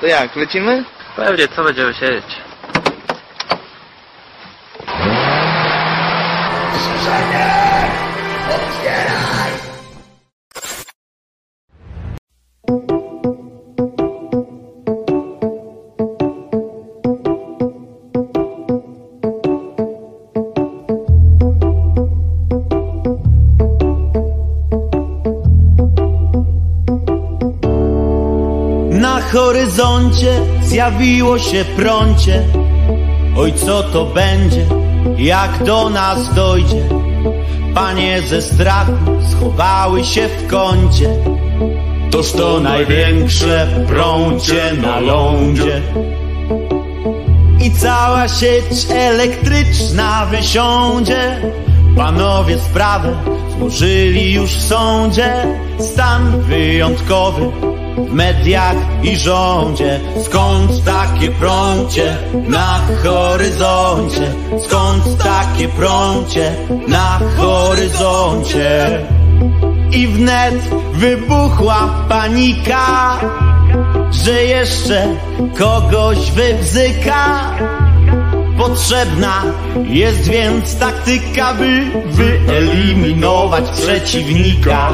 To jak, lecimy? Pewnie, co będziemy siedzieć? Horyzoncie zjawiło się prącie. Oj, co to będzie, jak do nas dojdzie? Panie ze strachu schowały się w kącie. Toż to największe prącie na lądzie. I cała sieć elektryczna wysiądzie. Panowie sprawę złożyli już w sądzie. Stan wyjątkowy mediach i rządzie. Skąd takie prącie na horyzoncie? Skąd takie prącie na horyzoncie? I wnet wybuchła panika, że jeszcze kogoś wybzyka. Potrzebna jest więc taktyka, by wyeliminować przeciwnika.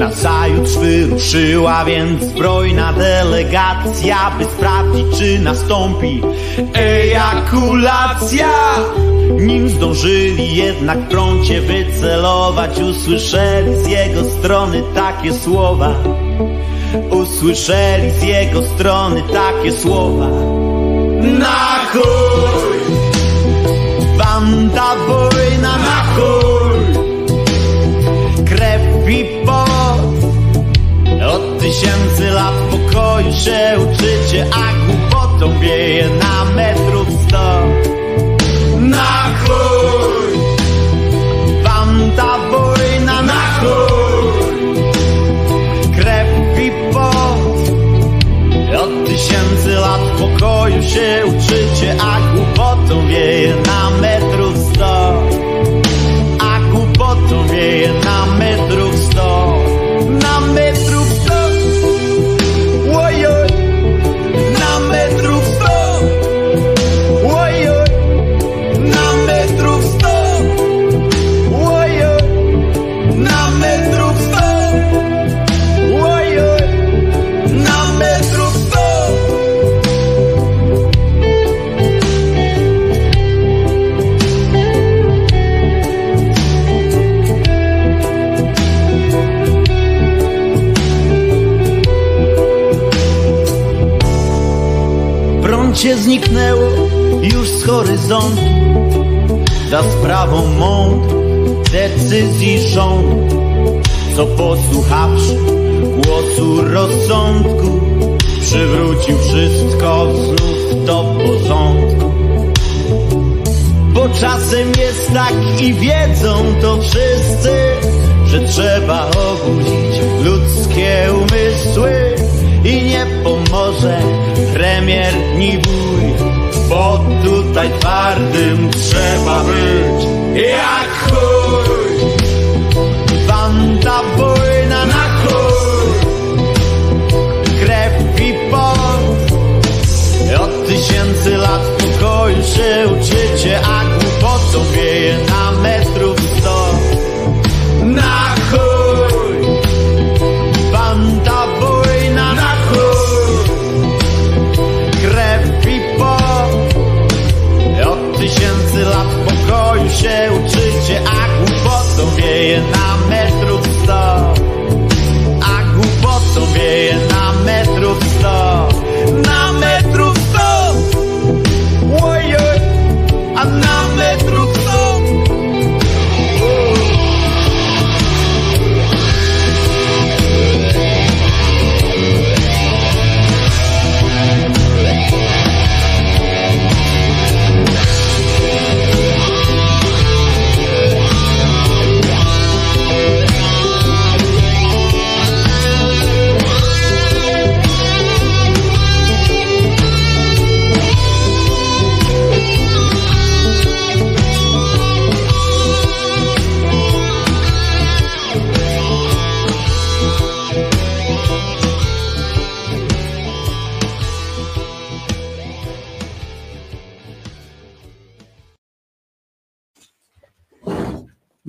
Nazajutrz wyruszyła więc zbrojna delegacja, by sprawdzić, czy nastąpi ejakulacja. Nim zdążyli jednak prącie wycelować, usłyszeli z jego strony takie słowa. Usłyszeli z jego strony takie słowa. Na chuj! Banda wojna tysięcy lat pokoju się uczycie, a głupotą wieje na metrów sto. Na chuj! Wam ta wojna na chuj! Krew i pot. Od tysięcy lat pokoju się uczycie, a głupotą wieje na zniknęło już z horyzontu. Za sprawą mądrych decyzji rządu Co posłuchawszy głosu rozsądku Przywrócił wszystko znów do porządku. Bo czasem jest tak i wiedzą to wszyscy Że trzeba obudzić ludzkie umysły I nie pomoże premier ni Bo tutaj twardym trzeba być. Jak chuj Banda wojna na chuj. Krew i pot Od tysięcy lat pokoju się uczycie A głupotą wieje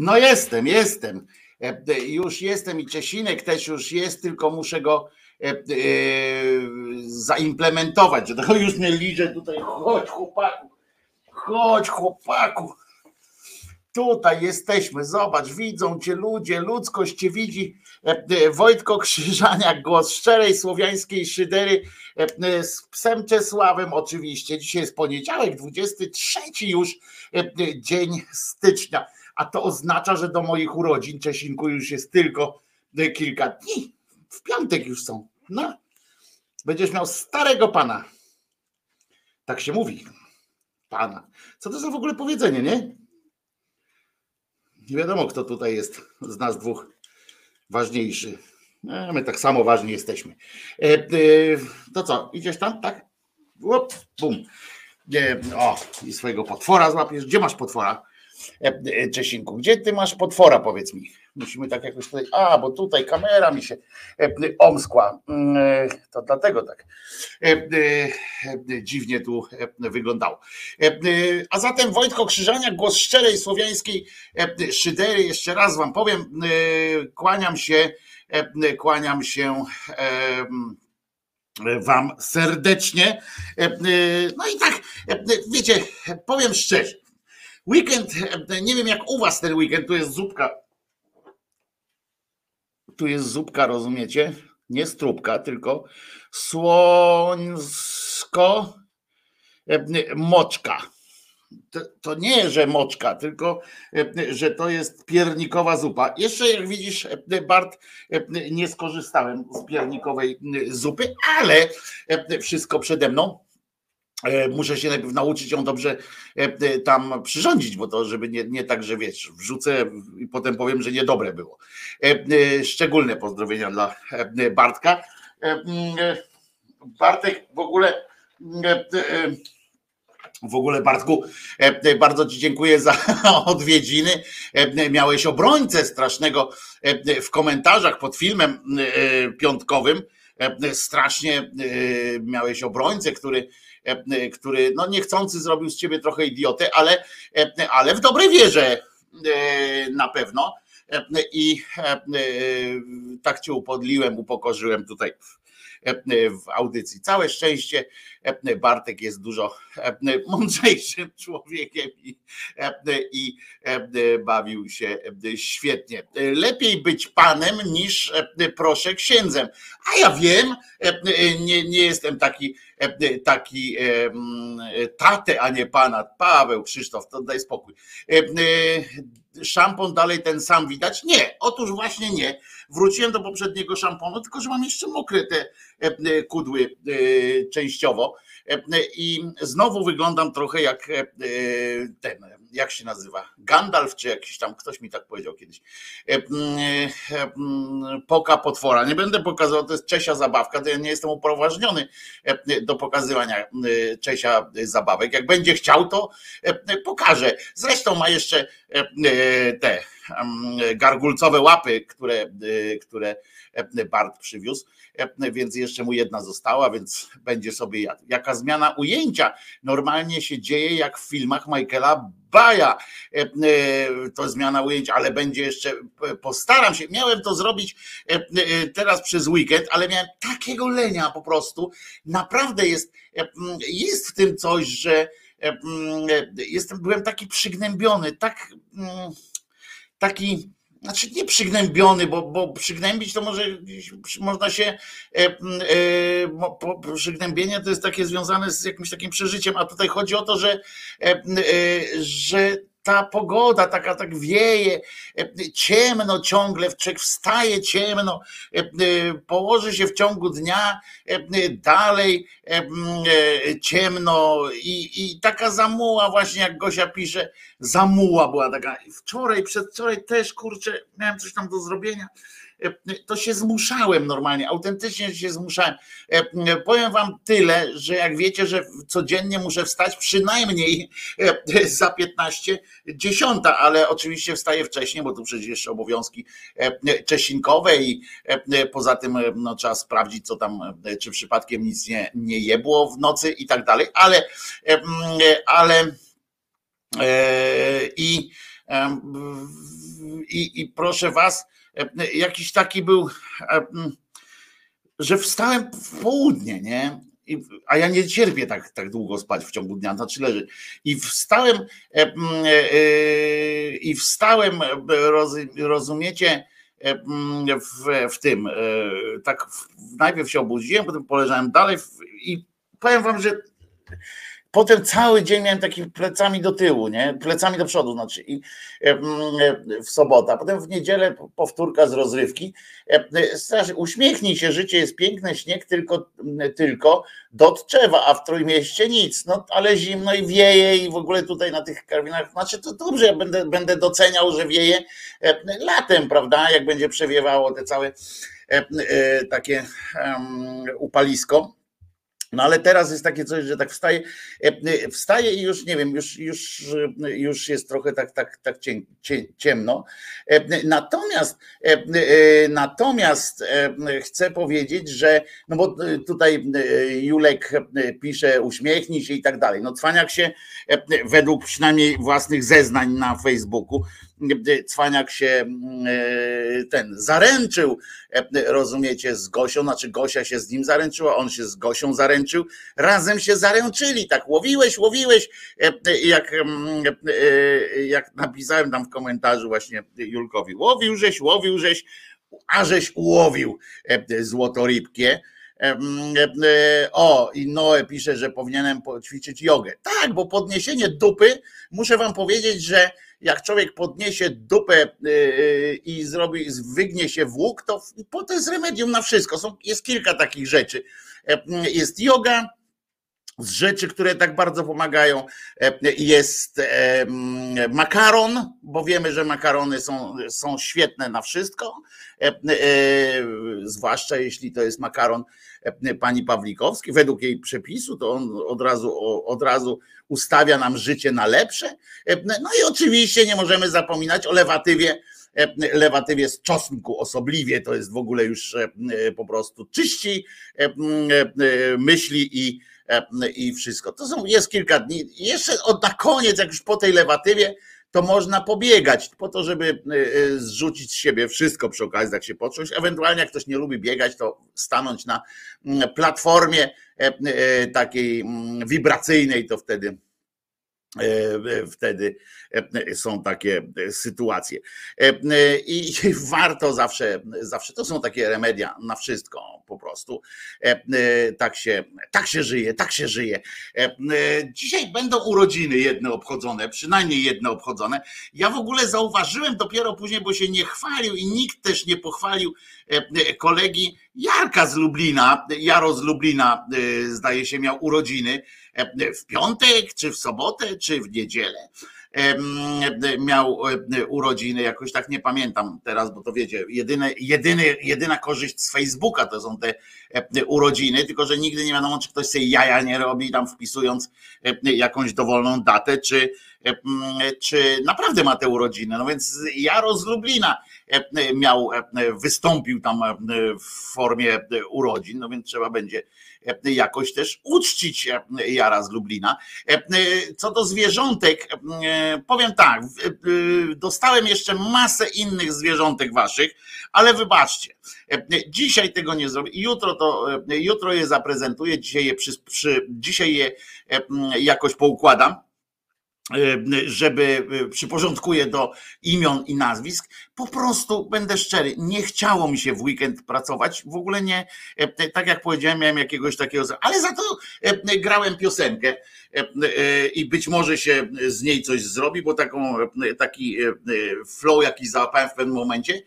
No jestem, jestem. Już jestem i Czesinek też już jest, tylko muszę go zaimplementować. Że to już mnie liże tutaj. Chodź chłopaku, chodź chłopaku. Tutaj jesteśmy, zobacz, widzą cię ludzie, ludzkość cię widzi. E, e, Wojtko Krzyżaniak, głos szczerej słowiańskiej szydery e, z psem Czesławem oczywiście. Dzisiaj jest poniedziałek, 23 już dzień stycznia, a to oznacza, że do moich urodzin Czesinku już jest tylko kilka dni. W piątek już są. No, będziesz miał starego pana. Tak się mówi. Pana. Co to za w ogóle powiedzenie, nie? Nie wiadomo, kto tutaj jest z nas dwóch ważniejszy. E, my tak samo ważni jesteśmy. E, e, to co, idziesz tam, tak? Łup, bum. O, i swojego potwora złapiesz. Gdzie masz potwora? Czesinku, gdzie ty masz potwora, powiedz mi? Musimy tak jakoś tutaj, a bo tutaj kamera mi się omskła, mm, to dlatego tak dziwnie tu wyglądało. A zatem Wojtko Krzyżania, głos szczerej słowiańskiej szydery, jeszcze raz wam powiem, kłaniam się, kłaniam się wam serdecznie. No i tak, wiecie, powiem szczerze, weekend, nie wiem jak u was ten weekend, tu jest zupka tu jest zupka, rozumiecie? Nie strubka, tylko słońsko e, moczka. To, to, nie, że moczka, tylko e, że to jest piernikowa zupa. Jeszcze jak widzisz, e, Bart, nie skorzystałem z piernikowej zupy, ale wszystko przede mną. E, muszę się najpierw nauczyć ją dobrze e, e, tam przyrządzić, bo to, żeby nie, nie tak, że wiesz, wrzucę i potem powiem, że niedobre było. Szczególne pozdrowienia dla Bartka. Bartek w ogóle w ogóle Bartku, bardzo Ci dziękuję za odwiedziny. Miałeś obrońcę strasznego w komentarzach pod filmem piątkowym. Strasznie miałeś obrońcę, który który no niechcący zrobił z ciebie trochę idiotę, ale, e, ale w dobrej wierze na pewno. I tak cię upodliłem, upokorzyłem tutaj w audycji. Całe szczęście Bartek jest dużo mądrzejszym człowiekiem i, i bawił się świetnie. Lepiej być panem niż proszę księdzem. A ja wiem, nie, nie jestem taki taki tatę, a nie pana. Paweł, Krzysztof, to daj spokój. Szampon dalej ten sam widać? Nie, otóż właśnie nie. Wróciłem do poprzedniego szamponu, tylko że mam jeszcze mokre te kudły częściowo i znowu wyglądam trochę jak ten jak się nazywa, Gandalf, czy jakiś tam, ktoś mi tak powiedział kiedyś, e, e, poka potwora. Nie będę pokazywał, to jest Czesia zabawka, to ja nie jestem upoważniony e, do pokazywania Czesia zabawek. Jak będzie chciał, to pokażę. Zresztą ma jeszcze te gargulcowe łapy, które, które Bart przywiózł, więc jeszcze mu jedna została, więc będzie sobie jadł. Jaka zmiana ujęcia normalnie się dzieje jak w filmach Michaela Baja. To zmiana ujęcia, ale będzie jeszcze, postaram się, miałem to zrobić teraz przez weekend, ale miałem takiego lenia po prostu. Naprawdę jest, jest w tym coś, że jestem, byłem taki przygnębiony, tak taki znaczy nie przygnębiony, bo, bo przygnębić to może można się, e, e, przygnębienie to jest takie związane z jakimś takim przeżyciem, a tutaj chodzi o to, że, e, e że ta pogoda taka tak wieje, e, ciemno ciągle, człowiek wstaje ciemno, e, e, położy się w ciągu dnia dalej ciemno i, i taka zamuła właśnie jak Gosia pisze, zamuła była taka. Wczoraj, przedwczoraj też kurczę, miałem coś tam do zrobienia to się zmuszałem normalnie, autentycznie się zmuszałem. E, powiem wam tyle, że jak wiecie, że codziennie muszę wstać przynajmniej e, za 15, 10, ale oczywiście wstaję wcześniej, bo tu przecież jeszcze obowiązki e, czesinkowe i poza tym no, trzeba sprawdzić, co tam, czy przypadkiem nic nie, nie jebło w nocy i tak dalej, ale ale i I, i proszę was, jakiś taki był, że wstałem w południe, nie? A ja nie cierpię tak, tak długo spać w ciągu dnia, znaczy leży. I wstałem, e, e, e, i wstałem, rozumiecie, w, w tym, tak najpierw się obudziłem, potem poleżałem dalej i powiem wam, że Potem cały dzień miałem taki plecami do tyłu, nie? Plecami do przodu, znaczy i w sobotę, potem w niedzielę powtórka z rozrywki. Strasznie, uśmiechnij się, życie jest piękne, śnieg tylko, tylko do Tczewa, a w Trójmieście nic. No ale zimno i wieje i w ogóle tutaj na tych karwinach, znaczy to dobrze, ja będę, będę doceniał, że wieje latem, prawda? Jak będzie przewiewało te całe e, takie upalisko no ale teraz jest takie coś, że tak wstaje, e, wstaje i już nie wiem, już, już, już jest trochę tak, tak, tak ciemno. E, natomiast, e, natomiast chcę powiedzieć, że, no bo tutaj Julek pisze uśmiechnij się i tak dalej. No cwaniak się według przynajmniej własnych zeznań na Facebooku Cwaniak się mm, e, ten zaręczył, e, rozumiecie, z Gosią, znaczy Gosia się z nim zaręczyła, on się z Gosią zaręczył, razem się zaręczyli, tak łowiłeś, łowiłeś, e, jak, mm, jak napisałem tam w komentarzu właśnie Julkowi, łowił żeś, łowił żeś, a żeś ułowił złotorybkie. O, i Noe pisze, że powinienem poćwiczyć jogę. Tak, bo podniesienie dupy, muszę wam powiedzieć, że jak człowiek podniesie dupę y, y, i zrobi, wygnie się w łuk, to, to jest remedium na wszystko. Są, jest kilka takich rzeczy. E, jest yoga, z rzeczy, które tak bardzo pomagają, e, jest e, makaron, bo wiemy, że makarony są, są świetne na wszystko, zwłaszcza jeśli to jest makaron pani Pawlikowskiej, według jej przepisu, to on od razu, od razu ustawia nam życie na lepsze. No i oczywiście nie możemy zapominać o lewatywie, lewatywie z czosnku osobliwie, to jest w ogóle już po prostu czyści myśli i, i wszystko. To są, jest kilka dni. Jeszcze od na koniec, jak już po tej lewatywie, to można pobiegać po to, żeby e, e, zrzucić z siebie wszystko przy okazji, tak się poczuć. Ewentualnie jak ktoś nie lubi biegać, to stanąć na mm, platformie e, takiej mm, wibracyjnej, to wtedy E, wtedy e, są takie sytuacje. E, I warto zawsze, zawsze to są takie remedia na wszystko po prostu. Tak się, tak się żyje, tak się żyje. Dzisiaj będą urodziny jedne obchodzone, przynajmniej jedne obchodzone. Ja w ogóle zauważyłem dopiero później, bo się nie chwalił i nikt też nie pochwalił kolegi Jarka z Lublina. Jaro z Lublina zdaje się miał urodziny w piątek, czy w sobotę, czy w niedzielę miał urodziny, jakoś tak nie pamiętam teraz, bo to wiecie, jedyne, jedyny, jedyna korzyść z Facebooka to są te urodziny, tylko że nigdy nie wiadomo, czy ktoś sobie jaja nie robi tam wpisując jakąś dowolną datę, czy, czy naprawdę ma te urodziny. No więc Jaro z Lublina miał, wystąpił tam w formie urodzin, no więc trzeba będzie jakoś też uczcić Jara z Lublina. Co do zwierzątek, powiem tak, dostałem jeszcze masę innych zwierzątek waszych, ale wybaczcie, dzisiaj tego nie zrobię. Jutro to, jutro je zaprezentuję, dzisiaj je, przy, przy, dzisiaj je jakoś poukładam żeby przyporządkuję do imion i nazwisk, po prostu będę szczery, nie chciało mi się w weekend pracować, w ogóle nie, e, tak jak powiedziałem, miałem jakiegoś takiego, ale za to e, grałem piosenkę. e, i być może się z niej coś zrobi, bo taką, taki flow jaki załapałem w pewnym momencie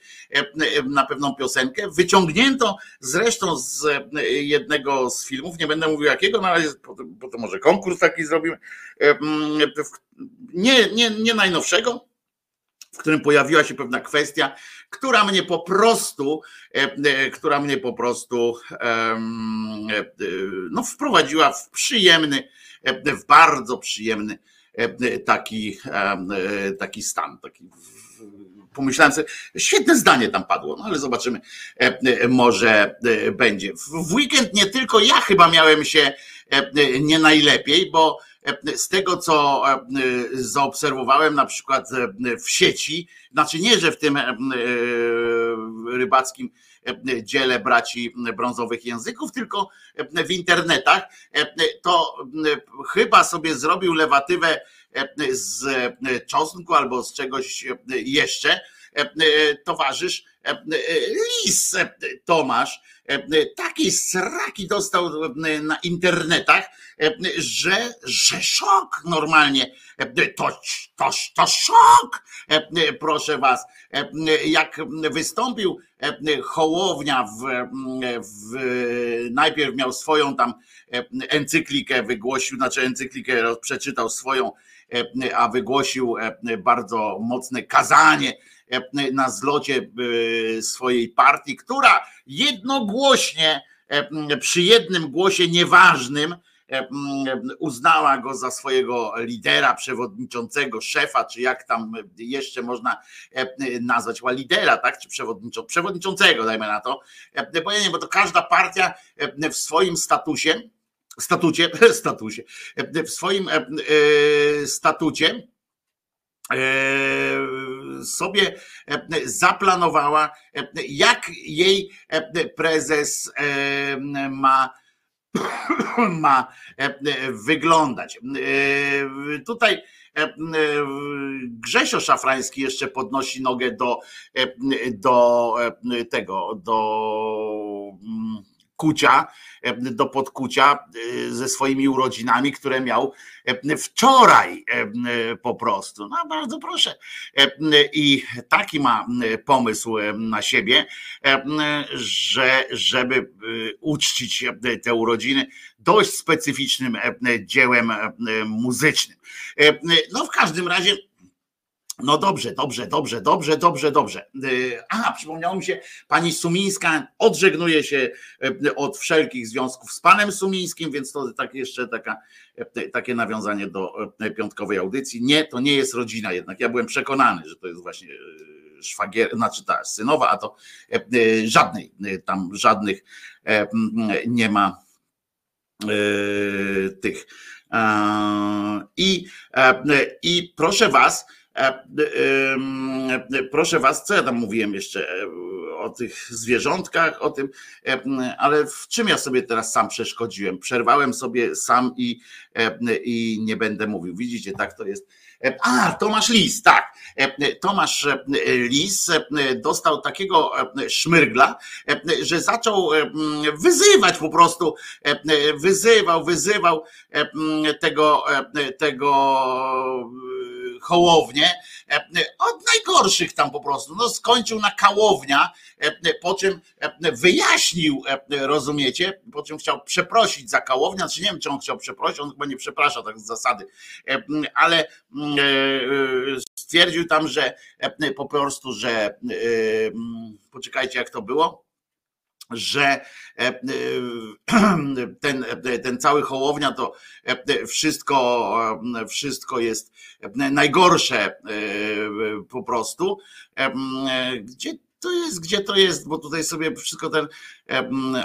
na pewną piosenkę, wyciągnięto zresztą z jednego z filmów, nie będę mówił jakiego, no ale bo to może konkurs taki zrobimy, nie, nie, nie najnowszego, w którym pojawiła się pewna kwestia, która mnie po prostu, e, e, która mnie po prostu e, no, wprowadziła w przyjemny, w bardzo przyjemny taki, taki stan. Taki, pomyślałem sobie, świetne zdanie tam padło, no ale zobaczymy, może będzie. W weekend nie tylko ja chyba miałem się nie najlepiej, bo z tego co zaobserwowałem na przykład w sieci, znaczy nie, że w tym rybackim dziele braci brązowych języków, tylko w internetach, to chyba sobie zrobił lewatywę z czosnku albo z czegoś jeszcze. Towarzysz Lis Tomasz takiej sraki dostał na internetach, że, że szok normalnie. To, to, to szok, proszę was. Jak wystąpił Hołownia w, w, najpierw miał swoją tam encyklikę wygłosił, znaczy encyklikę przeczytał swoją, a wygłosił bardzo mocne kazanie na zlocie swojej partii, która jednogłośnie przy jednym głosie nieważnym uznała go za swojego lidera, przewodniczącego, szefa, czy jak tam jeszcze można nazwać,ła lidera, tak, czy przewodniczącego, dajmy na to, bo nie, bo to każda partia w swoim statusie, statucie, statusie, w swoim statucie sobie zaplanowała, jak jej prezes ma ma wyglądać. Tutaj Grzesio Szafrański jeszcze podnosi nogę do, do tego, do kucia, do podkucia ze swoimi urodzinami, które miał wczoraj po prostu. No bardzo proszę. I taki ma pomysł na siebie, że żeby uczcić te urodziny dość specyficznym dziełem muzycznym. No w każdym razie no dobrze, dobrze, dobrze, dobrze, dobrze, dobrze. A, przypomniało mi się, pani Sumińska odżegnuje się od wszelkich związków z panem Sumińskim, więc to tak jeszcze taka, takie nawiązanie do piątkowej audycji. Nie, to nie jest rodzina jednak. Ja byłem przekonany, że to jest właśnie szwagier, znaczy ta synowa, a to żadnej, tam żadnych nie ma tych. I, i proszę was, E, proszę was, co ja tam mówiłem jeszcze e, o tych zwierzątkach, o tym, ale w czym ja sobie teraz sam przeszkodziłem? Przerwałem sobie sam i, i nie będę mówił. Widzicie, tak to jest. A, Tomasz Lis, tak. Tomasz Lis dostał takiego szmyrgla, że zaczął wyzywać po prostu, wyzywał, wyzywał tego, tego Hołownię, e, od najgorszych tam po prostu. No skończył na kałownia, e, po czym e, wyjaśnił, rozumiecie, po czym chciał przeprosić za kałownię, znaczy nie wiem, czy on chciał przeprosić, on chyba nie przeprasza tak z zasady, ale stwierdził tam, że po prostu, że poczekajcie jak to było, że e, e, ten, ten cały Hołownia to e, wszystko, wszystko jest najgorsze po prostu. Gdzie to jest, gdzie to jest, bo tutaj sobie wszystko ten,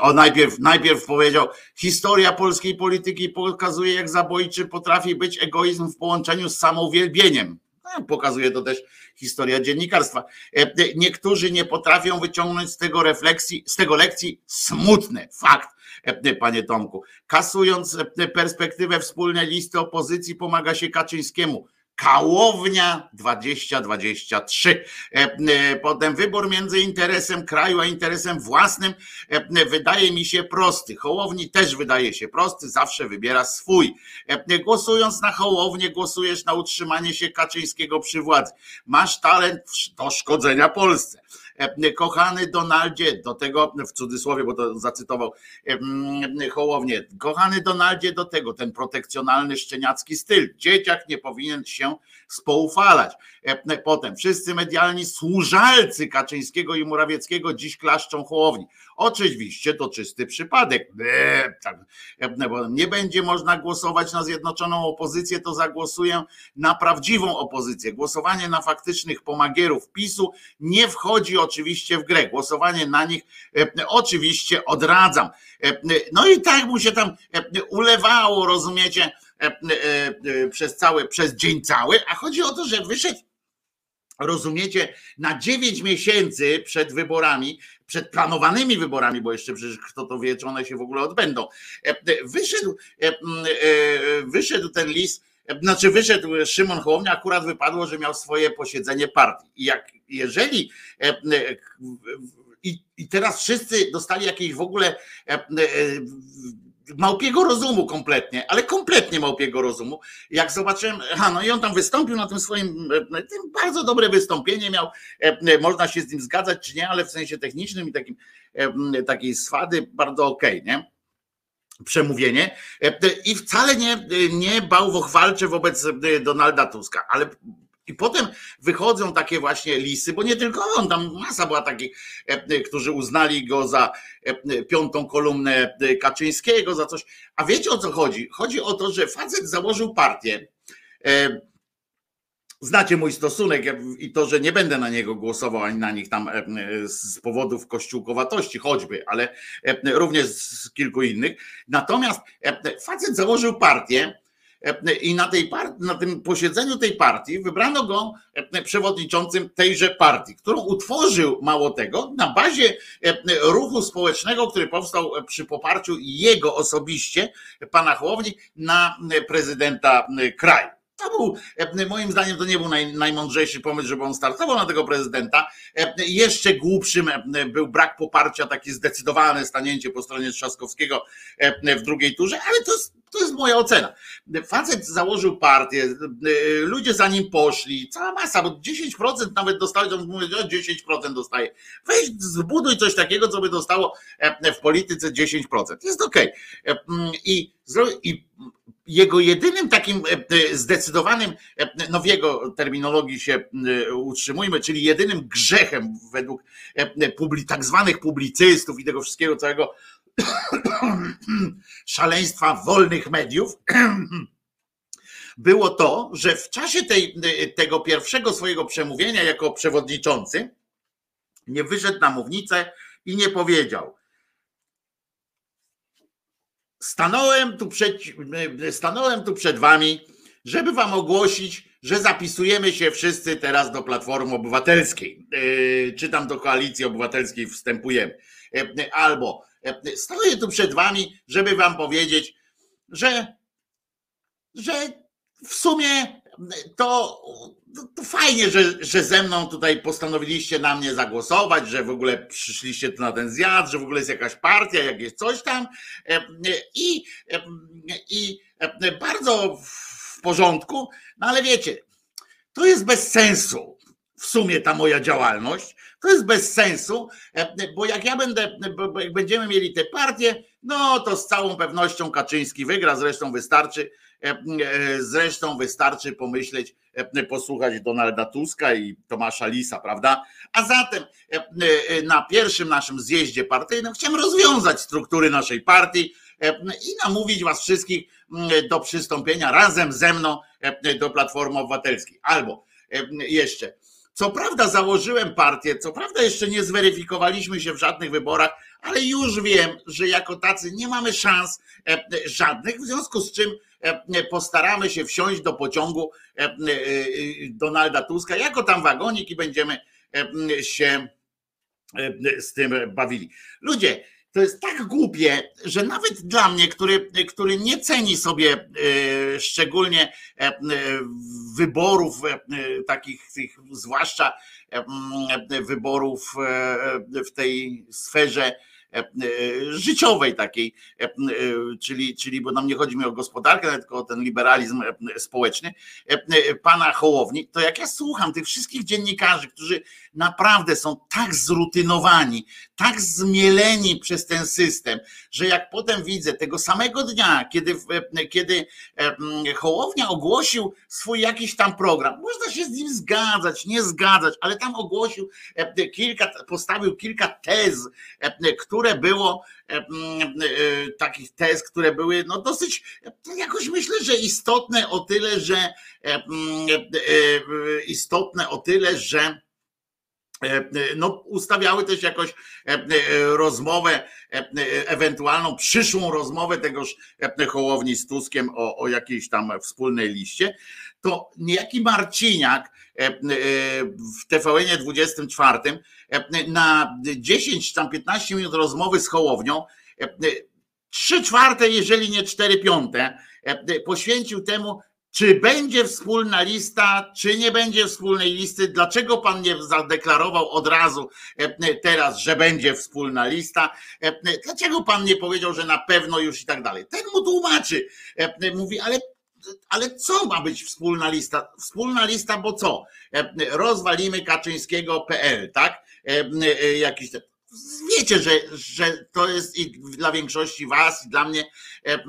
o najpierw, najpierw powiedział, historia polskiej polityki pokazuje, jak zabójczy potrafi być egoizm w połączeniu z samouwielbieniem. No, pokazuje to też historia dziennikarstwa. E, niektórzy nie potrafią wyciągnąć z tego refleksji, z tego lekcji smutny fakt, e, panie Tomku. Kasując e, perspektywę wspólnej listy opozycji, pomaga się Kaczyńskiemu. Kałownia 2023. Potem wybór między interesem kraju a interesem własnym wydaje mi się prosty. Hołowni też wydaje się prosty, zawsze wybiera swój. Głosując na Hołownię, głosujesz na utrzymanie się Kaczyńskiego przy władzy. Masz talent do szkodzenia Polsce. E, kochany Donaldzie, do tego w cudzysłowie, bo to zacytował Hołownię, kochany Donaldzie, do tego ten protekcjonalny szczeniacki styl. Dzieciak nie powinien się spoufalać. Potem wszyscy medialni służalcy Kaczyńskiego i Morawieckiego dziś klaszczą Hołowni. Oczywiście to czysty przypadek. Tak. Nie będzie można głosować na zjednoczoną opozycję, to zagłosuję na prawdziwą opozycję. Głosowanie na faktycznych pomagierów PiSu nie wchodzi oczywiście w grę. Głosowanie na nich oczywiście odradzam. No i tak mu się tam ulewało, rozumiecie? Przez cały, przez dzień cały, a chodzi o to, że wyszedł rozumiecie, na 9 miesięcy przed wyborami, przed planowanymi wyborami, bo jeszcze przecież kto to wie, czy one się w ogóle odbędą, wyszedł, wyszedł ten list, znaczy wyszedł Szymon Hołownia, akurat wypadło, że miał swoje posiedzenie partii. I jak, jeżeli i, i teraz wszyscy dostali jakieś w ogóle małpiego rozumu kompletnie, ale kompletnie małpiego rozumu. Jak zobaczyłem, aha, no i on tam wystąpił na tym swoim, e, tym bardzo dobre wystąpienie miał, e, można się z nim zgadzać czy nie, ale w sensie technicznym i takim, e, takiej swady bardzo okej, okay, nie? przemówienie i wcale nie, nie bałwochwalcze wobec Donalda Tuska, ale i potem wychodzą takie właśnie lisy, bo nie tylko on, tam masa była takich, e, e, którzy uznali go za e, piątą kolumnę Kaczyńskiego, za coś. A wiecie o co chodzi? Chodzi o to, że facet założył partię. Znacie mój stosunek i to, że nie będę na niego głosował ani na nich tam z powodów kościółkowatości choćby, ale również z kilku innych. Natomiast facet założył partię, I na, tej part, na tym posiedzeniu tej partii wybrano go e, przewodniczącym tejże partii, którą utworzył mało tego na bazie e, ruchu społecznego, który powstał przy poparciu jego osobiście, pana Hołowni, na prezydenta kraju. To był, moim zdaniem, to nie był naj, najmądrzejszy pomysł, żeby on startował na tego prezydenta. Jeszcze głupszym był brak poparcia, takie zdecydowane stanięcie po stronie Trzaskowskiego w drugiej turze, ale to jest to jest moja ocena. Facet założył partię, ludzie za nim poszli, cała masa, bo 10% nawet dostali, to mówię, że 10% dostaje. Weź, zbuduj coś takiego, co by dostało e, w polityce 10%. Jest okej. Okay. E, I, I jego jedynym takim e, zdecydowanym, no w jego terminologii się utrzymujmy, czyli jedynym grzechem według tak zwanych publicystów i tego wszystkiego całego szaleństwa wolnych mediów, było to, że w czasie tej, tego pierwszego swojego przemówienia jako przewodniczący nie wyszedł na mównicę i nie powiedział: Stanąłem tu przed, stanąłem tu przed wami, żeby wam ogłosić, że zapisujemy się wszyscy teraz do Platformy Obywatelskiej, yy, czy tam do Koalicji Obywatelskiej wstępujemy. Yy, albo Stoję tu przed wami, żeby wam powiedzieć, że, że w sumie to, to fajnie, że, że ze mną tutaj postanowiliście na mnie zagłosować, że w ogóle przyszliście tu na ten zjazd, że w ogóle jest jakaś partia, jakieś coś tam. I, i bardzo w porządku, no ale wiecie, to jest bez sensu w sumie ta moja działalność, to jest bez sensu, e, bo jak ja będę, jak będziemy mieli te partie, no to z całą pewnością Kaczyński wygra, zresztą wystarczy, e, e, zresztą wystarczy pomyśleć, posłuchać Donalda Tuska i Tomasza Lisa, prawda? A zatem na pierwszym naszym zjeździe partyjnym chciałem rozwiązać struktury naszej partii i namówić was wszystkich do przystąpienia razem ze mną do Platformy Obywatelskiej. Albo jeszcze co prawda założyłem partię, co prawda jeszcze nie zweryfikowaliśmy się w żadnych wyborach, ale już wiem, że jako tacy nie mamy szans e, żadnych, w związku z czym e, postaramy się wsiąść do pociągu e, Donalda Tuska jako tam wagonik i będziemy się z tym bawili. Ludzie, to jest tak głupie, że nawet dla mnie, który, który nie ceni sobie e, szczególnie e, wyborów e, takich, tych, zwłaszcza wyborów w tej sferze życiowej takiej, czyli, czyli bo nam nie chodzi mi o gospodarkę, tylko o ten liberalizm społeczny, pana Hołowni, to jak ja słucham tych wszystkich dziennikarzy, którzy naprawdę są tak zrutynowani, tak zmieleni przez ten system, że jak potem widzę tego samego dnia, kiedy, kiedy Hołownia ogłosił swój jakiś tam program, można się z nim zgadzać, nie zgadzać, ale tam ogłosił kilka, postawił kilka tez, które było e, e, takich tez, które były no dosyć jakoś myślę, że istotne o tyle, że e, istotne o tyle, że no, ustawiały też jakoś rozmowę, ewentualną przyszłą rozmowę tegoż Hołowni z Tuskiem o, o jakiejś tam wspólnej liście, to niejaki Marciniak w TVN 24 na 10 tam 15 minut rozmowy z Hołownią trzy czwarte, jeżeli nie cztery piąte, e, poświęcił temu, czy będzie wspólna lista, czy nie będzie wspólnej listy, dlaczego pan nie zadeklarował od razu e, teraz, że będzie wspólna lista, e, dlaczego pan nie powiedział, że na pewno już i tak dalej. Ten mu tłumaczy, mówi, ale ale co ma być wspólna lista? Wspólna lista, bo co? Rozwalimy Kaczyńskiego.pl, tak? Jakiś wiecie, że, że to jest i dla większości was, i dla mnie e,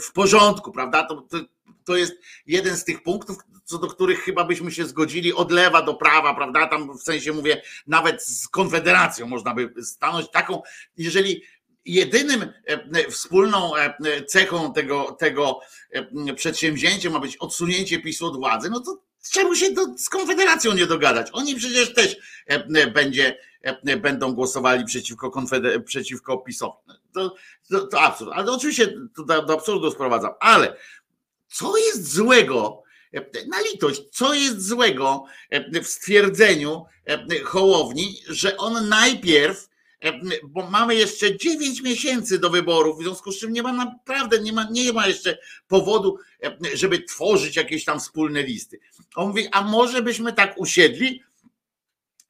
w porządku, prawda? To, to, to jest jeden z tych punktów, co do których chyba byśmy się zgodzili od lewa do prawa, prawda? Tam w sensie mówię, nawet z Konfederacją można by stanąć taką, jeżeli jedynym e, wspólną e, cechą tego, tego przedsięwzięcia ma być odsunięcie PiSu od władzy, no to czemu się z Konfederacją nie dogadać? Oni przecież też będzie E, będą głosowali przeciwko, konfeder- przeciwko PiSowi. To, to, to absurd. Ale oczywiście to do, do absurdu sprowadzam. Ale co jest złego, e, na litość, co jest złego e, w stwierdzeniu Hołowni, że on najpierw bo mamy jeszcze 9 miesięcy do wyborów, w związku z czym nie ma naprawdę, nie ma, nie ma jeszcze powodu, żeby tworzyć jakieś tam wspólne listy. On mówi, a może byśmy tak usiedli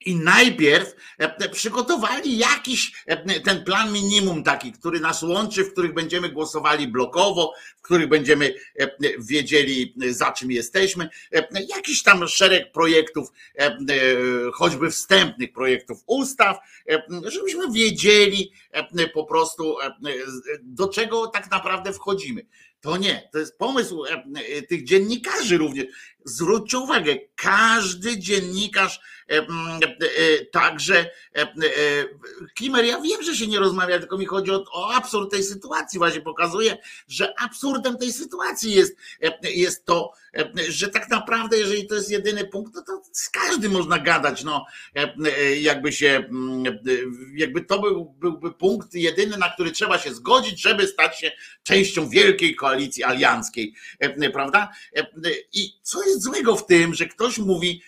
i najpierw e, przygotowali jakiś e, ten plan minimum taki, który nas łączy, w których będziemy głosowali blokowo, w których będziemy e, wiedzieli za czym jesteśmy. Jakiś tam szereg projektów, choćby wstępnych projektów ustaw, żebyśmy wiedzieli po prostu do czego tak naprawdę wchodzimy. To nie, to jest pomysł tych dziennikarzy również. Zwróćcie uwagę, każdy dziennikarz, e, e, także e, Kimer, ja wiem, że się nie rozmawia, tylko mi chodzi o, o absurd tej sytuacji. Właśnie pokazuje, że absurdem tej sytuacji jest, jest to, że tak naprawdę, jeżeli to jest jedyny punkt, no to z każdym można gadać. No, jakby się, jakby to był, byłby punkt jedyny, na który trzeba się zgodzić, żeby stać się częścią wielkiej koalicji alianckiej, prawda? I co jest złego w tym, że ktoś mówi,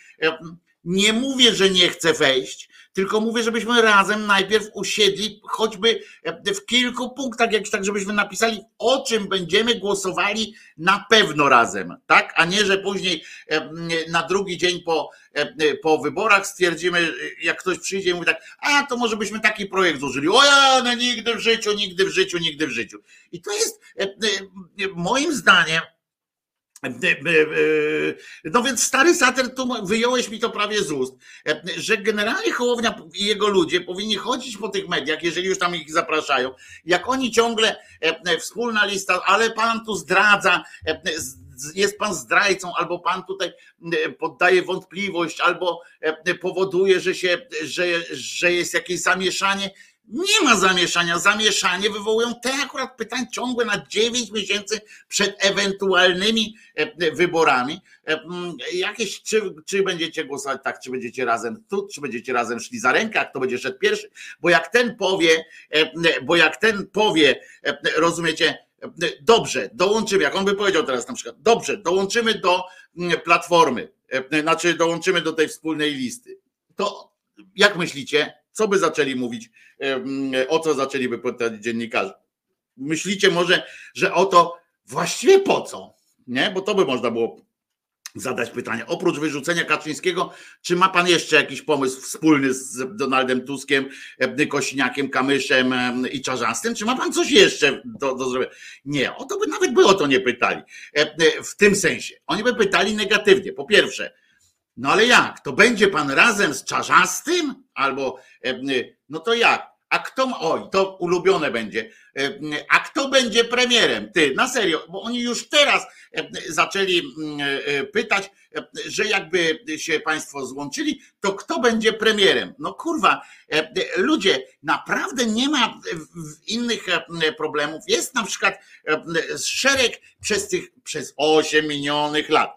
nie mówię, że nie chcę wejść, tylko mówię, żebyśmy razem najpierw usiedli, choćby w kilku punktach, jak tak, żebyśmy napisali, o czym będziemy głosowali na pewno razem, tak? A nie, że później na drugi dzień po, po wyborach stwierdzimy, jak ktoś przyjdzie i mówi tak, a to może byśmy taki projekt złożyli. O ja, no nigdy w życiu, nigdy w życiu, nigdy w życiu. I to jest moim zdaniem E, e, e, no więc stary sater, tu wyjąłeś mi to prawie z ust, że generalnie Hołownia i jego ludzie powinni chodzić po tych mediach, jeżeli już tam ich zapraszają, jak oni ciągle, wspólna lista, ale pan tu zdradza, jest pan zdrajcą, albo pan tutaj poddaje wątpliwość, albo powoduje, że, się, że, że jest jakieś zamieszanie. Nie ma zamieszania. Zamieszanie wywołują te akurat pytań ciągłe na 9 miesięcy przed ewentualnymi e, wyborami. E, jakieś, czy, czy będziecie głosować tak, czy będziecie razem tu, czy będziecie razem szli za rękę, kto będzie szedł pierwszy, bo jak ten powie, e, bo jak ten powie, rozumiecie, dobrze, dołączymy, jak on by powiedział teraz na przykład, dobrze, dołączymy do platformy, znaczy dołączymy do tej wspólnej listy, to jak myślicie, co by zaczęli mówić, o co zaczęliby pytać dziennikarze? Myślicie może, że o to właściwie po co? Nie? Bo to by można było zadać pytanie. Oprócz wyrzucenia Kaczyńskiego, czy ma pan jeszcze jakiś pomysł wspólny z Donaldem Tuskiem, Kośniakiem, Kamyszem i Czarzastym? Czy ma pan coś jeszcze do, do zrobienia? Nie, o to by nawet by o to nie pytali. W tym sensie. Oni by pytali negatywnie. Po pierwsze, no ale jak? To będzie pan razem z Czarzastym? Albo, e, no to jak? A kto, oj, to ulubione będzie. E, a kto będzie premierem? Ty, na serio, bo oni już teraz e, zaczęli pytać, że jakby się państwo złączyli, to kto będzie premierem? No kurwa, ludzie, naprawdę nie ma innych problemów. Jest na przykład szereg przez tych, przez 8 minionych lat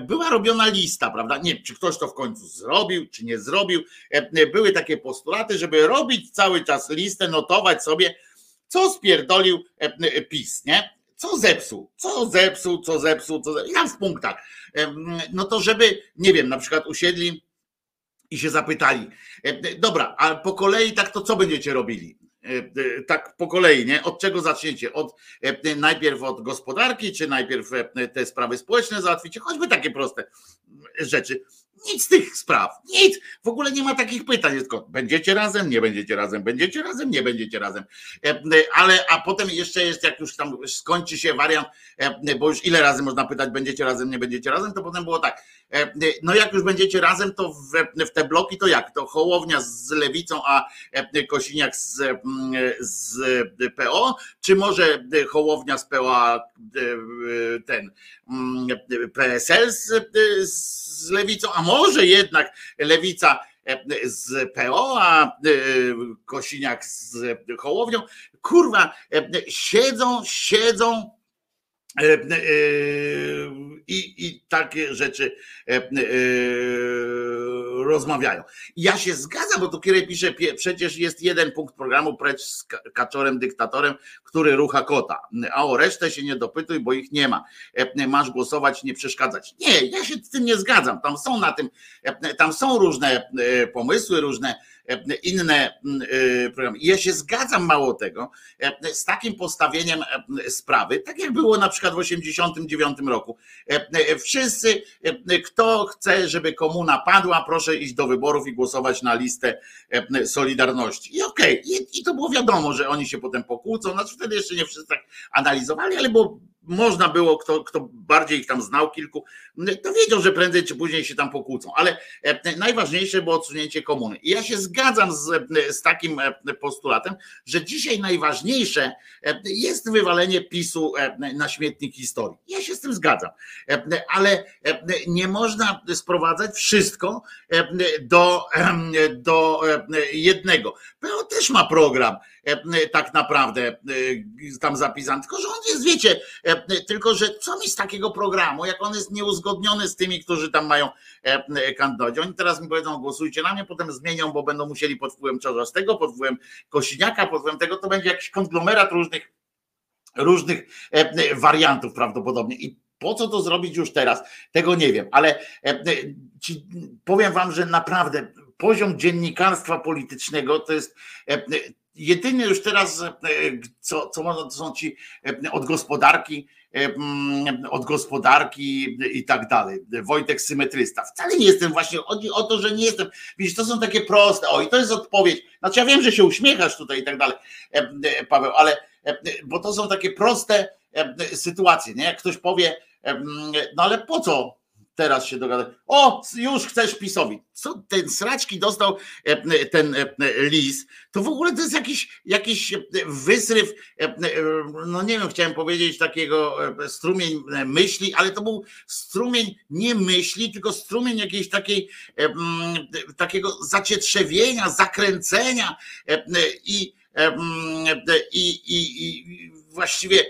była robiona lista, prawda? Nie, czy ktoś to w końcu zrobił, czy nie zrobił. Były takie postulaty, żeby robić cały czas listę, notować sobie, co spierdolił PiS, nie? Co zepsuł, co zepsuł, co zepsuł, co zepsuł. Tam w punktach. No to żeby, nie wiem, na przykład usiedli i się zapytali, dobra, a po kolei tak to co będziecie robili? E, e, tak po kolei, nie? Od czego zaczniecie? Od, e, najpierw od gospodarki, czy najpierw te sprawy społeczne załatwicie? Choćby takie proste rzeczy. Nic z tych spraw, nic. W ogóle nie ma takich pytań. Tylko będziecie razem, nie będziecie razem, będziecie razem, nie będziecie razem. Ale a potem jeszcze jest, jak już tam skończy się wariant, bo już ile razy można pytać, będziecie razem, nie będziecie razem, to potem było tak. No jak już będziecie razem, to w, w te bloki to jak? To Hołownia z lewicą, a Kosiniak z, z PO, czy może Hołownia z PO, a ten PSL z, z lewicą, a może jednak lewica z PO, a Kosiniak z Hołownią. Kurwa, siedzą, siedzą i, i takie rzeczy rozmawiają. Ja się zgadzam, bo tu Kierej pisze, przecież jest jeden punkt programu precz z kaczorem, dyktatorem, który rucha kota, a o resztę się nie dopytuj, bo ich nie ma. Masz głosować, nie przeszkadzać. Nie, ja się z tym nie zgadzam. Tam są na tym, tam są różne pomysły, różne inne programy. Ja się zgadzam mało tego z takim postawieniem sprawy, tak jak było na przykład w 89 roku. Wszyscy, kto chce, żeby komuna padła, proszę iść do wyborów i głosować na listę Solidarności. I okej, okay. I, i to było wiadomo, że oni się potem pokłócą, znaczy wtedy jeszcze nie wszyscy tak analizowali, ale było można było, kto, kto bardziej ich tam znał kilku, to wiedział, że prędzej czy później się tam pokłócą, ale e, najważniejsze było odsunięcie komuny. I ja się zgadzam z, z takim e, postulatem, że dzisiaj najważniejsze e, jest wywalenie PiSu na śmietnik historii. Ja się z tym zgadzam, ale nie można sprowadzać wszystko do, do jednego. PO też ma program tak naprawdę tam zapisany, tylko że on jest, wiecie, tylko że co mi z takiego programu, jak on jest nieuzgodniony z tymi, którzy tam mają kandydować. Oni teraz mi powiedzą, głosujcie na mnie, potem zmienią, bo będą musieli pod wpływem Czarzastego, pod wpływem Kosiniaka, pod wpływem tego, to będzie jakiś konglomerat różnych różnych wariantów prawdopodobnie. I po co to zrobić już teraz? Tego nie wiem, ale ci, powiem wam, że naprawdę poziom dziennikarstwa politycznego to jest jedynie już teraz, co, co można, to są ci od gospodarki, od gospodarki i tak dalej. Wojtek symetrysta. Wcale nie jestem właśnie, chodzi o to, że nie jestem. Widzisz, to są takie proste. O, i to jest odpowiedź. Znaczy, ja wiem, że się uśmiechasz tutaj i tak dalej, Paweł, ale bo to są takie proste sytuacje, nie? Jak ktoś powie, no ale po co teraz się dogada. O, już chcesz PiSowi. Co ten sraczki dostał e, ten e, lis, to w ogóle to jest jakiś, jakiś wysryw, e, no nie wiem, chciałem powiedzieć takiego strumień myśli, ale to był strumień nie myśli, tylko strumień jakiejś takiej, takiego zacietrzewienia, zakręcenia i, i, i, i właściwie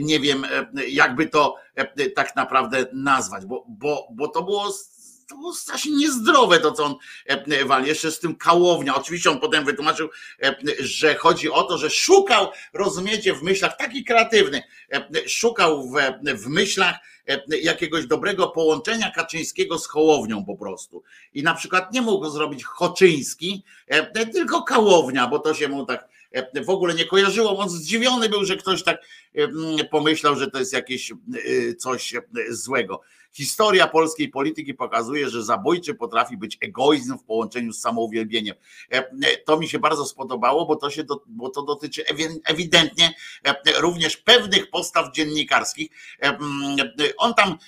nie wiem, jakby to tak naprawdę nazwać, bo, bo, bo to było to było strasznie niezdrowe to, co on wali, jeszcze z tym kałownia. Oczywiście on potem wytłumaczył, że chodzi o to, że szukał, rozumiecie, w myślach, taki kreatywny, szukał w, w myślach jakiegoś dobrego połączenia Kaczyńskiego z Hołownią po prostu. I na przykład nie mógł zrobić Hoczyński, tylko Kałownia, bo to się mu tak w ogóle nie kojarzyło. On zdziwiony był, że ktoś tak pomyślał, że to jest jakieś coś złego. Historia polskiej polityki pokazuje, że zabójczy potrafi być egoizm w połączeniu z samouwielbieniem. To mi się bardzo spodobało, bo to, się do, bo to dotyczy ewidentnie również pewnych postaw dziennikarskich. On tam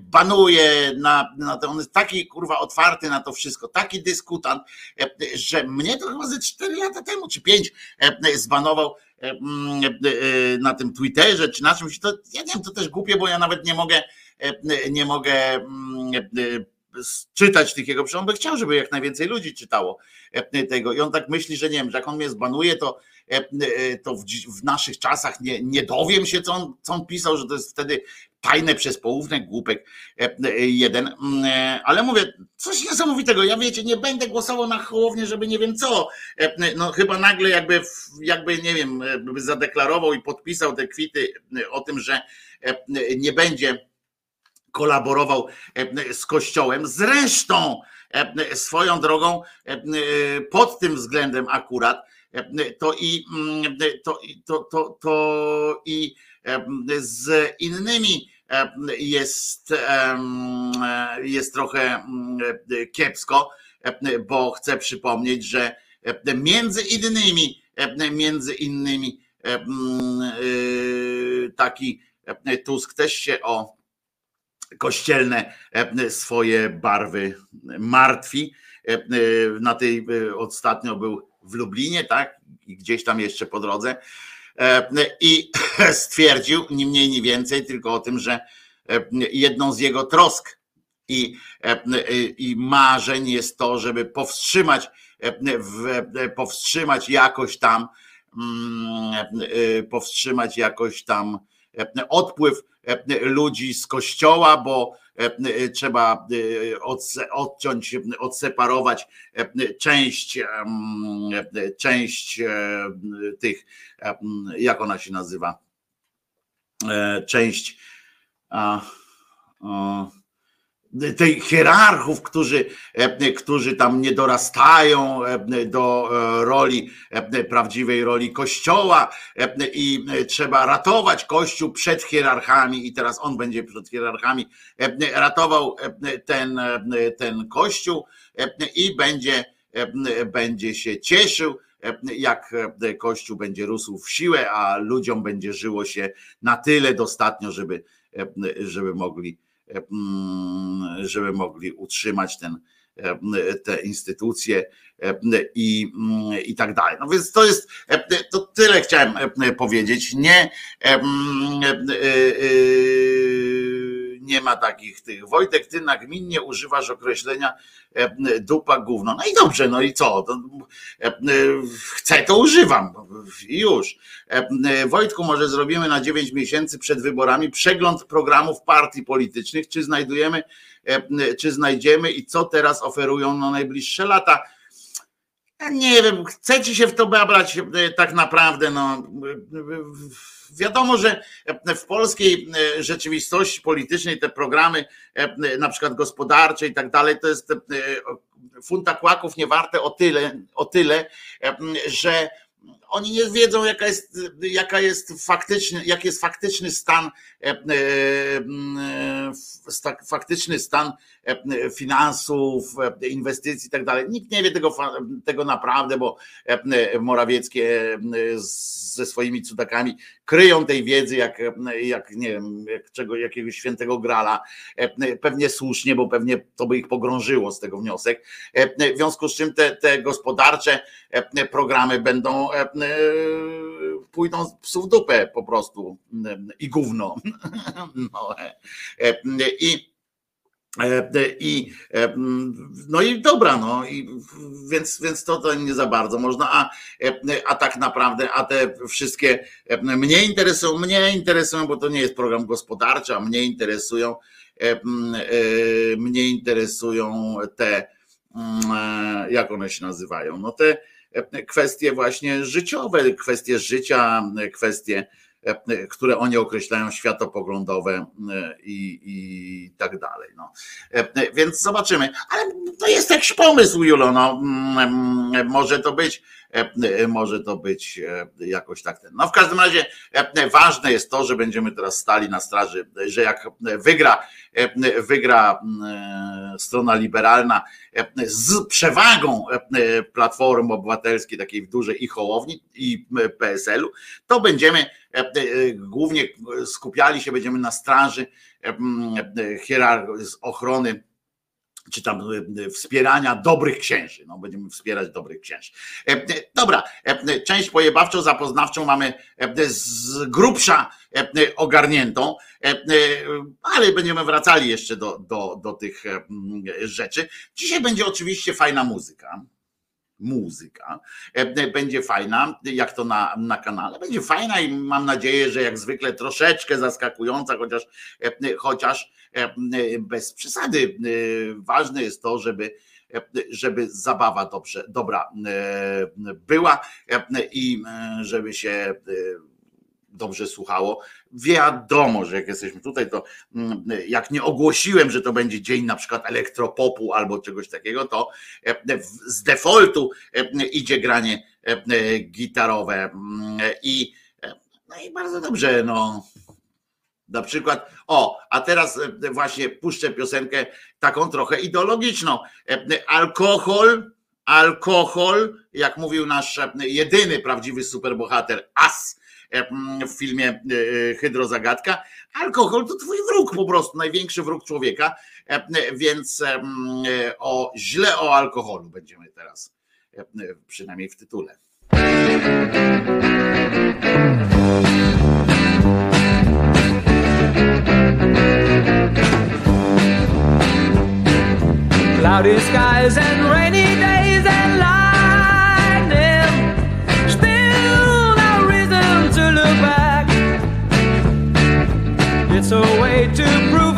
banuje na, na to, on jest taki kurwa otwarty na to wszystko, taki dyskutant, że mnie to chyba ze 4 lata temu, czy 5 zbanował na tym Twitterze, czy na czymś, to ja nie wiem, to też głupie, bo ja nawet nie mogę E, nie mogę mm, e, czytać tych jego, on by chciał, żeby jak najwięcej ludzi czytało e, tego. I on tak myśli, że nie wiem, że jak on mnie zbanuje, to, to w, w, naszych czasach nie, nie dowiem się, co on, co on pisał, że to jest wtedy tajne przez połówek, głupek jeden, mm, ale mówię, coś niesamowitego, ja wiecie, nie będę głosował na Hołownię, żeby nie wiem co, no chyba nagle jakby, jakby nie wiem, zadeklarował i podpisał te kwity o tym, że nie będzie kolaborował z Kościołem. Zresztą swoją drogą pod tym względem akurat to i to, to, to, to i z innymi jest, jest trochę kiepsko, bo chcę przypomnieć, że między innymi, między innymi taki Tusk też się o kościelne swoje barwy martwi. Na tej ostatnio był w Lublinie, tak? I gdzieś tam jeszcze po drodze. I stwierdził, ni mniej, ni więcej, tylko o tym, że jedną z jego trosk i, i marzeń jest to, żeby powstrzymać, powstrzymać jakoś tam, powstrzymać jakoś tam odpływ ludzi z kościoła, bo E, trzeba e, odciąć, odseparować e, część, część tych, jak ona się nazywa, część tych hierarchów, którzy, e, którzy tam nie dorastają e, do e, roli, prawdziwej roli Kościoła i trzeba ratować Kościół przed hierarchami i teraz on będzie przed hierarchami ratował ten, ten Kościół i będzie, będzie się cieszył, jak Kościół będzie rósł w siłę, a ludziom będzie żyło się na tyle dostatnio, żeby, żeby mogli żeby mogli utrzymać ten, te instytucje i, mm, i tak dalej. No więc to jest, to tyle chciałem powiedzieć. Nie, e, nie ma takich tych. Wojtek, ty nagminnie używasz określenia dupa gówno. No i dobrze, no i co? To, chcę, to używam. Już. Wojtku, może zrobimy na 9 miesięcy przed wyborami przegląd programów partii politycznych, czy znajdujemy, czy znajdziemy i co teraz oferują na najbliższe lata. Nie wiem, chcecie się w to babrać tak naprawdę, no. Wiadomo, że w polskiej e, rzeczywistości politycznej te programy, e, na przykład gospodarcze i tak dalej, to jest e, funta kłaków nie warte o tyle, o tyle, że oni nie wiedzą, jaka jest, jaka jest faktyczny, jaki jest faktyczny stan, faktyczny stan finansów, inwestycji i tak dalej. Nikt nie wie tego, tego naprawdę, bo Morawieckie ze swoimi cudakami kryją tej wiedzy jak, jak nie wiem, jak czego, jakiegoś świętego grala. Pewnie słusznie, bo pewnie to by ich pogrążyło z tego wniosek. W związku z czym te, te gospodarcze programy będą pójdą psu w dupę po prostu i gówno. No, I E, I, e, no i dobra, no i więc, więc to, to nie za bardzo można, a, e, a tak naprawdę, a te wszystkie mnie interesują, mnie interesują, bo to nie jest program gospodarczy, a mnie interesują, mnie interesują te, jak one się nazywają, no te kwestie właśnie życiowe, kwestie życia, kwestie które oni określają światopoglądowe e, i, i tak dalej. No. E, więc zobaczymy. Ale to jest jakiś pomysł, Julo. No. Mm, mm, może to być, może to być jakoś tak. No w każdym razie ważne jest to, że będziemy teraz stali na straży, że jak wygra, wygra mm, strona liberalna z przewagą Platformy Obywatelskiej, takiej w dużej i Hołowni i PSL-u, to będziemy E, e, głównie skupiali się będziemy na straży e, ochrony czy tam wspierania dobrych księży. No, będziemy wspierać dobrych księży. Dobra, część pojebawczą, zapoznawczą mamy z grubsza ogarniętą, ale będziemy wracali jeszcze do, do, do tych rzeczy. Dzisiaj będzie oczywiście fajna muzyka muzyka. Będzie fajna, jak to na, na kanale. Będzie fajna i mam nadzieję, że jak zwykle troszeczkę zaskakująca, chociaż, chociaż bez przesady. Ważne jest to, żeby żeby zabawa dobrze, dobra była i żeby się dobrze słuchało. Wiadomo, że jak jesteśmy tutaj, to mm, jak nie ogłosiłem, że to będzie dzień na przykład elektropopu albo czegoś takiego, to e, z defaultu e, idzie granie e, gitarowe mm, i, no i bardzo dobrze, no. Na przykład, o, a teraz właśnie puszczę piosenkę taką trochę ideologiczną. Alkohol, alkohol, jak mówił nasz jedyny prawdziwy superbohater, As w filmie e, e, Hydrozagadka. Alkohol to twój wróg po prostu, największy wróg człowieka, więc o źle o alkoholu będziemy teraz, przynajmniej w tytule. Cloudy skies and rainy a way to prove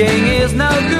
Drinking is no good,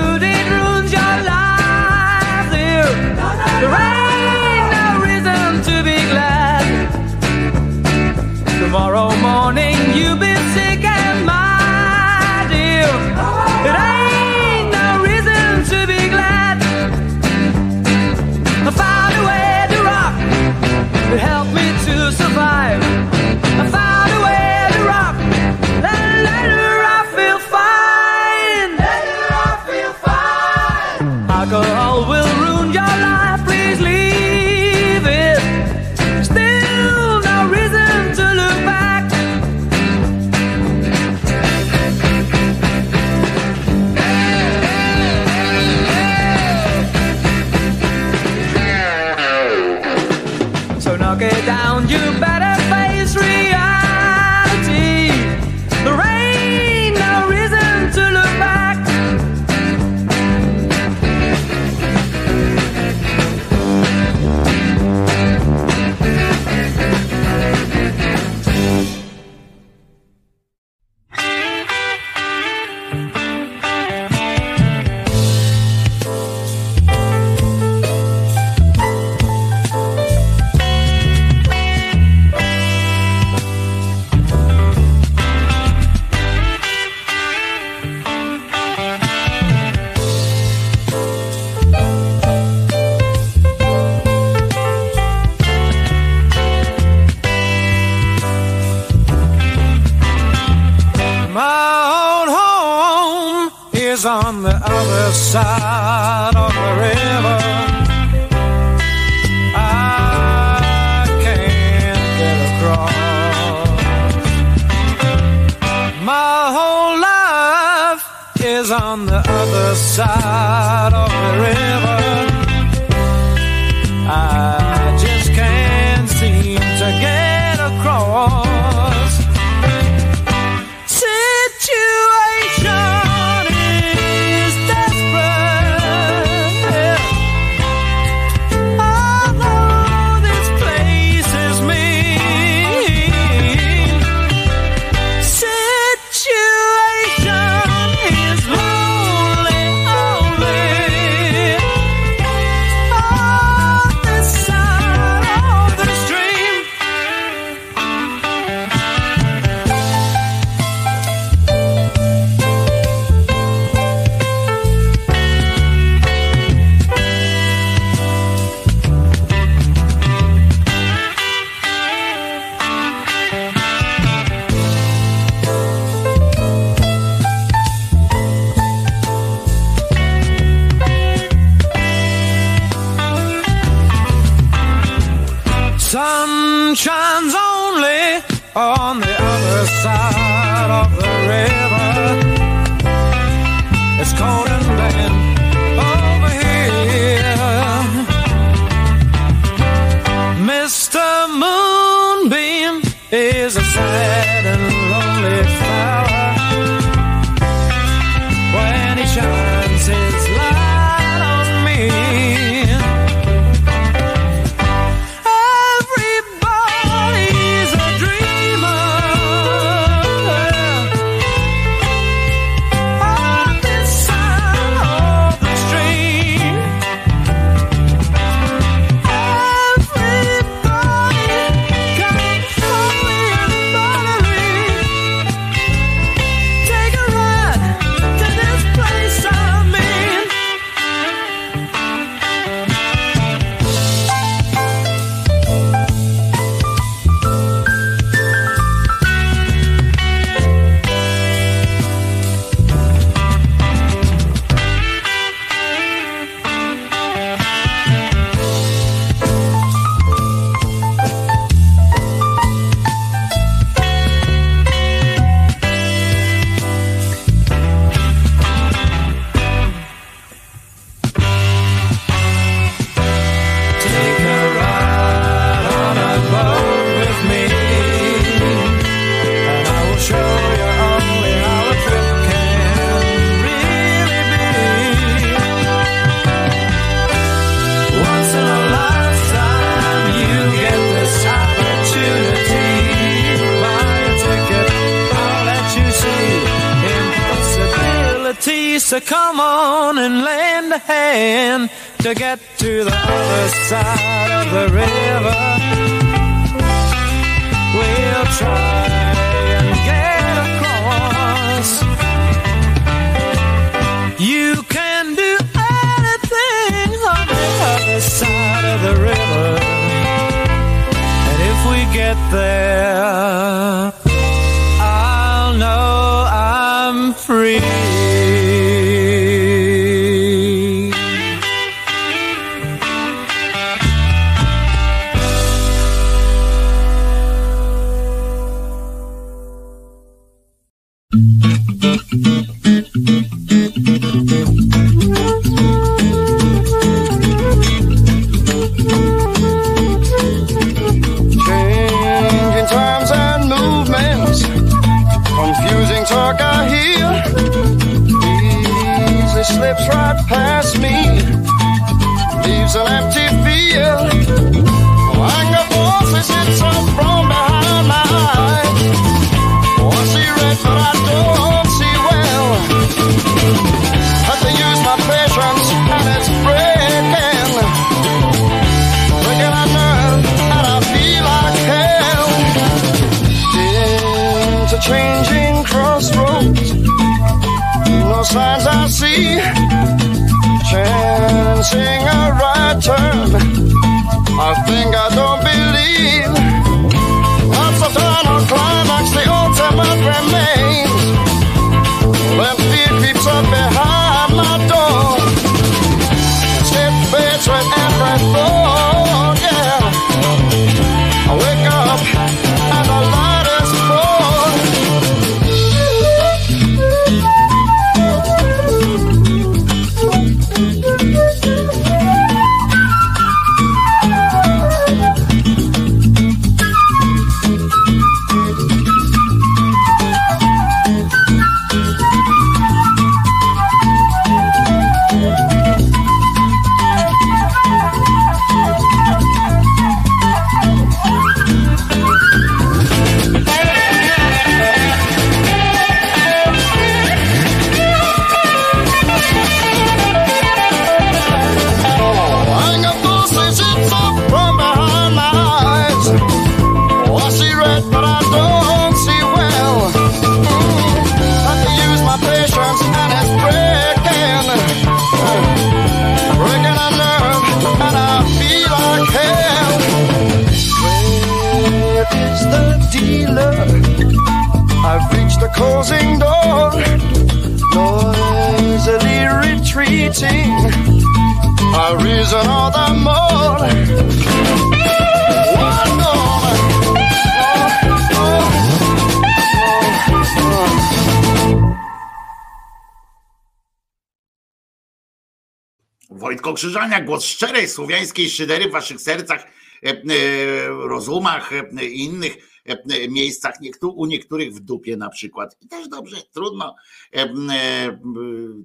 Wojtko Krzyżania, głos szczerej słowiańskiej szydery w waszych sercach, e, e, rozumach i innych e, miejscach, niektó- u niektórych w dupie na przykład. I też dobrze, trudno.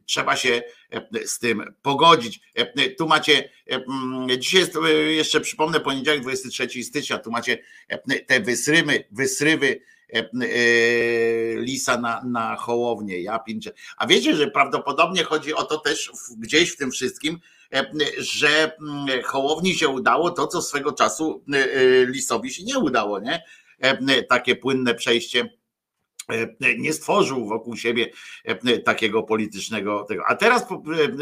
Trzeba się z tym pogodzić. Tu macie, mm, dzisiaj jest jeszcze przypomnę poniedziałek 23 stycznia, tu macie te wysrymy, wysrywy lisa na, na hołownię. Ja pinczę. A wiecie, że prawdopodobnie chodzi o to też gdzieś w tym wszystkim, że mm, Hołowni się udało to, co swego czasu e, e, Lisowi się nie udało, nie? E, Takie płynne przejście e, nie stworzył wokół siebie e, takiego politycznego tego. A teraz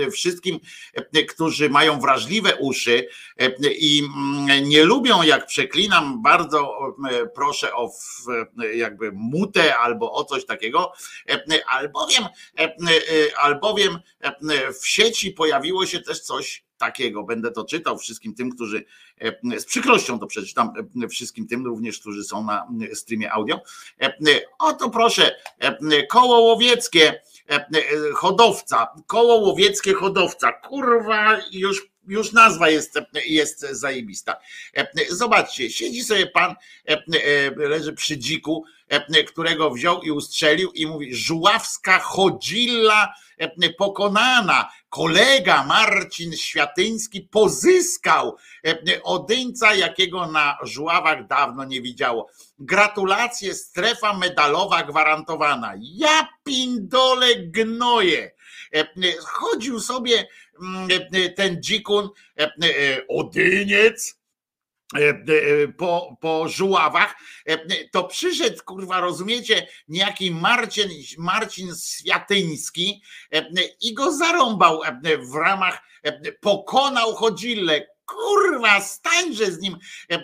e, wszystkim, e, którzy mają wrażliwe uszy e, i mm, nie lubią, jak przeklinam, bardzo e, proszę o e, jakby mutę albo o coś takiego, e, albowiem, e, e, albowiem e, w sieci pojawiło się też coś takiego. Będę to czytał wszystkim tym, którzy e, z przykrością to przeczytam e, wszystkim tym również, którzy są na e, streamie audio. Oto proszę, koło łowieckie, hodowca, koło łowieckie hodowca, kurwa, już, już nazwa jest, jest zajebista. Zobaczcie, siedzi sobie pan, leży przy dziku, którego wziął i ustrzelił i mówi, żuławska chodzilla pokonana, kolega Marcin Światyński pozyskał e, odyńca, jakiego na żuławach dawno nie widziało. Gratulacje, strefa medalowa gwarantowana. Ja pindole gnoje. E, Chodził sobie mm, e, ten dzikun, odyniec, po, po żuławach, e, to przyszedł, kurwa, rozumiecie, niejaki Marcin, Marcin Światyński e, i go zarąbał e, w ramach, e, pokonał chodzillę. Kurwa, stańże z nim, e, e,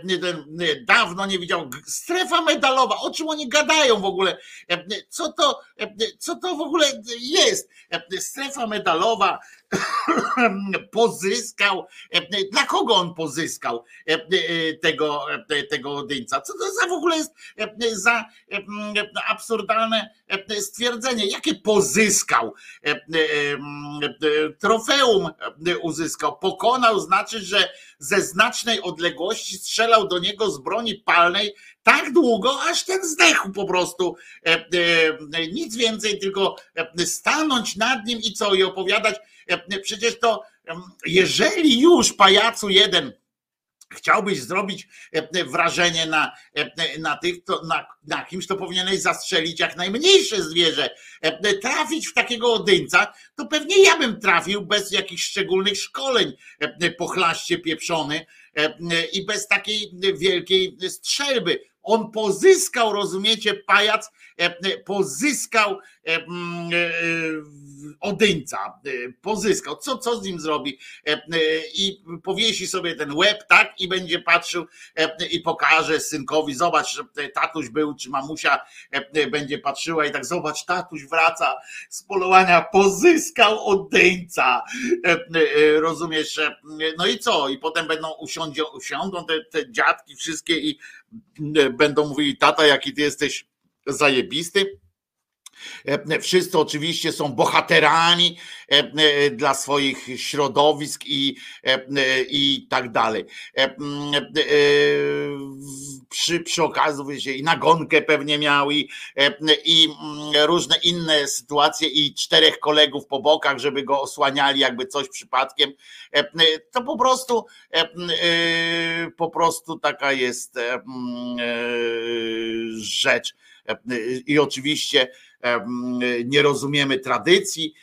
dawno nie widział. Strefa medalowa, o czym oni gadają w ogóle? E, Co to, e, co to w ogóle jest? E, Strefa medalowa pozyskał. e, Dla kogo on pozyskał e, e, tego, tego odyńca? Co to za w ogóle jest za absurdalne stwierdzenie? Jakie pozyskał? Trofeum uzyskał. Pokonał znaczy, że ze znacznej odległości strzelał do niego z broni palnej tak długo, aż ten zdechł po prostu. Nic więcej, tylko stanąć nad nim i co, i opowiadać. Przecież to, jeżeli już pajacu jeden chciałbyś zrobić wrażenie na, na tych, to na, na kimś, to powinieneś zastrzelić jak najmniejsze zwierzę. Trafić w takiego odyńca, to pewnie ja bym trafił bez jakichś szczególnych szkoleń e, pochlaście pieprzony i bez takiej wielkiej strzelby. On pozyskał, rozumiecie, pajac, pozyskał odyńca, e, pozyskał. Co, co z nim zrobi? E, e, I powiesi sobie ten łeb, tak, i będzie patrzył e, i pokaże synkowi, zobacz, tatuś był, czy mamusia e, będzie patrzyła i tak, zobacz, tatuś wraca z polowania, pozyskał odyńca. E, e, Rozumiesz? e, No i co? I potem będą usiądzie, usiądą te, te dziadki wszystkie i e, będą mówili, tata, jaki ty jesteś zajebisty. E, Wszyscy oczywiście są bohaterami e, e, dla swoich środowisk i, e, e, i tak dalej. E, e, Przy, przy okazji wiecie, i nagonkę pewnie miał i, e, i różne inne sytuacje i czterech kolegów po bokach, żeby go osłaniali jakby coś przypadkiem. E, To po prostu e, e, po prostu taka jest e, e, rzecz. E, I oczywiście nie rozumiemy tradycji,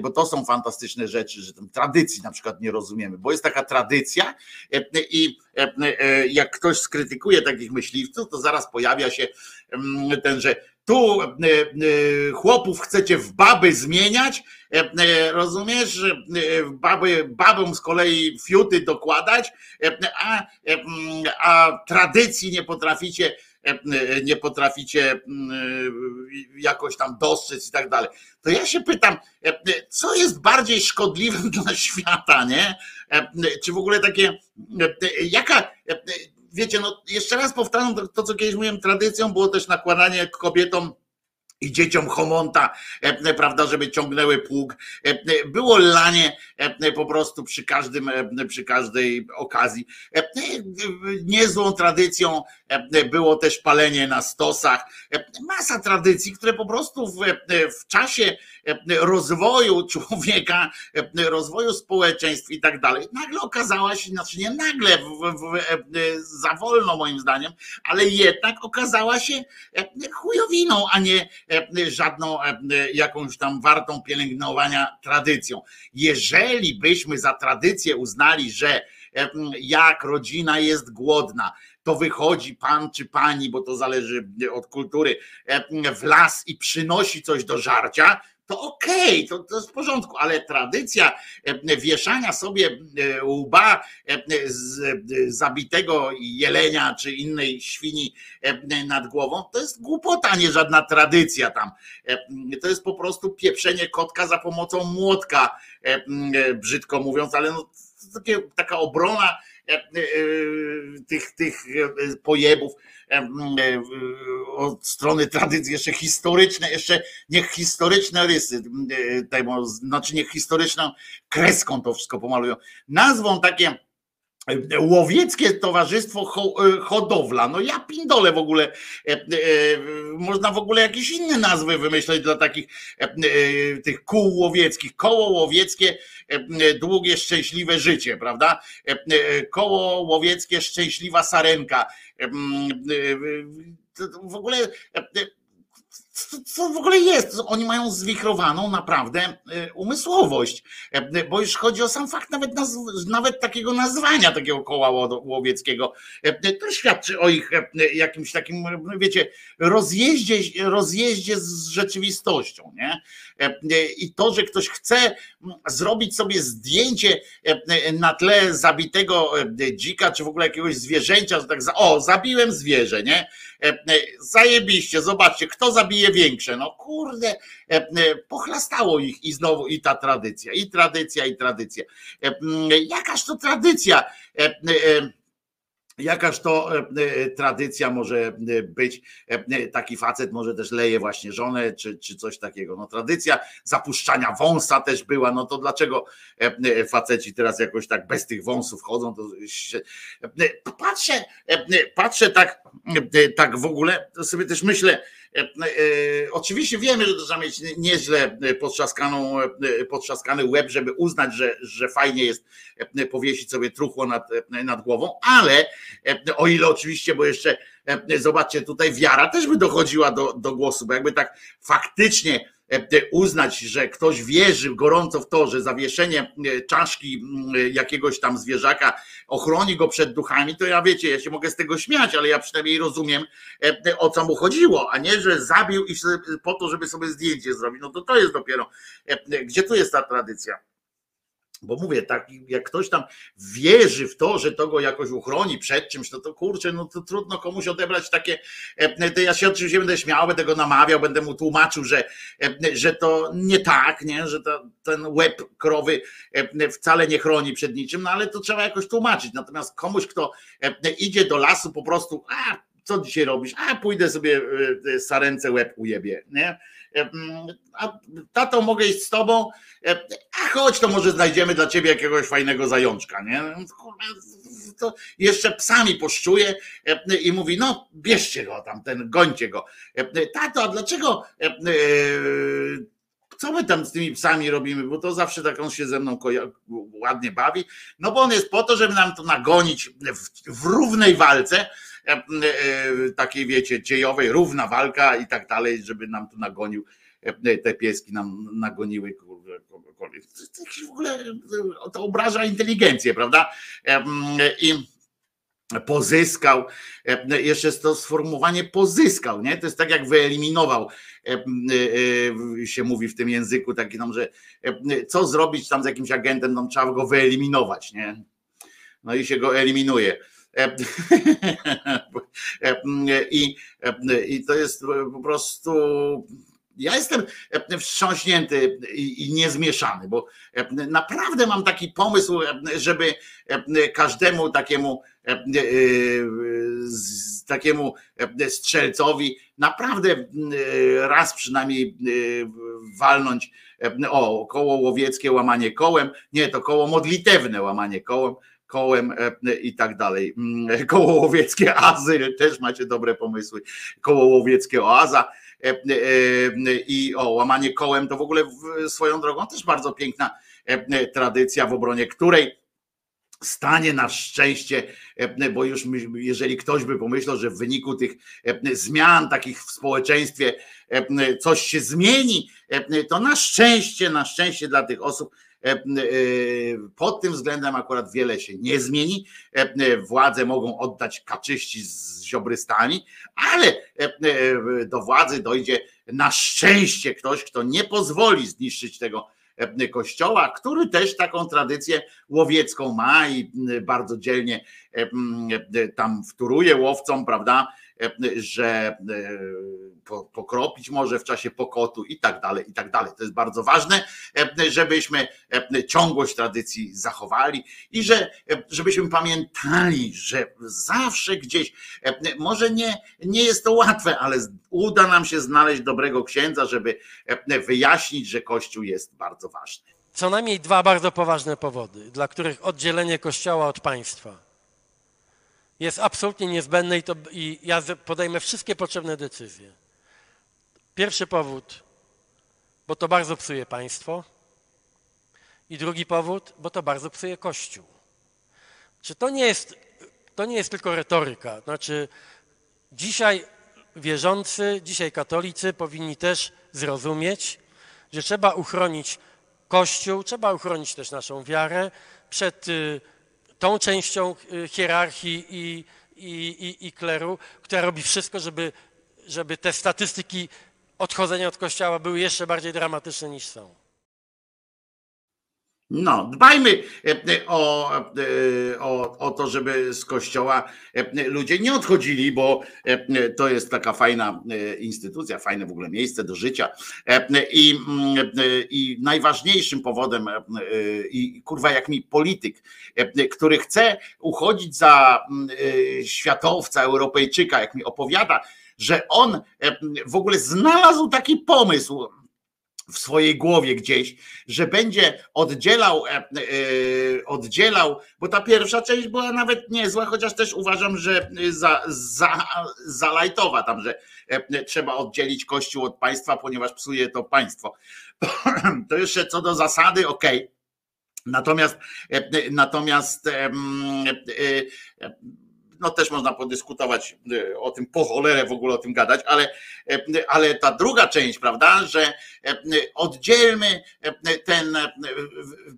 bo to są fantastyczne rzeczy, że tradycji na przykład nie rozumiemy, bo jest taka tradycja i e, jak ktoś skrytykuje takich myśliwców, to zaraz pojawia się ten, że tu e, chłopów chcecie w baby zmieniać, e, rozumiesz, baby, babom z kolei fiuty dokładać, a, a tradycji nie potraficie nie potraficie mm, jakoś tam dostrzec i tak dalej. To ja się pytam, e, co jest bardziej szkodliwe dla świata, nie? E, Czy w ogóle takie, e, jaka, e, wiecie, no jeszcze raz powtarzam to, to co kiedyś mówiłem, tradycją było też nakładanie kobietom i dzieciom Homonta, e, prawda, żeby ciągnęły pług. E, Było lanie e, po prostu przy każdym, przy każdej okazji. Niezłą tradycją było też palenie na stosach. Masa tradycji, które po prostu w, w czasie rozwoju człowieka, rozwoju społeczeństw i tak dalej, nagle okazała się, znaczy nie nagle, w, w, za wolno moim zdaniem, ale jednak okazała się chujowiną, a nie żadną e, jakąś tam wartą pielęgnowania tradycją. Jeżeli byśmy za tradycję uznali, że e, jak rodzina jest głodna, to wychodzi pan czy pani, bo to zależy od kultury, e, w las i przynosi coś do żarcia, to okej, to, to jest w porządku, ale tradycja e, wieszania sobie e, łba e, z zabitego jelenia czy innej świni nad głową, to jest głupota, nie żadna tradycja tam. To jest po prostu pieprzenie kotka za pomocą młotka, brzydko mówiąc, ale no, taka obrona tych, tych e, pojebów e, e, od strony tradycji, jeszcze historyczne, jeszcze niech historyczne rysy, e, znaczy niech historyczną kreską to wszystko pomalują. Nazwą takie Łowieckie Towarzystwo e, Hodowla. No ja pindolę w ogóle. E, e, Można w ogóle jakieś inne nazwy wymyśleć dla takich tych kół łowieckich. Koło łowieckie, długie, szczęśliwe życie, prawda? Koło łowieckie, szczęśliwa sarenka. W ogóle co, w ogóle jest? Oni mają zwichrowaną naprawdę e, umysłowość, E, bo już chodzi o sam fakt nawet, nawet takiego nazwania takiego koła ło- łowieckiego. E, To świadczy o ich e, jakimś takim, no wiecie, rozjeździe, rozjeździe z rzeczywistością. Nie? I to, że ktoś chce zrobić sobie zdjęcie na tle zabitego dzika, czy w ogóle jakiegoś zwierzęcia, że tak, o, zabiłem zwierzę, nie? E, e, Zajebiście, zobaczcie, kto zabije większe. No kurde, e, pochlastało ich i znowu i ta tradycja, i tradycja, i tradycja. Jakaż to tradycja? Jakaż to e, e, tradycja może e, być? Taki facet może też leje właśnie żonę, czy, czy coś takiego. No tradycja zapuszczania wąsa też była, no to dlaczego faceci teraz jakoś tak bez tych wąsów chodzą? To się, patrzę, patrzę tak, tak w ogóle, to sobie też myślę, oczywiście wiemy, że trzeba mieć nieźle potrzaskaną, e, potrzaskany łeb, żeby uznać, że, że fajnie jest e, powiesić sobie truchło nad, e, nad głową, ale e, o ile oczywiście, bo jeszcze e, zobaczcie, tutaj wiara też by dochodziła do, do głosu, bo jakby tak faktycznie e, uznać, że ktoś wierzy gorąco w to, że zawieszenie e, czaszki jakiegoś tam zwierzaka ochroni go przed duchami, to ja wiecie, ja się mogę z tego śmiać, ale ja przynajmniej rozumiem, e, o co mu chodziło, a nie, że zabił i po to, żeby sobie zdjęcie zrobić. No to to jest dopiero, e, gdzie tu jest ta tradycja? Bo mówię, tak, jak ktoś tam wierzy w to, że to go jakoś uchroni przed czymś, no to kurczę, no to trudno komuś odebrać takie. e, ja się oczywiście będę śmiał, będę go namawiał, będę mu tłumaczył, że, e, że to nie tak, nie? że to, ten łeb krowy e, wcale nie chroni przed niczym, no ale to trzeba jakoś tłumaczyć. Natomiast komuś, kto idzie do lasu po prostu, a co dzisiaj robisz? A pójdę sobie e, sarence łeb ujebie, nie? A tato, mogę iść z tobą? A chodź, to może znajdziemy dla ciebie jakiegoś fajnego zajączka, nie? To jeszcze psami poszczuje i mówi, no bierzcie go tam, ten, gońcie go. Tato, a dlaczego e, co my tam z tymi psami robimy, bo to zawsze tak on się ze mną ładnie bawi, no bo on jest po to, żeby nam to nagonić w, w równej walce, takiej wiecie, dziejowej, równa walka i tak dalej, żeby nam tu nagonił, e, te pieski nam nagoniły kogokolwiek. W ogóle e, to obraża inteligencję, prawda? E, I pozyskał, e, jeszcze to sformułowanie pozyskał, nie? To jest tak jak wyeliminował, e, e, e, się mówi w tym języku taki tam, że e, co zrobić tam z jakimś agentem, tam trzeba go wyeliminować, nie? No i się go eliminuje. E, e, I, e, I to jest po prostu Ja jestem wstrząśnięty i, niezmieszany, bo naprawdę mam taki pomysł, żeby każdemu takiemu takiemu strzelcowi naprawdę raz przynajmniej walnąć o koło łowieckie łamanie kołem, nie to koło modlitewne łamanie kołem, kołem i tak dalej. Koło łowieckie azyl, też macie dobre pomysły. Koło łowieckie oaza i o łamanie kołem to w ogóle swoją drogą też bardzo piękna tradycja, w obronie której stanie na szczęście, bo już jeżeli ktoś by pomyślał, że w wyniku tych zmian takich w społeczeństwie coś się zmieni, to na szczęście, na szczęście dla tych osób pod tym względem akurat wiele się nie zmieni. Władze mogą oddać kaczyści z ziobrystami, ale do władzy dojdzie na szczęście ktoś, kto nie pozwoli zniszczyć tego kościoła, który też taką tradycję łowiecką ma i bardzo dzielnie tam wtóruje łowcom, prawda, że pokropić może w czasie pokotu i tak dalej, i tak dalej. To jest bardzo ważne, żebyśmy ciągłość tradycji zachowali i że, żebyśmy pamiętali, że zawsze gdzieś, może nie, nie jest to łatwe, ale uda nam się znaleźć dobrego księdza, żeby wyjaśnić, że Kościół jest bardzo ważny. Co najmniej dwa bardzo poważne powody, dla których oddzielenie Kościoła od państwa jest absolutnie niezbędne i, to, i ja podejmę wszystkie potrzebne decyzje. Pierwszy powód, bo to bardzo psuje państwo. I drugi powód, bo to bardzo psuje Kościół. Czy to nie jest, to nie jest tylko retoryka? Znaczy, dzisiaj wierzący, dzisiaj katolicy powinni też zrozumieć, że trzeba uchronić Kościół, trzeba uchronić też naszą wiarę przed y, tą częścią y, hierarchii i, i, i, i kleru, która robi wszystko, żeby, żeby te statystyki odchodzenia od kościoła były jeszcze bardziej dramatyczne niż są. No, dbajmy e, e, o, e, o, o to, żeby z kościoła ludzie nie odchodzili, bo to jest taka fajna instytucja, fajne w ogóle miejsce do życia. I, mm, i najważniejszym powodem, i kurwa, jak mi polityk, który chce uchodzić za mm, światowca, Europejczyka, jak mi opowiada, że on w ogóle znalazł taki pomysł, w swojej głowie gdzieś, że będzie oddzielał, e, e, oddzielał, bo ta pierwsza część była nawet niezła, chociaż też uważam, że za, za, za lajtowa tam, że e, trzeba oddzielić Kościół od państwa, ponieważ psuje to państwo. To jeszcze co do zasady, okej. Okay. Natomiast, natomiast no też można podyskutować e, o tym, po cholerę w ogóle o tym gadać, ale, e, ale ta druga część, prawda, że e, oddzielmy ten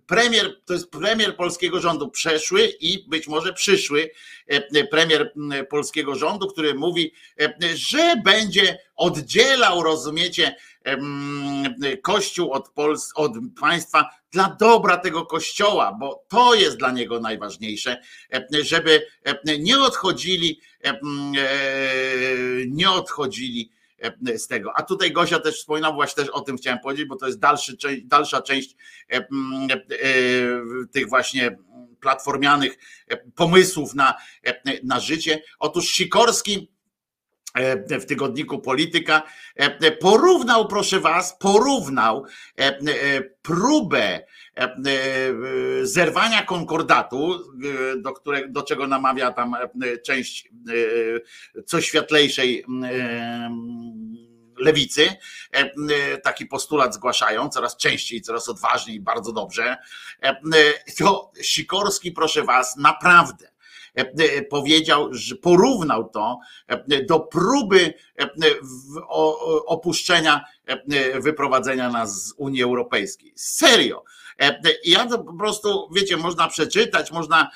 premier, to jest premier polskiego rządu przeszły i być może przyszły premier polskiego rządu, który mówi, że będzie oddzielał, rozumiecie, Kościół od, Pols od państwa dla dobra tego kościoła, bo to jest dla niego najważniejsze, żeby nie odchodzili, nie odchodzili z tego. A tutaj Gosia też wspominał, właśnie też o tym chciałem powiedzieć, bo to jest dalszy, dalsza część tych właśnie platformianych pomysłów na, na życie. Otóż Sikorski E, w tygodniku Polityka, e, porównał, proszę was, porównał e, próbę zerwania konkordatu, do, które, do czego namawia tam część co światlejszej lewicy, taki postulat zgłaszają coraz częściej, coraz odważniej, bardzo dobrze. To Sikorski, proszę was, naprawdę E, e, powiedział, że porównał to e, do próby opuszczenia, wyprowadzenia nas z Unii Europejskiej. Serio. Ja to po prostu, wiecie, można przeczytać, można,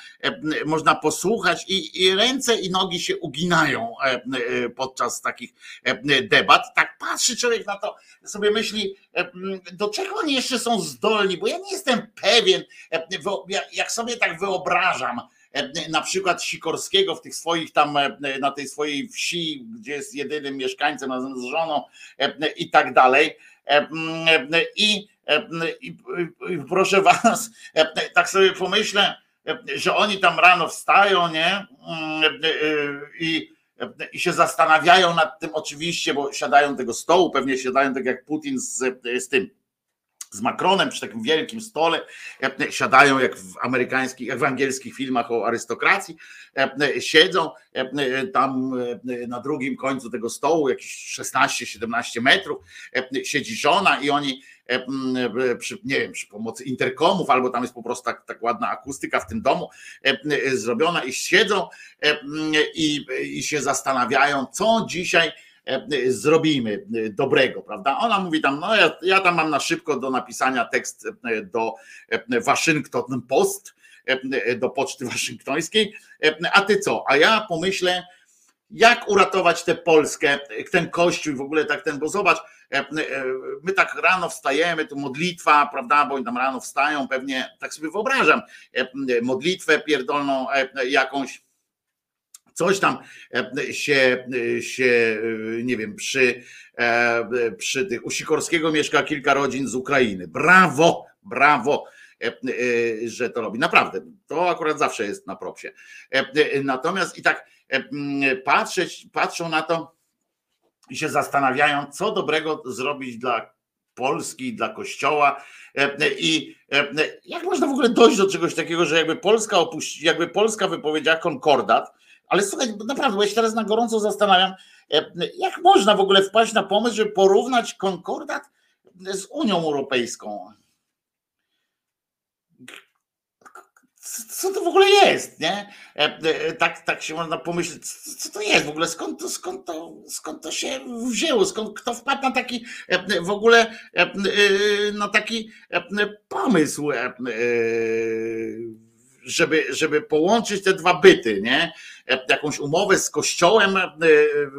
można posłuchać i, i, ręce i nogi się uginają podczas takich debat. Tak patrzy człowiek na to, sobie myśli, do czego oni jeszcze są zdolni, bo ja nie jestem pewien, jak sobie tak wyobrażam, e, na przykład Sikorskiego w tych swoich tam, e, na tej swojej wsi, gdzie jest jedynym mieszkańcem razem z żoną e, i tak dalej. E, e, I, e, i, i proszę was, e, tak sobie pomyślę, e, że oni tam rano wstają, nie? Mm, e, e, I, e, i się zastanawiają nad tym oczywiście, bo siadają tego stołu, pewnie siadają tak jak Putin z, z tym, z Macronem przy takim wielkim stole, e, siadają jak w amerykańskich, jak w angielskich filmach o arystokracji, e, siedzą e, tam na drugim końcu tego stołu, jakieś 16-17 metrów, siedzi żona i oni przy, nie wiem, przy pomocy interkomów, albo tam jest po prostu tak, tak ładna akustyka w tym domu zrobiona i siedzą i, i się zastanawiają, co dzisiaj zrobimy dobrego, prawda? Ona mówi tam, no ja, ja tam mam na szybko do napisania tekst e, do e, Waszyngton Post, e, do poczty waszyngtońskiej, e, a ty co? A ja pomyślę, jak uratować tę Polskę, ten kościół i w ogóle tak ten, bo zobacz, e, e, my tak rano wstajemy, tu modlitwa, prawda, bo oni tam rano wstają, pewnie tak sobie wyobrażam, e, modlitwę pierdolną e, jakąś, coś tam e, się, się nie wiem, przy, e, przy tych, u Sikorskiego mieszka kilka rodzin z Ukrainy. Brawo, brawo, e, e, że to robi. Naprawdę, to akurat zawsze jest na propsie. E, e, Natomiast i tak e, patrzeć, patrzą na to i się zastanawiają, co dobrego zrobić dla Polski, dla Kościoła e, i e, jak można w ogóle dojść do czegoś takiego, że jakby Polska opuści, jakby Polska wypowiedziała konkordat, ale słuchaj, naprawdę, ja się teraz na gorąco zastanawiam, e, jak można w ogóle wpaść na pomysł, żeby porównać konkordat z Unią Europejską. Co to w ogóle jest, nie? E, e, Tak, tak się można pomyśleć, co to jest w ogóle, skąd to, skąd to, skąd to się wzięło, skąd kto wpadł na taki w ogóle na taki pomysł, żeby, żeby połączyć te dwa byty, nie? Jakąś umowę z Kościołem, e,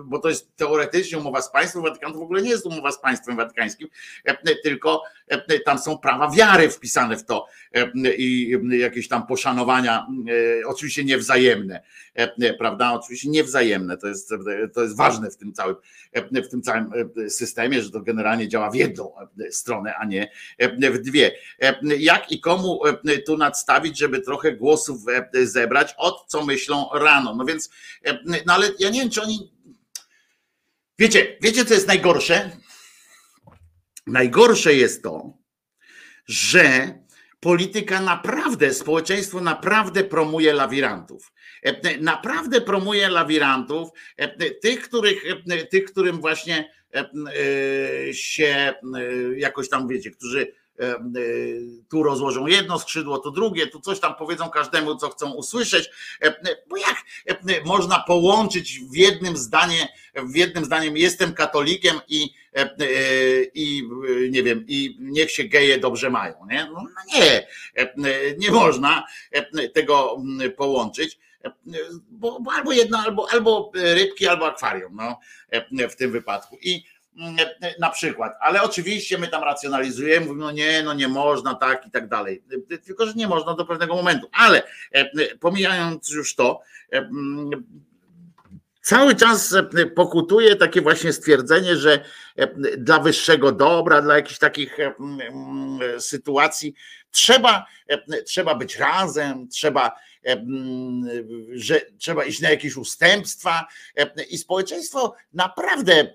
bo to jest teoretycznie umowa z państwem Watykanem, to w ogóle nie jest umowa z państwem watykańskim, e, tylko tam są prawa wiary wpisane w to e, i jakieś tam poszanowania, e, oczywiście niewzajemne, e, prawda? Oczywiście niewzajemne, to jest, to jest ważne w tym całym, e, w tym całym e, systemie, że to generalnie działa w jedną e, stronę, a nie e, w dwie. E, Jak i komu e, tu nadstawić, żeby trochę głosów e, zebrać, od co myślą rano. No więc, e, no ale ja nie wiem, czy oni. Wiecie, wiecie, co jest najgorsze? Najgorsze jest to, że polityka naprawdę, społeczeństwo naprawdę promuje lawirantów. E, Naprawdę promuje lawirantów, e, tych, których, e, tych, którym właśnie e, e, się e, jakoś tam wiecie, którzy e, e, tu rozłożą jedno skrzydło, tu drugie, tu coś tam powiedzą każdemu, co chcą usłyszeć. E, Bo jak e, można połączyć w jednym zdanie, w jednym zdaniem jestem katolikiem i, e, e, i e, nie wiem, i niech się geje dobrze mają. Nie, no no nie, e, nie można e, tego mm, połączyć. e, Bo, bo albo jedno, albo, albo rybki, albo akwarium, no, e, w tym wypadku. I na przykład, ale oczywiście my tam racjonalizujemy, mówimy, no nie, no nie można, tak i tak dalej. Tylko, że nie można do pewnego momentu. Ale e, pomijając już to, e, mm, cały czas e, pokutuje takie właśnie stwierdzenie, że e, dla wyższego dobra, dla jakichś takich e, mm, mm, sytuacji trzeba, e, trzeba być razem, trzeba, e, mm, że trzeba iść na jakieś ustępstwa e, i społeczeństwo naprawdę e,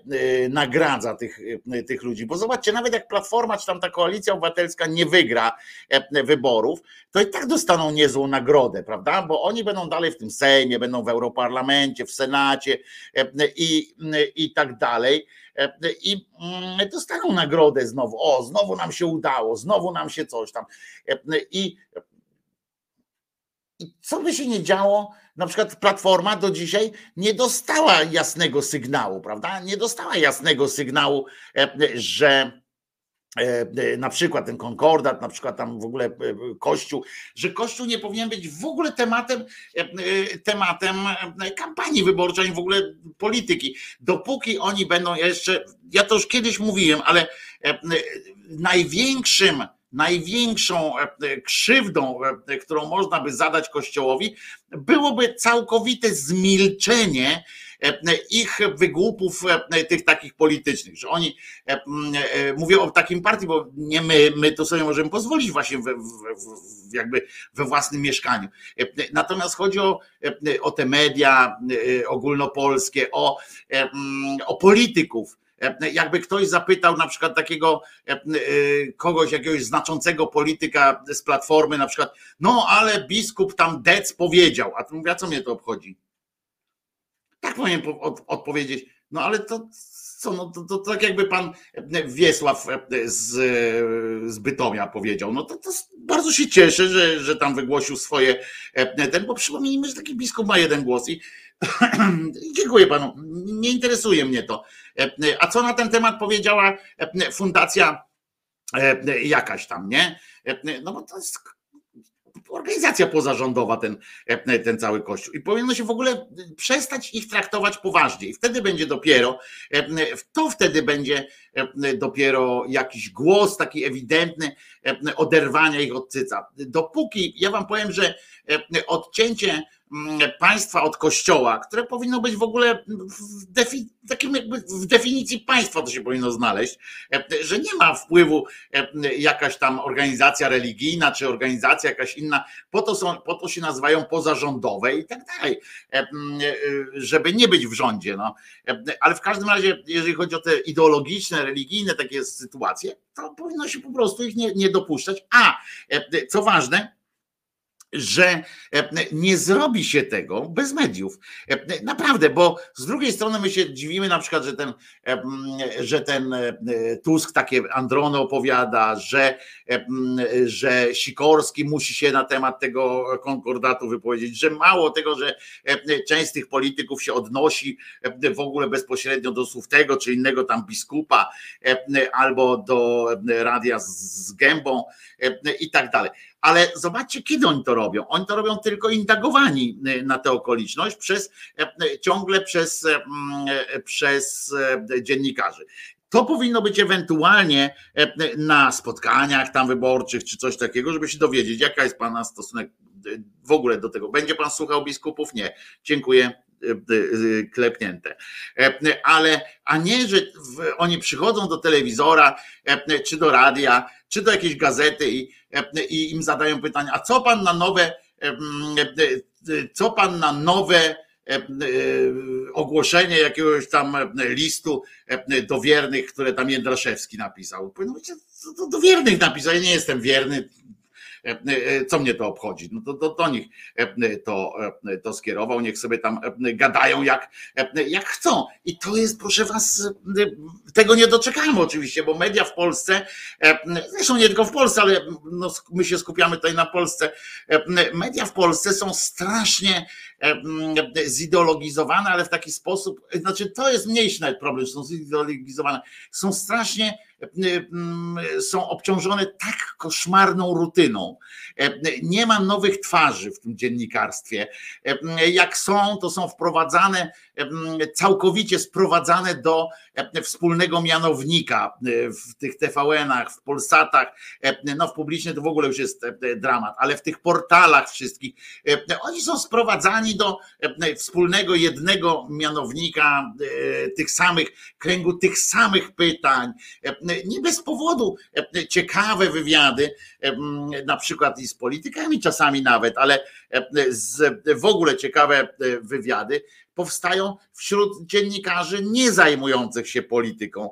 nagradza tych, e, tych ludzi, bo zobaczcie, nawet jak Platforma czy tam ta koalicja obywatelska nie wygra e, wyborów, to i tak dostaną niezłą nagrodę, prawda? Bo oni będą dalej w tym Sejmie, będą w Europarlamencie, w Senacie e, i, i tak dalej. E, I mm, dostaną nagrodę znowu. O, znowu nam się udało, znowu nam się coś tam. E, I, i co by się nie działo, na przykład Platforma do dzisiaj nie dostała jasnego sygnału, prawda? Nie dostała jasnego sygnału, e, że e, na przykład ten konkordat, na przykład tam w ogóle e, Kościół, że Kościół nie powinien być w ogóle tematem, tematem kampanii wyborczej, w ogóle polityki. Dopóki oni będą jeszcze, ja to już kiedyś mówiłem, ale największym, największą krzywdą, którą można by zadać Kościołowi, byłoby całkowite zmilczenie ich wygłupów, tych takich politycznych, że oni mówią o takim partii, bo nie my, my to sobie możemy pozwolić właśnie we, w, jakby we własnym mieszkaniu. Natomiast chodzi o, o te media ogólnopolskie, o, o polityków, jakby ktoś zapytał na przykład takiego kogoś, jakiegoś znaczącego polityka z platformy, na przykład, no ale biskup tam Dec powiedział, a to mówię, a co mnie to obchodzi? Tak powinien odpowiedzieć, no ale to co, no to, to, to tak jakby pan Wiesław z, z Bytomia powiedział, no to, to bardzo się cieszę, że, że tam wygłosił swoje, ten, bo przypomnijmy, że taki biskup ma jeden głos i dziękuję panu, nie interesuje mnie to. A co na ten temat powiedziała fundacja jakaś tam, nie? No bo to jest organizacja pozarządowa, ten, ten cały kościół. I powinno się w ogóle przestać ich traktować poważnie. I wtedy będzie dopiero, to wtedy będzie dopiero jakiś głos taki ewidentny oderwania ich od cyca. Dopóki, ja wam powiem, że odcięcie Mm, państwa od kościoła, które powinno być w ogóle w, defi, takim jakby w definicji państwa to się powinno znaleźć, e, że nie ma wpływu e, jakaś tam organizacja religijna czy organizacja jakaś inna, po to, są, po to się nazywają pozarządowe i tak dalej, e, żeby nie być w rządzie. No. Ale w każdym razie, jeżeli chodzi o te ideologiczne, religijne takie sytuacje, to powinno się po prostu ich nie, nie dopuszczać. A co ważne, że e, nie zrobi się tego bez mediów. E, naprawdę, bo z drugiej strony my się dziwimy na przykład, że ten, e, że ten Tusk takie Androny opowiada, że, że Sikorski musi się na temat tego konkordatu wypowiedzieć, że mało tego, że część z tych polityków się odnosi w ogóle bezpośrednio do słów tego czy innego tam biskupa albo do radia z gębą i tak dalej ale zobaczcie, kiedy oni to robią. Oni to robią tylko indagowani y, na tę okoliczność przez, y, ciągle przez, przez dziennikarzy. To powinno być ewentualnie na spotkaniach tam wyborczych czy coś takiego, żeby się dowiedzieć, jaka jest pana stosunek w ogóle do tego. Będzie pan słuchał biskupów? Nie. Dziękuję. Klepnięte. Ale, a nie, że oni przychodzą do telewizora czy do radia czy do jakiejś gazety i, i im zadają pytania, a co pan na nowe, co pan na nowe ogłoszenie jakiegoś tam listu do wiernych, które tam Jędraszewski napisał. No, do wiernych napisał, ja nie jestem wierny, E, e, co mnie to obchodzi? No to, do nich e, to, to skierował, niech sobie tam gadają jak, jak chcą. I to jest, proszę was, tego nie doczekamy oczywiście, bo media w Polsce, zresztą nie tylko w Polsce, ale no, my się skupiamy tutaj na Polsce, media w Polsce są strasznie zideologizowane, ale w taki sposób, znaczy to jest mniejszy nawet problem, że są zideologizowane, są strasznie są obciążone tak koszmarną rutyną. Nie ma nowych twarzy w tym dziennikarstwie. Jak są, to są wprowadzane, całkowicie sprowadzane do wspólnego mianownika w tych TVN-ach, w Polsatach, no w publicznej to w ogóle już jest dramat, ale w tych portalach wszystkich, oni są sprowadzani do wspólnego jednego mianownika tych samych, kręgu tych samych pytań, nie bez powodu ciekawe wywiady, na przykład i z politykami czasami nawet, ale w ogóle ciekawe wywiady powstają wśród dziennikarzy nie zajmujących się polityką,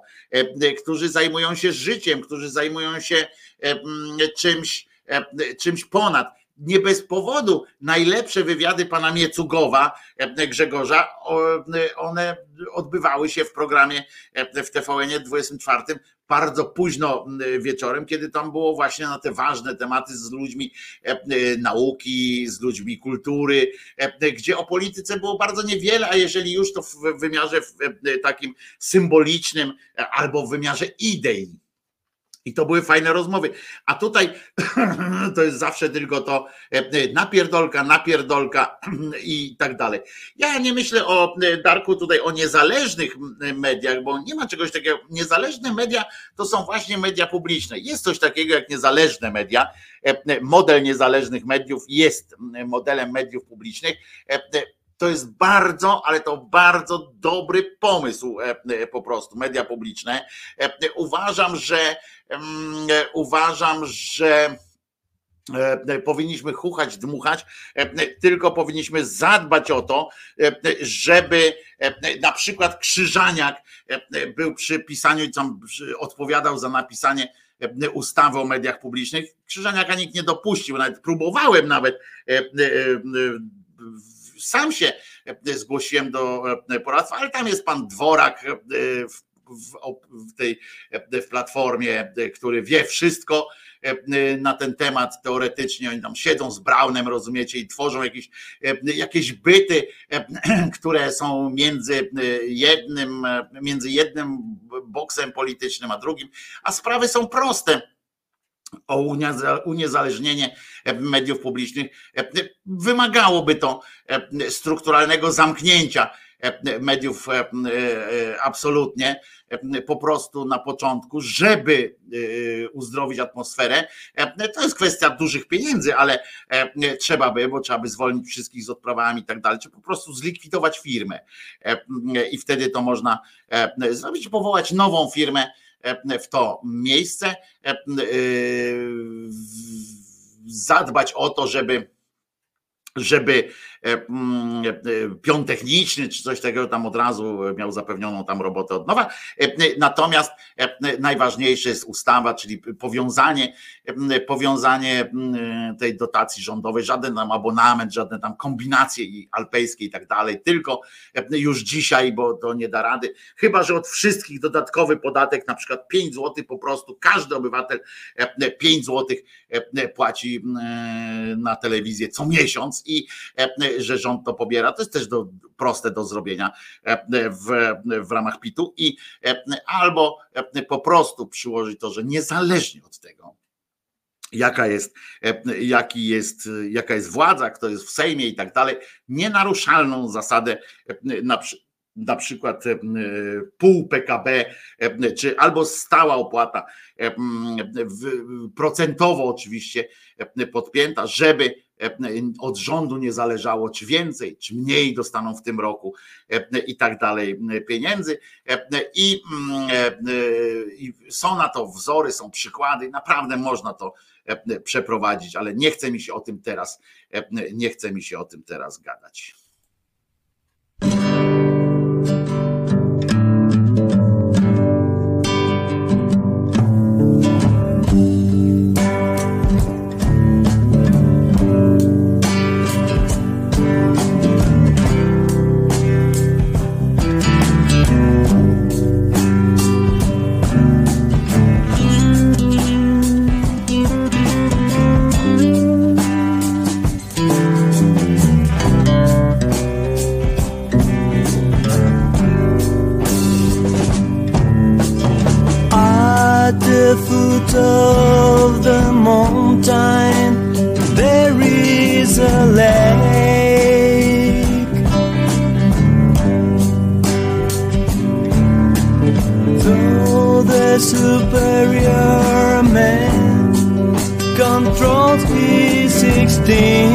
którzy zajmują się życiem, którzy zajmują się czymś, czymś ponad. Nie bez powodu najlepsze wywiady pana Miecugowa, Grzegorza, one odbywały się w programie w TVN 24 bardzo późno wieczorem, kiedy tam było właśnie na te ważne tematy z ludźmi nauki, z ludźmi kultury, gdzie o polityce było bardzo niewiele, a jeżeli już to w wymiarze takim symbolicznym albo w wymiarze idei I to były fajne rozmowy. A tutaj to jest zawsze tylko to e, napierdolka, napierdolka i tak dalej. Ja nie myślę o e, Darku tutaj o niezależnych mediach, bo nie ma czegoś takiego. Niezależne media to są właśnie media publiczne. Jest coś takiego jak niezależne media. E, Model niezależnych mediów jest modelem mediów publicznych. To jest bardzo, ale to bardzo dobry pomysł e, e, po prostu, media publiczne. E, Uważam, że mm, uważam, że powinniśmy chuchać, dmuchać, tylko powinniśmy zadbać o to, żeby na przykład Krzyżaniak był przy pisaniu i tam odpowiadał za napisanie ustawy o mediach publicznych. Krzyżaniaka nikt nie dopuścił, nawet próbowałem nawet sam się e, zgłosiłem do e, poradztwa, ale tam jest pan Dworak e, w, w, tej w platformie, który wie wszystko na ten temat teoretycznie. Oni tam siedzą z Braunem, rozumiecie, i tworzą jakieś, jakieś byty, które są między jednym, między jednym boksem politycznym a drugim, a sprawy są proste o unieza- uniezależnienie e, mediów publicznych. e, Wymagałoby to e, strukturalnego zamknięcia e, mediów e, e, absolutnie, e, po prostu na początku, żeby e, uzdrowić atmosferę. E, To jest kwestia dużych pieniędzy, ale e, trzeba by, bo trzeba by zwolnić wszystkich z odprawami i tak dalej, czy po prostu zlikwidować firmę. E, I wtedy to można e, zrobić, powołać nową firmę e, w to miejsce, e, e, zadbać o to, żeby żeby e, e, pion techniczny czy coś takiego tam od razu miał zapewnioną tam robotę od nowa. E, e, Natomiast e, najważniejsze jest ustawa, czyli powiązanie, e, powiązanie mm, tej dotacji rządowej, żaden tam abonament, żadne tam kombinacje i alpejskie i tak dalej, tylko e, już dzisiaj, bo to nie da rady, chyba że od wszystkich dodatkowy podatek, na przykład 5 zł po prostu, każdy obywatel e, 5 zł płaci e, na telewizję co miesiąc i e, że rząd to pobiera, to jest też do, proste do zrobienia e, w, w ramach PIT-u i e, albo e, po prostu przyłożyć to, że niezależnie od tego, jaka jest, jaki jest, jaka jest władza, kto jest w Sejmie i tak dalej, nienaruszalną zasadę na, przy- na przykład pół PKB, czy albo stała opłata, procentowo oczywiście podpięta, żeby od rządu nie zależało, czy więcej, czy mniej dostaną w tym roku e, i tak dalej e, pieniędzy. E, I, mm, e, e, i są na to wzory, są przykłady, naprawdę można to e, przeprowadzić, ale nie chce mi się o tym teraz, e, nie chce mi się o tym teraz gadać. redeemed.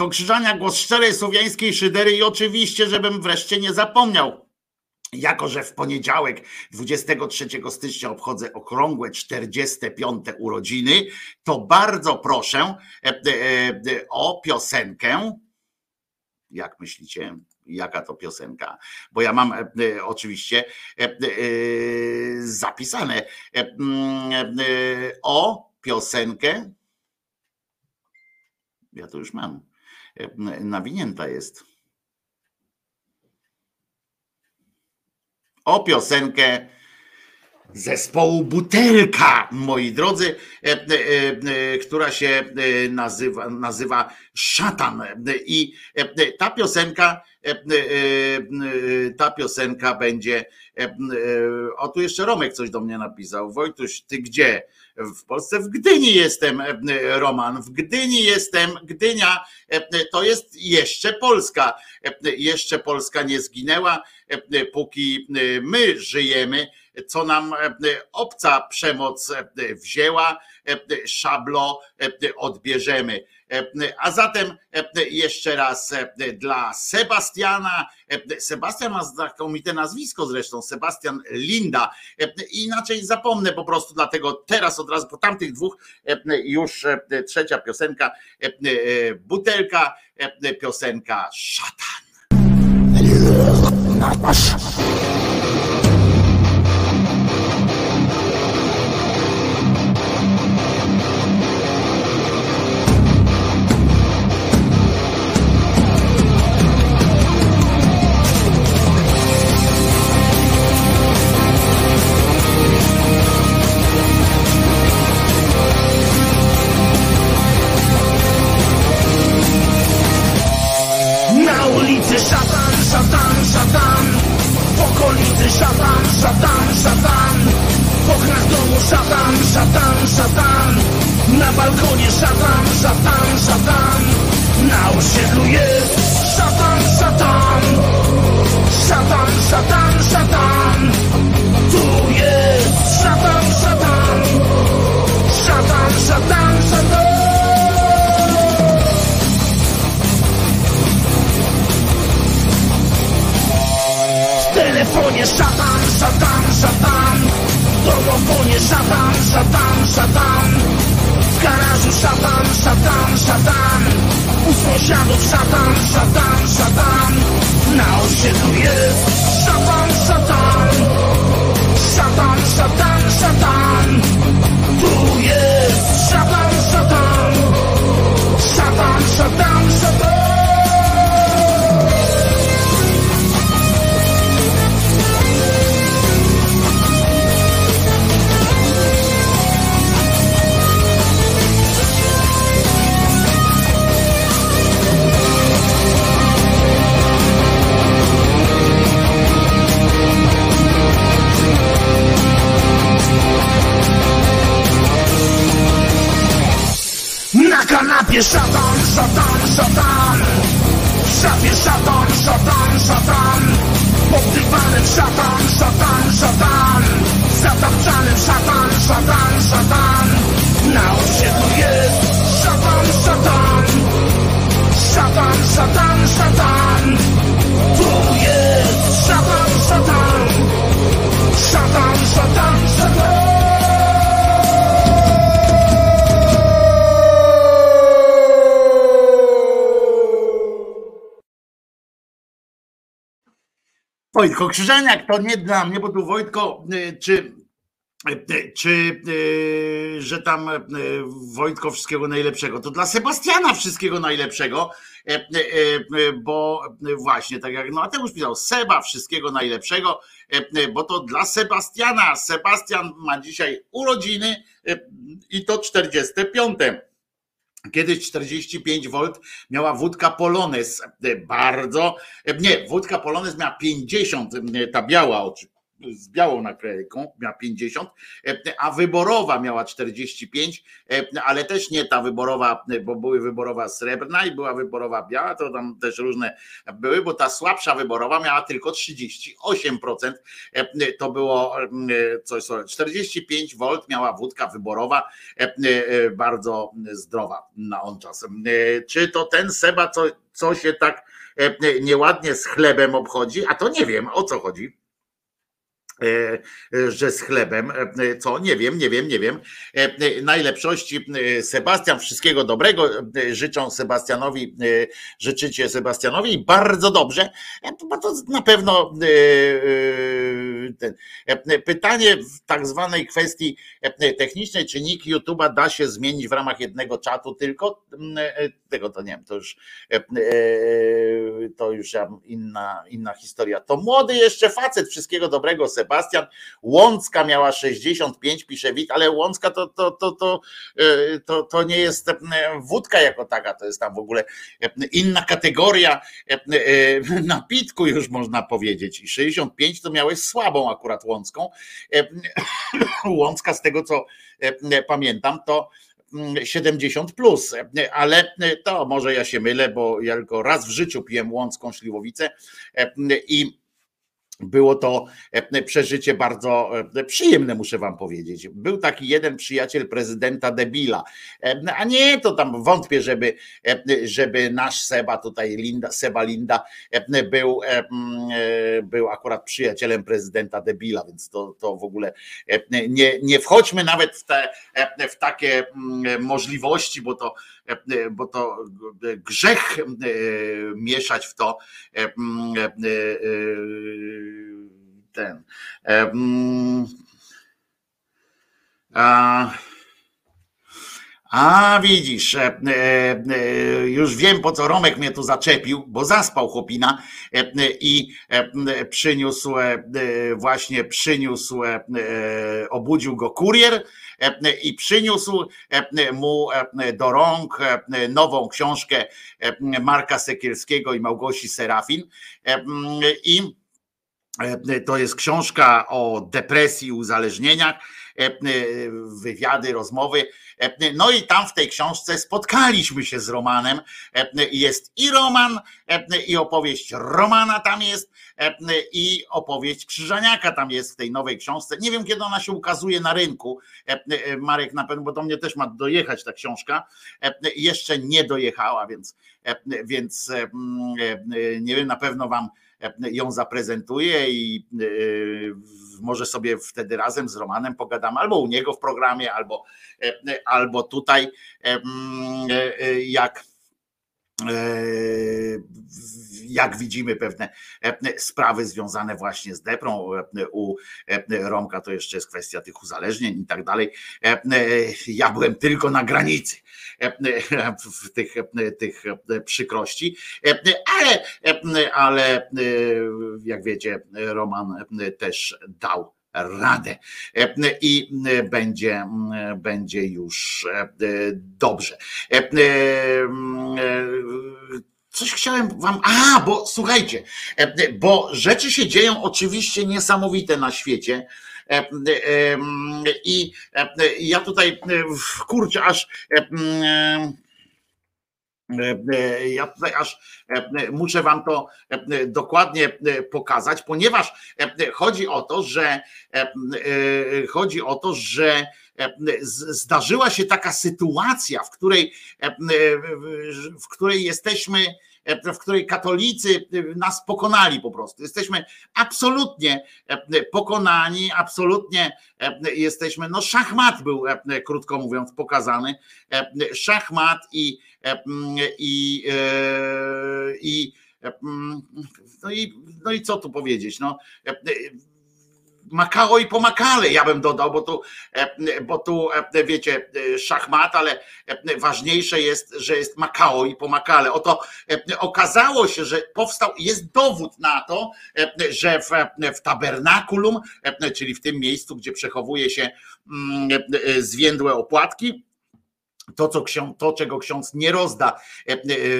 Wojtko Krzyżania, głos szczerej słowiańskiej szydery i oczywiście, żebym wreszcie nie zapomniał. Jako, że w poniedziałek 23 stycznia obchodzę okrągłe 45 urodziny, to bardzo proszę e, e, e, o piosenkę. Jak myślicie, jaka to piosenka? Bo ja mam oczywiście zapisane o piosenkę ja to już mam. E, nawinięta jest. O piosenkę zespołu Butelka, moi drodzy, e, e, która się nazywa, nazywa Szatan. I ta piosenka, ta piosenka będzie. O, tu jeszcze Romek coś do mnie napisał. Wojtuś, ty gdzie? W Polsce. W Gdyni jestem, e, Roman, w Gdyni jestem. Gdynia e, to jest jeszcze Polska. E, jeszcze Polska nie zginęła, póki my żyjemy, co nam obca przemoc wzięła, szablo odbierzemy. A zatem jeszcze raz dla Sebastiana. Sebastian ma znakomite nazwisko zresztą, Sebastian Linda. Inaczej zapomnę po prostu, dlatego teraz od razu po tamtych dwóch już trzecia piosenka, butelka, piosenka szatan. W telefonie szatan, szatan, szatan. Domofonie szatan, szatan, szatan. W garażu szatan, szatan, szatan. U sąsiadów szatan, szatan, szatan. Na osiedlu jest szatan, szatan. Szatan, szatan, szatan szafie szatan, szatan, szatan. W szafie szatan, szatan, szatan. Pod dywanem szatan, szatan, szatan. Zatapczanym szatan, szatan, szatan. Na osiedlu jest szatan, szatan. Szatan, szatan, szatan. Tu jest szatan, szatan. Szatan, szatan, szatan Wojtko Krzyżaniak, to nie dla mnie, bo tu Wojtko, y, czy, y, czy y, że tam Wojtko wszystkiego najlepszego, to dla Sebastiana wszystkiego najlepszego, bo właśnie, tak jak Mateusz pisał, Seba wszystkiego najlepszego, bo to dla Sebastiana. Sebastian ma dzisiaj urodziny i to 45. Kiedyś 45 V miała wódka Polones. Bardzo. Nie, wódka Polones miała 50, ta biała, oczy- z białą naklejką, miała 50, a wyborowa miała 45, ale też nie ta wyborowa, bo były wyborowa srebrna i była wyborowa biała, to tam też różne były, bo ta słabsza wyborowa miała tylko 38%. To było coś, co 45 V miała wódka wyborowa, e, e, bardzo zdrowa na on czas. E, Czy to ten Seba, co, co się tak e, nieładnie z chlebem obchodzi? A to nie wiem, o co chodzi. E, e, że z chlebem, e, co nie wiem, nie wiem, nie wiem. Najlepszości Sebastian, wszystkiego dobrego. Życzą Sebastianowi, życzycie Sebastianowi bardzo dobrze, bo to na pewno ten, e, pytanie w tak zwanej kwestii e, technicznej, czy nick YouTube'a da się zmienić w ramach jednego czatu tylko, m, e, tego to nie wiem, to już e, e, to już inna, inna historia. To młody jeszcze facet, wszystkiego dobrego, Sebastian. Łącka miała 65, pisze Wit, ale Łącka to, to, to, to, e, to, to nie jest e, wódka jako taka, to jest tam w ogóle e, inna kategoria e, e, napitku już można powiedzieć. I 65 to miałeś akurat Łącką. E, Łącka z tego co e, pamiętam, to mm, 70 plus, e, ale to może ja się mylę, bo ja tylko raz w życiu piłem łącką śliwowicę e, i było to e, przeżycie bardzo e, przyjemne, muszę wam powiedzieć. Był taki jeden przyjaciel prezydenta Debila, e, a nie to tam wątpię, żeby, żeby nasz Seba tutaj, Linda, Seba Linda był, mm, był akurat przyjacielem prezydenta Debila, więc to, to w ogóle nie, nie wchodźmy nawet w, te, w takie mm, możliwości, bo to, bo to grzech e, mieszać w to e, e, e, ten. e, A, a widzisz, e, e, e, już wiem po co Romek mnie tu zaczepił, bo zaspał chłopina e, e, i e, e, przyniósł, e, e, właśnie przyniósł, e, e, obudził go kurier e, e, i przyniósł e, mu e, do rąk e, nową książkę e, Marka Sekielskiego i Małgosi Serafin e, i E, To jest książka o depresji i uzależnieniach, e, e, wywiady, rozmowy. E, No i tam w tej książce spotkaliśmy się z Romanem. E, Jest i Roman, e, i opowieść Romana tam jest, i opowieść Krzyżaniaka tam jest w tej nowej książce. Nie wiem, kiedy ona się ukazuje na rynku. Marek na pewno, bo do mnie też ma dojechać ta książka. Jeszcze nie dojechała, więc, więc mm, nie wiem, na pewno wam ją zaprezentuję i y, może sobie wtedy razem z Romanem pogadamy, albo u niego w programie, albo, e, albo tutaj, e, mm, e, e, jak e, jak widzimy pewne e, sprawy związane właśnie z deprą. E, U e, Romka to jeszcze jest kwestia tych uzależnień i tak dalej. E, e, Ja byłem tylko na granicy e, w tych, e, tych e, przykrości, E, ale, e, ale e, jak wiecie, Roman e, też dał radę E, i e, będzie, będzie już e, dobrze. Coś chciałem wam. A, bo słuchajcie, bo rzeczy się dzieją oczywiście niesamowite na świecie. I ja tutaj, kurczę, aż Ja tutaj aż muszę wam to dokładnie pokazać, ponieważ chodzi o to, że chodzi o to, że zdarzyła się taka sytuacja, w której, w której jesteśmy w której katolicy nas pokonali po prostu. Jesteśmy absolutnie pokonani, absolutnie jesteśmy, no szachmat był, krótko mówiąc, pokazany. Szachmat i, i, i, no i, no i co tu powiedzieć? No, Makao i pomakale, ja bym dodał, bo tu, bo tu wiecie, szachmat, ale ważniejsze jest, że jest Makao i pomakale. Oto okazało się, że powstał, jest dowód na to, że w, w tabernakulum, czyli w tym miejscu, gdzie przechowuje się zwiędłe opłatki, to, co ksiądz, to, czego ksiądz nie rozda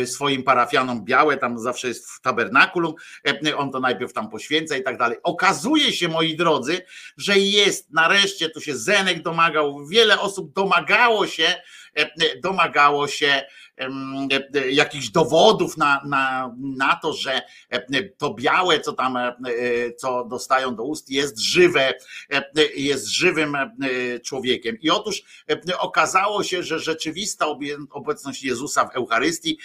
swoim parafianom białe, tam zawsze jest w tabernakulum, on to najpierw tam poświęca i tak dalej. Okazuje się, moi drodzy, że jest nareszcie, tu się Zenek domagał, wiele osób domagało się, domagało się jakichś dowodów na, na, na to, że to białe, co tam, co dostają do ust, jest żywe, jest żywym człowiekiem. I otóż okazało się, że rzeczywista obecność Jezusa w Eucharystii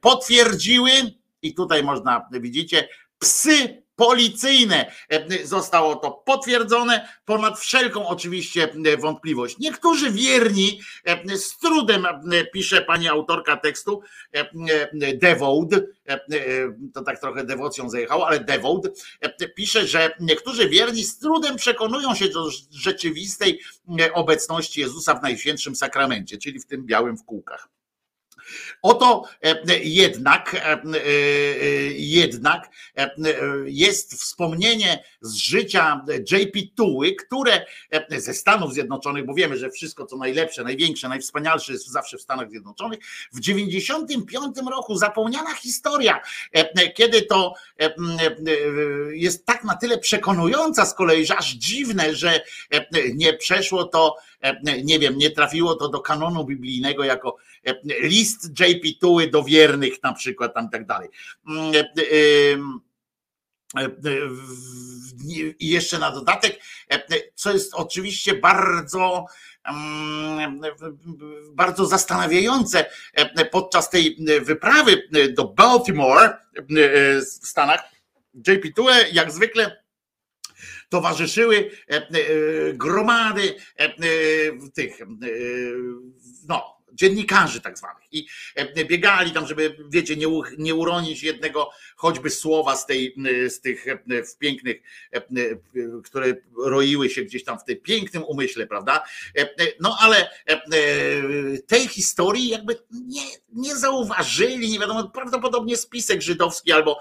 potwierdziły, i tutaj można, widzicie, psy policyjne. Zostało to potwierdzone ponad wszelką oczywiście wątpliwość. Niektórzy wierni z trudem pisze pani autorka tekstu Devoud, to tak trochę dewocją zajechało, ale Devoud pisze, że niektórzy wierni z trudem przekonują się do rzeczywistej obecności Jezusa w Najświętszym Sakramencie, czyli w tym białym w kółkach. Oto jednak, jednak jest wspomnienie z życia JP Tuły, które ze Stanów Zjednoczonych, bo wiemy, że wszystko co najlepsze, największe, najwspanialsze jest zawsze w Stanach Zjednoczonych. W 95 roku zapomniana historia, kiedy to jest tak na tyle przekonująca z kolei, że aż dziwne, że nie przeszło to, nie wiem, nie trafiło to do kanonu biblijnego jako list JP Tuły do wiernych na przykład tam tak dalej. I jeszcze na dodatek, co jest oczywiście bardzo bardzo zastanawiające podczas tej wyprawy do Baltimore w Stanach. JP Tule jak zwykle towarzyszyły gromady tych no, dziennikarzy tak zwanych. I biegali tam, żeby wiecie, nie, nie uronić jednego choćby słowa z tej, z tych pięknych, które roiły się gdzieś tam w tym pięknym umyśle, prawda? No ale tej historii jakby nie, nie zauważyli, nie wiadomo, prawdopodobnie spisek żydowski albo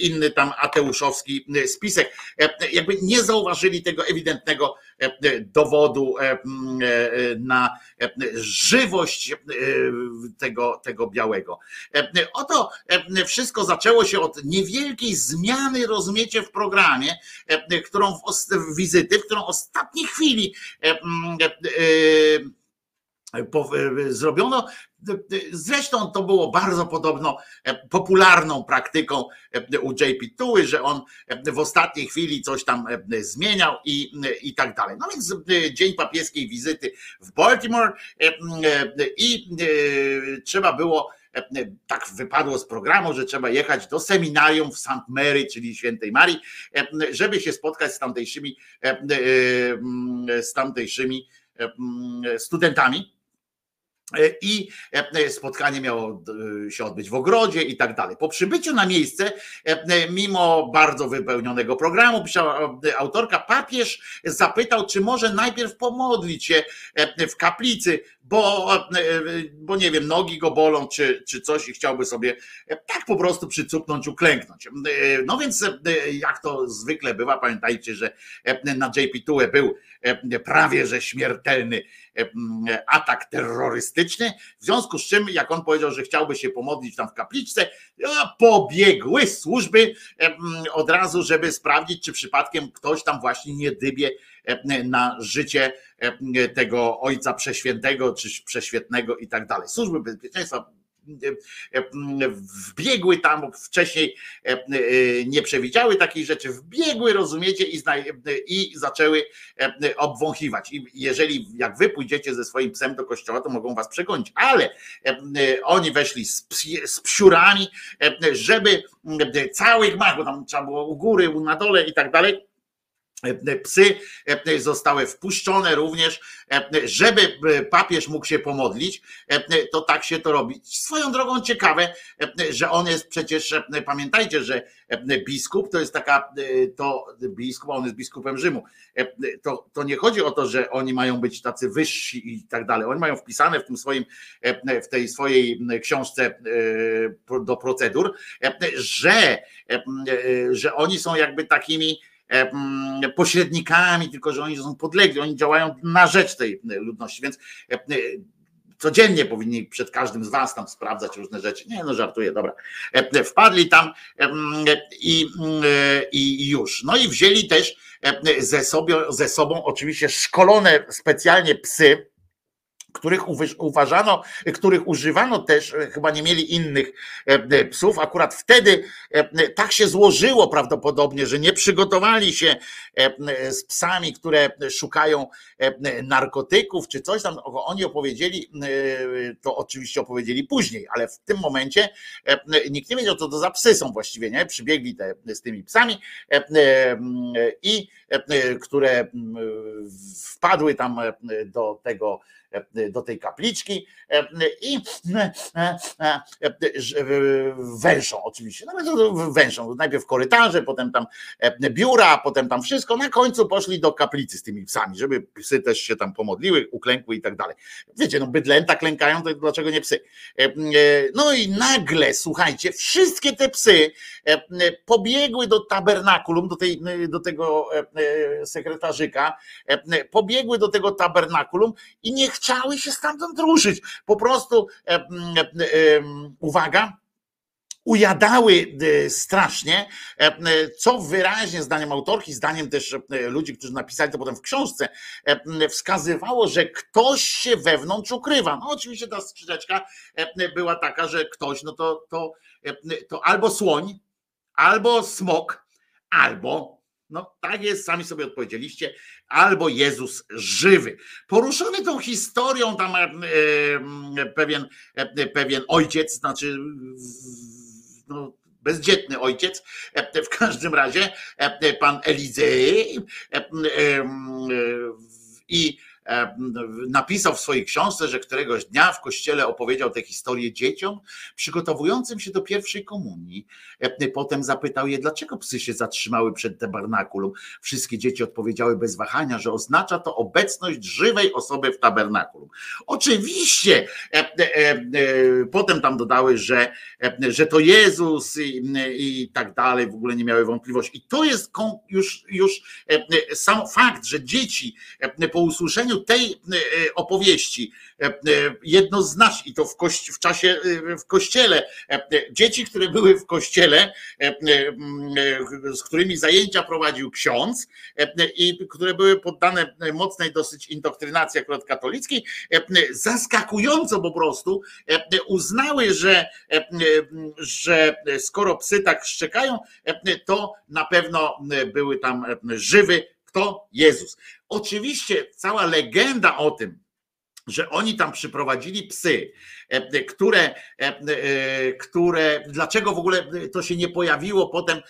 inny tam ateuszowski spisek, jakby nie zauważyli tego ewidentnego dowodu na żywość tego, tego białego. Oto wszystko zaczęło się od niewielkiej zmiany, rozumiecie, w programie, którą w wizyty, w którą w ostatniej chwili zrobiono. Zresztą to było bardzo podobno popularną praktyką u JP Tuły, że on w ostatniej chwili coś tam zmieniał i, i tak dalej. No więc dzień papieskiej wizyty w Baltimore i trzeba było tak wypadło z programu, że trzeba jechać do seminarium w St. Mary, czyli świętej Marii, żeby się spotkać z tamtejszymi, z tamtejszymi studentami. I spotkanie miało się odbyć w ogrodzie i tak dalej. Po przybyciu na miejsce, mimo bardzo wypełnionego programu, pisała autorka, papież zapytał, czy może najpierw pomodlić się w kaplicy, bo, bo nie wiem, nogi go bolą, czy, czy coś i chciałby sobie tak po prostu przycupnąć, uklęknąć. No więc jak to zwykle bywa, pamiętajcie, że na JP Tue był prawie że śmiertelny atak terrorystyczny, w związku z czym, jak on powiedział, że chciałby się pomodlić tam w kapliczce, pobiegły służby od razu, żeby sprawdzić, czy przypadkiem ktoś tam właśnie nie dybie na życie tego ojca przeświętego czy prześwietnego i tak dalej. Służby bezpieczeństwa wbiegły tam, wcześniej nie przewidziały takiej rzeczy, wbiegły, rozumiecie, i, i zaczęły obwąchiwać. I jeżeli, jak wy pójdziecie ze swoim psem do kościoła, to mogą was przegonić, ale oni weszli z, z psiurami, żeby całych mach, bo tam trzeba było u góry, na dole i tak dalej, Psy zostały wpuszczone również, żeby papież mógł się pomodlić, to tak się to robi. Swoją drogą ciekawe, że on jest przecież, pamiętajcie, że biskup to jest taka, to biskup, on jest biskupem Rzymu. To, to nie chodzi o to, że oni mają być tacy wyżsi i tak dalej. Oni mają wpisane w tym swoim, w tej swojej książce do procedur, że, że oni są jakby takimi, E, pośrednikami, tylko że oni są podlegli, oni działają na rzecz tej ludności, więc e, e, codziennie powinni przed każdym z was tam sprawdzać różne rzeczy. Nie, no żartuję, dobra. Wpadli tam i, i już. No i wzięli też ze, sobie, ze sobą oczywiście szkolone specjalnie psy, których uważano, których używano też, e, chyba nie mieli innych e, e, psów. Akurat wtedy tak się złożyło prawdopodobnie, że nie przygotowali się z psami, które szukają narkotyków czy coś tam. Oni opowiedzieli, to oczywiście opowiedzieli później, ale w tym momencie nikt nie wiedział, co to za psy są właściwie, nie? Przybiegli te, z tymi psami i które wpadły tam do tego do tej kapliczki e, i e, węszą oczywiście. No węszą. Najpierw korytarze, potem tam biura, potem tam wszystko. Na końcu poszli do kaplicy z tymi psami, żeby psy też się tam pomodliły, uklękły i tak dalej. Wiecie, no bydlęta klękają, to dlaczego nie psy? No i nagle, słuchajcie, wszystkie te psy pobiegły do tabernakulum, do, tej, do tego sekretarzyka, pobiegły do tego tabernakulum i nie chciały się stamtąd ruszyć. Po prostu, e, e, uwaga, ujadały e, strasznie, co wyraźnie zdaniem autorki, zdaniem też ludzi, którzy napisali to potem w książce, wskazywało, że ktoś się wewnątrz ukrywa. No oczywiście ta skrzydeczka była taka, że ktoś, no to, to, to albo słoń, albo smok, albo no tak jest, sami sobie odpowiedzieliście, albo Jezus żywy. Poruszony tą historią tam e, e, pewien, e, pewien ojciec, znaczy no, bezdzietny ojciec, w każdym razie pan Elizei i napisał w swojej książce, że któregoś dnia w kościele opowiedział tę historię dzieciom przygotowującym się do pierwszej komunii. Potem zapytał je, dlaczego psy się zatrzymały przed tabernakulum. Wszystkie dzieci odpowiedziały bez wahania, że oznacza to obecność żywej osoby w tabernakulum. Oczywiście potem tam dodały, że, że to Jezus i, i tak dalej, w ogóle nie miały wątpliwości. I to jest już, już sam fakt, że dzieci po usłyszeniu tej e, opowieści e, e, jednoznacznie, i to w, w czasie w kościele, dzieci, które były w kościele, z którymi zajęcia prowadził ksiądz i które były poddane mocnej dosyć indoktrynacji akurat katolickiej, zaskakująco po prostu uznały, że, że skoro psy tak szczekają, to na pewno były tam żywy kto? Jezus. Oczywiście cała legenda o tym, że oni tam przyprowadzili psy, e, które, e, e, które, dlaczego w ogóle to się nie pojawiło potem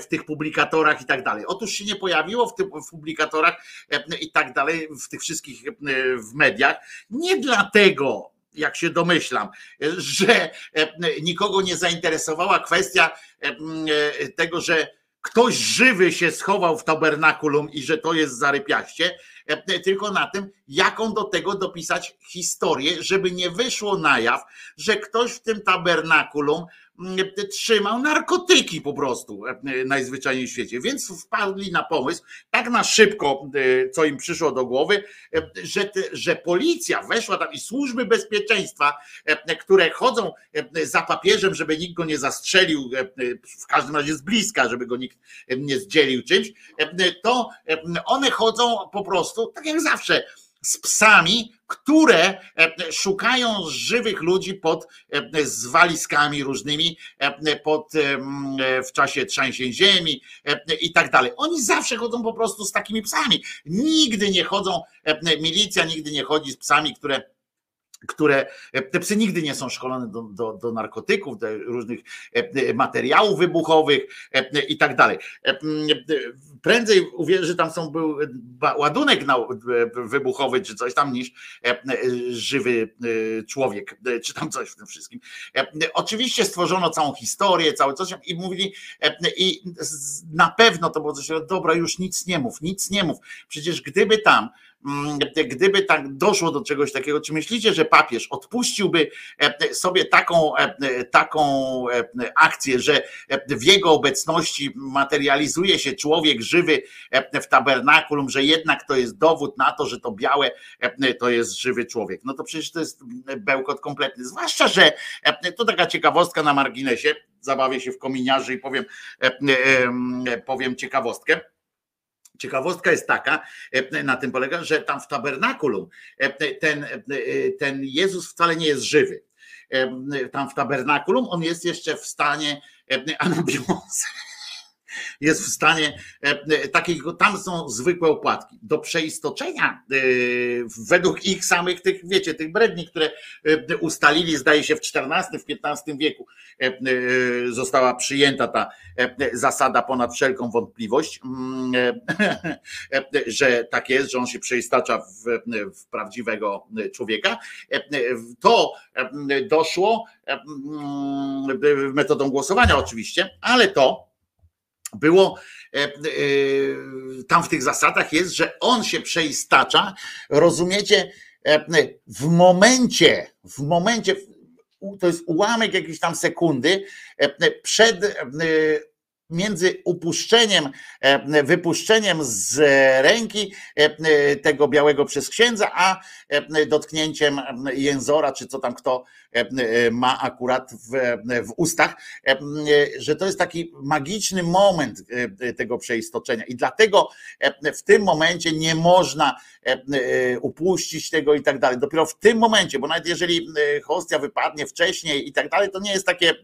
w tych publikatorach i tak dalej. Otóż się nie pojawiło w tych publikatorach i tak dalej, w tych wszystkich w mediach, nie dlatego, jak się domyślam, że nikogo nie zainteresowała kwestia tego, że ktoś żywy się schował w tabernakulum i że to jest zarypiaście, e, tylko na tym, jaką do tego dopisać historię, żeby nie wyszło na jaw, że ktoś w tym tabernakulum trzymał narkotyki po prostu e, najzwyczajniej w świecie. Więc wpadli na pomysł, tak na szybko, e, co im przyszło do głowy, e, że, że policja weszła tam i służby bezpieczeństwa, które chodzą za papieżem, żeby nikt go nie zastrzelił, w każdym razie z bliska, żeby go nikt nie zdzielił czymś, to one chodzą po prostu, tak jak zawsze, z psami, które e, szukają żywych ludzi pod e, z walizkami różnymi e, pod, w czasie trzęsień ziemi i tak dalej. Oni zawsze chodzą po prostu z takimi psami. Nigdy nie chodzą, milicja nigdy nie chodzi z psami, które które te psy nigdy nie są szkolone do, do, do narkotyków, do różnych e, materiałów wybuchowych e, i tak dalej. E, e, Prędzej uwierzę, że tam są był ładunek e, wybuchowy czy coś tam niż e, e, żywy e, człowiek, e, czy tam coś w tym wszystkim. E, Oczywiście stworzono całą historię, całe coś i mówili e, i na pewno to było coś, dobra, już nic nie mów, nic nie mów. Przecież gdyby tam gdyby tak doszło do czegoś takiego, czy myślicie, że papież odpuściłby e, sobie taką, e, taką e, akcję, że w jego obecności materializuje się człowiek żywy w tabernakulum, że jednak to jest dowód na to, że to białe to jest żywy człowiek. No to przecież to jest bełkot kompletny. Zwłaszcza, że to taka ciekawostka na marginesie, zabawię się w kominiarzy i powiem, powiem ciekawostkę. Ciekawostka jest taka, e, na tym polega, że tam w tabernakulum e, ten, e, ten Jezus wcale nie jest żywy. Tam w tabernakulum on jest jeszcze w stanie anabiose. Jest w stanie e, takiego, tam są zwykłe opłatki. Do przeistoczenia, e, według ich samych tych, wiecie, tych bredni, które e, ustalili, zdaje się, w XIV, w XV wieku e, e, została przyjęta ta e, zasada ponad wszelką wątpliwość, mm, e, że tak jest, że on się przeistacza w, w prawdziwego człowieka. E, To e, doszło e, metodą głosowania oczywiście, ale to było e, e, tam w tych zasadach jest, że on się przeistacza, rozumiecie, e, w momencie, w momencie, to jest ułamek jakiejś tam sekundy przed między upuszczeniem, wypuszczeniem z ręki tego białego przez księdza, a dotknięciem jęzora, czy co tam kto ma akurat w, w ustach, e, że to jest taki magiczny moment e, tego przeistoczenia. I dlatego e, w tym momencie nie można e, e, upuścić tego i tak dalej. Dopiero w tym momencie, bo nawet jeżeli e, hostia wypadnie wcześniej i tak dalej, to nie jest takie, e,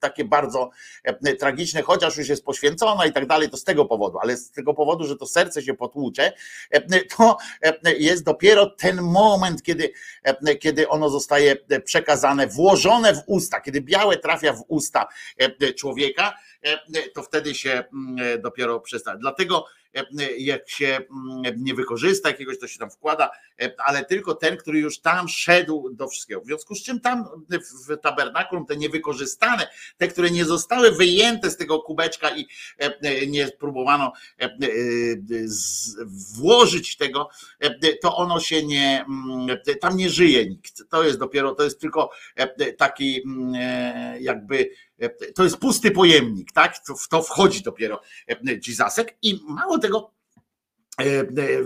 takie bardzo e, tragiczne, chociaż już jest poświęcona i tak dalej, to z tego powodu, ale z tego powodu, że to serce się potłucze, e, to e, jest dopiero ten moment, kiedy, e, kiedy ono zostaje przekazane, włożone w usta, kiedy białe trafia w usta e, człowieka, e, to wtedy się mm, dopiero przestaje. Dlatego e, jak się mm, nie wykorzysta jakiegoś, to się tam wkłada, e, ale tylko ten, który już tam szedł do wszystkiego. W związku z czym tam w tabernakulum te niewykorzystane, te, które nie zostały wyjęte z tego kubeczka i e, nie próbowano e, e, z- włożyć tego, to ono się nie, mm, tam nie żyje nikt. To jest dopiero, to jest tylko taki mm, jakby to jest pusty pojemnik, tak? To- W to wchodzi dopiero e, Jesusek i mało tego, e, e,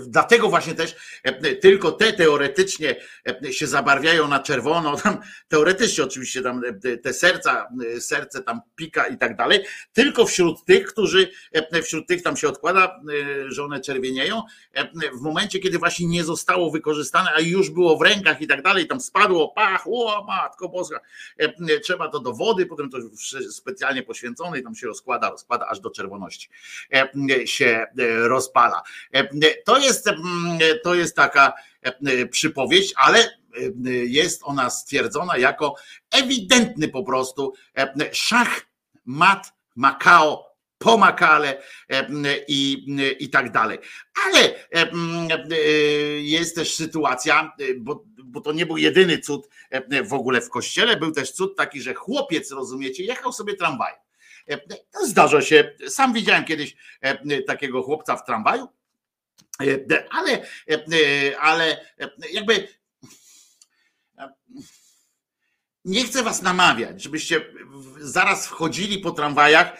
Dlatego właśnie też e, tylko te teoretycznie e, się zabarwiają na czerwono, tam teoretycznie oczywiście tam e, te serca, e, serce tam pika i tak dalej, tylko wśród tych, którzy, e, wśród tych tam się odkłada, e, że one czerwienieją, e, w momencie, kiedy właśnie nie zostało wykorzystane, a już było w rękach i tak dalej, tam spadło, pach, o matko boska, E, trzeba to do wody, potem to specjalnie poświęcone i tam się rozkłada, rozkłada aż do czerwoności e, się e, rozpala. E, To jest, mm, to jest taka e, przypowieść, ale e, jest ona stwierdzona jako ewidentny po prostu e, szach, mat, Makao, po Makale e, i, i tak dalej. Ale e, e, jest też sytuacja, e, bo, bo to nie był jedyny cud e, w ogóle w kościele, był też cud taki, że chłopiec, rozumiecie, jechał sobie tramwajem. E, zdarza się. Sam widziałem kiedyś e, takiego chłopca w tramwaju, e, ale, e, ale e, jakby e, nie chcę was namawiać, żebyście zaraz wchodzili po tramwajach,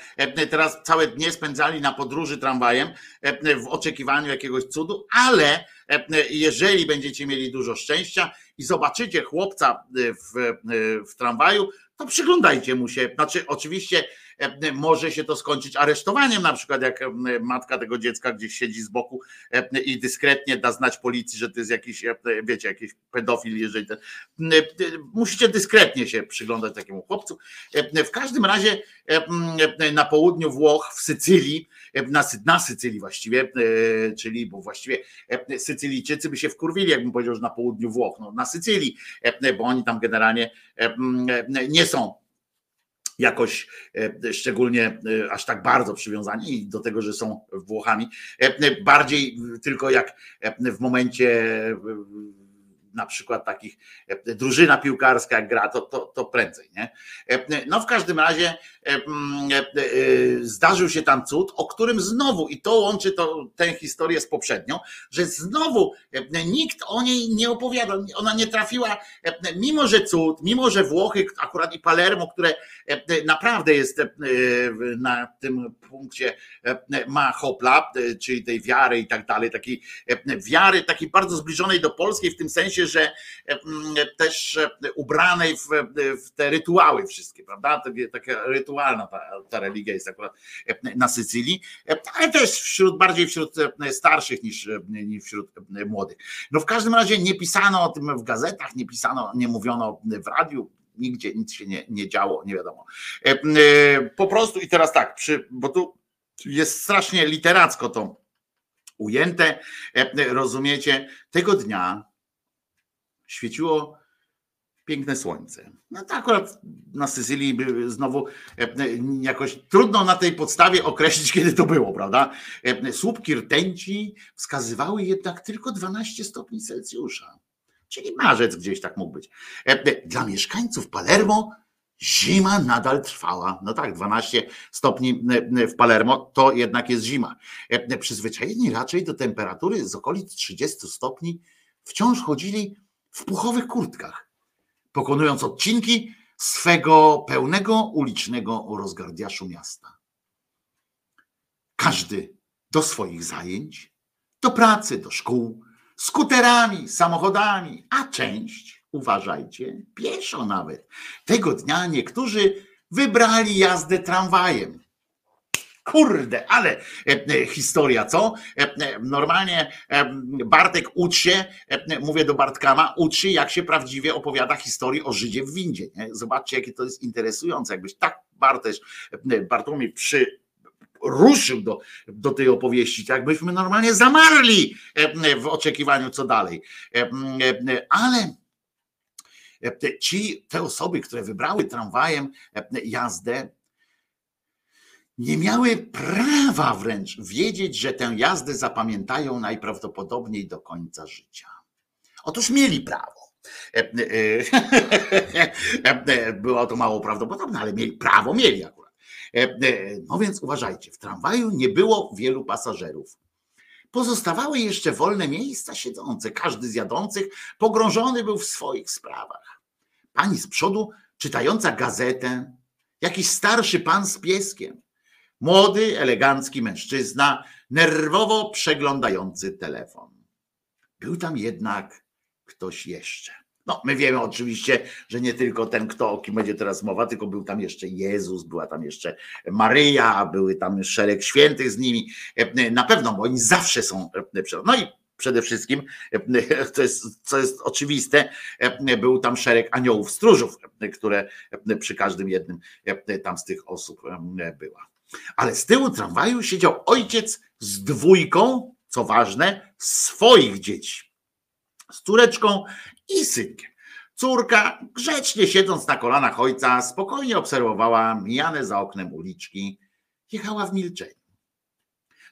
teraz całe dnie spędzali na podróży tramwajem w oczekiwaniu jakiegoś cudu, ale jeżeli będziecie mieli dużo szczęścia i zobaczycie chłopca w, w tramwaju, to przyglądajcie mu się. Znaczy, oczywiście może się to skończyć aresztowaniem, na przykład jak e, matka tego dziecka gdzieś siedzi z boku e, i dyskretnie da znać policji, że to jest jakiś, e, wiecie, jakiś pedofil, jeżeli ten, e, e, musicie dyskretnie się przyglądać takiemu chłopcu. E, W każdym razie e, e, na południu Włoch, w Sycylii, e, na, Sy- na Sycylii właściwie, e, czyli bo właściwie e, Sycylijczycy by się wkurwili, jakbym powiedział, że na południu Włoch, no, na Sycylii, e, bo oni tam generalnie e, m, e, nie są jakoś e, szczególnie e, aż tak bardzo przywiązani do tego, że są Włochami. E, Bardziej tylko jak w momencie na przykład takich drużyna piłkarska jak gra, to, to, to prędzej. Nie? No w każdym razie zdarzył się tam cud, o którym znowu, i to łączy to, tę historię z poprzednią, że znowu e, nikt o niej nie opowiada, ona nie trafiła, e, mimo że cud, mimo że Włochy, akurat i Palermo, które e, naprawdę jest e, na tym punkcie, e, ma hopla, e, czyli tej wiary i tak dalej, takiej e, wiary, takiej bardzo zbliżonej do polskiej, w tym sensie, że e, też e, ubranej w, w te rytuały wszystkie, prawda? Takie- Taka rytualna ta, ta religia jest akurat e, na Sycylii, e, ale też wśród, bardziej wśród e, starszych niż, niż wśród młodych. No w każdym razie nie pisano o tym w gazetach, nie pisano, nie mówiono w radiu, nigdzie nic się nie, nie działo, nie wiadomo. Po prostu i teraz tak, przy, bo tu jest strasznie literacko to ujęte, rozumiecie, tego dnia świeciło piękne słońce. No to akurat na Sycylii znowu e, jakoś trudno na tej podstawie określić, kiedy to było, prawda? E, Słupki rtęci wskazywały jednak tylko 12 stopni Celsjusza. Czyli marzec gdzieś tak mógł być. E, Dla mieszkańców Palermo zima nadal trwała. No tak, 12 stopni e, w Palermo to jednak jest zima. E, Przyzwyczajeni raczej do temperatury z okolic 30 stopni wciąż chodzili w puchowych kurtkach, pokonując odcinki swego pełnego ulicznego rozgardiaszu miasta. Każdy do swoich zajęć, do pracy, do szkół, skuterami, samochodami, a część, uważajcie, pieszo nawet. Tego dnia niektórzy wybrali jazdę tramwajem. Kurde, ale e, e, historia, co? E, Normalnie Bartek ucz się, mówię do Bartkama, ucz się, jak się prawdziwie opowiada historii o Żydzie w windzie. Nie? Zobaczcie, jakie to jest interesujące. Jakbyś tak Bartosz, e, Bartłomiej przy, ruszył do, do tej opowieści, jakbyśmy normalnie zamarli w oczekiwaniu, co dalej. Ale ci, te osoby, które wybrały tramwajem jazdę, nie miały prawa wręcz wiedzieć, że tę jazdę zapamiętają najprawdopodobniej do końca życia. Otóż mieli prawo. E, e, e, Było to mało prawdopodobne, ale mieli prawo, mieli akurat. No więc uważajcie, w tramwaju nie było wielu pasażerów. Pozostawały jeszcze wolne miejsca siedzące. Każdy z jadących pogrążony był w swoich sprawach. Pani z przodu, czytająca gazetę, jakiś starszy pan z pieskiem, młody, elegancki mężczyzna, nerwowo przeglądający telefon. Był tam jednak ktoś jeszcze. No, my wiemy oczywiście, że nie tylko ten, kto, o kim będzie teraz mowa, tylko był tam jeszcze Jezus, była tam jeszcze Maryja, były tam szereg świętych z nimi. Na pewno, bo oni zawsze są. No i przede wszystkim, to jest, co jest oczywiste, był tam szereg aniołów stróżów, które przy każdym jednym tam z tych osób była. Ale z tyłu tramwaju siedział ojciec z dwójką, co ważne, swoich dzieci. Z córeczką i synkiem. Córka, grzecznie siedząc na kolanach ojca, spokojnie obserwowała mijane za oknem uliczki. Jechała w milczeniu.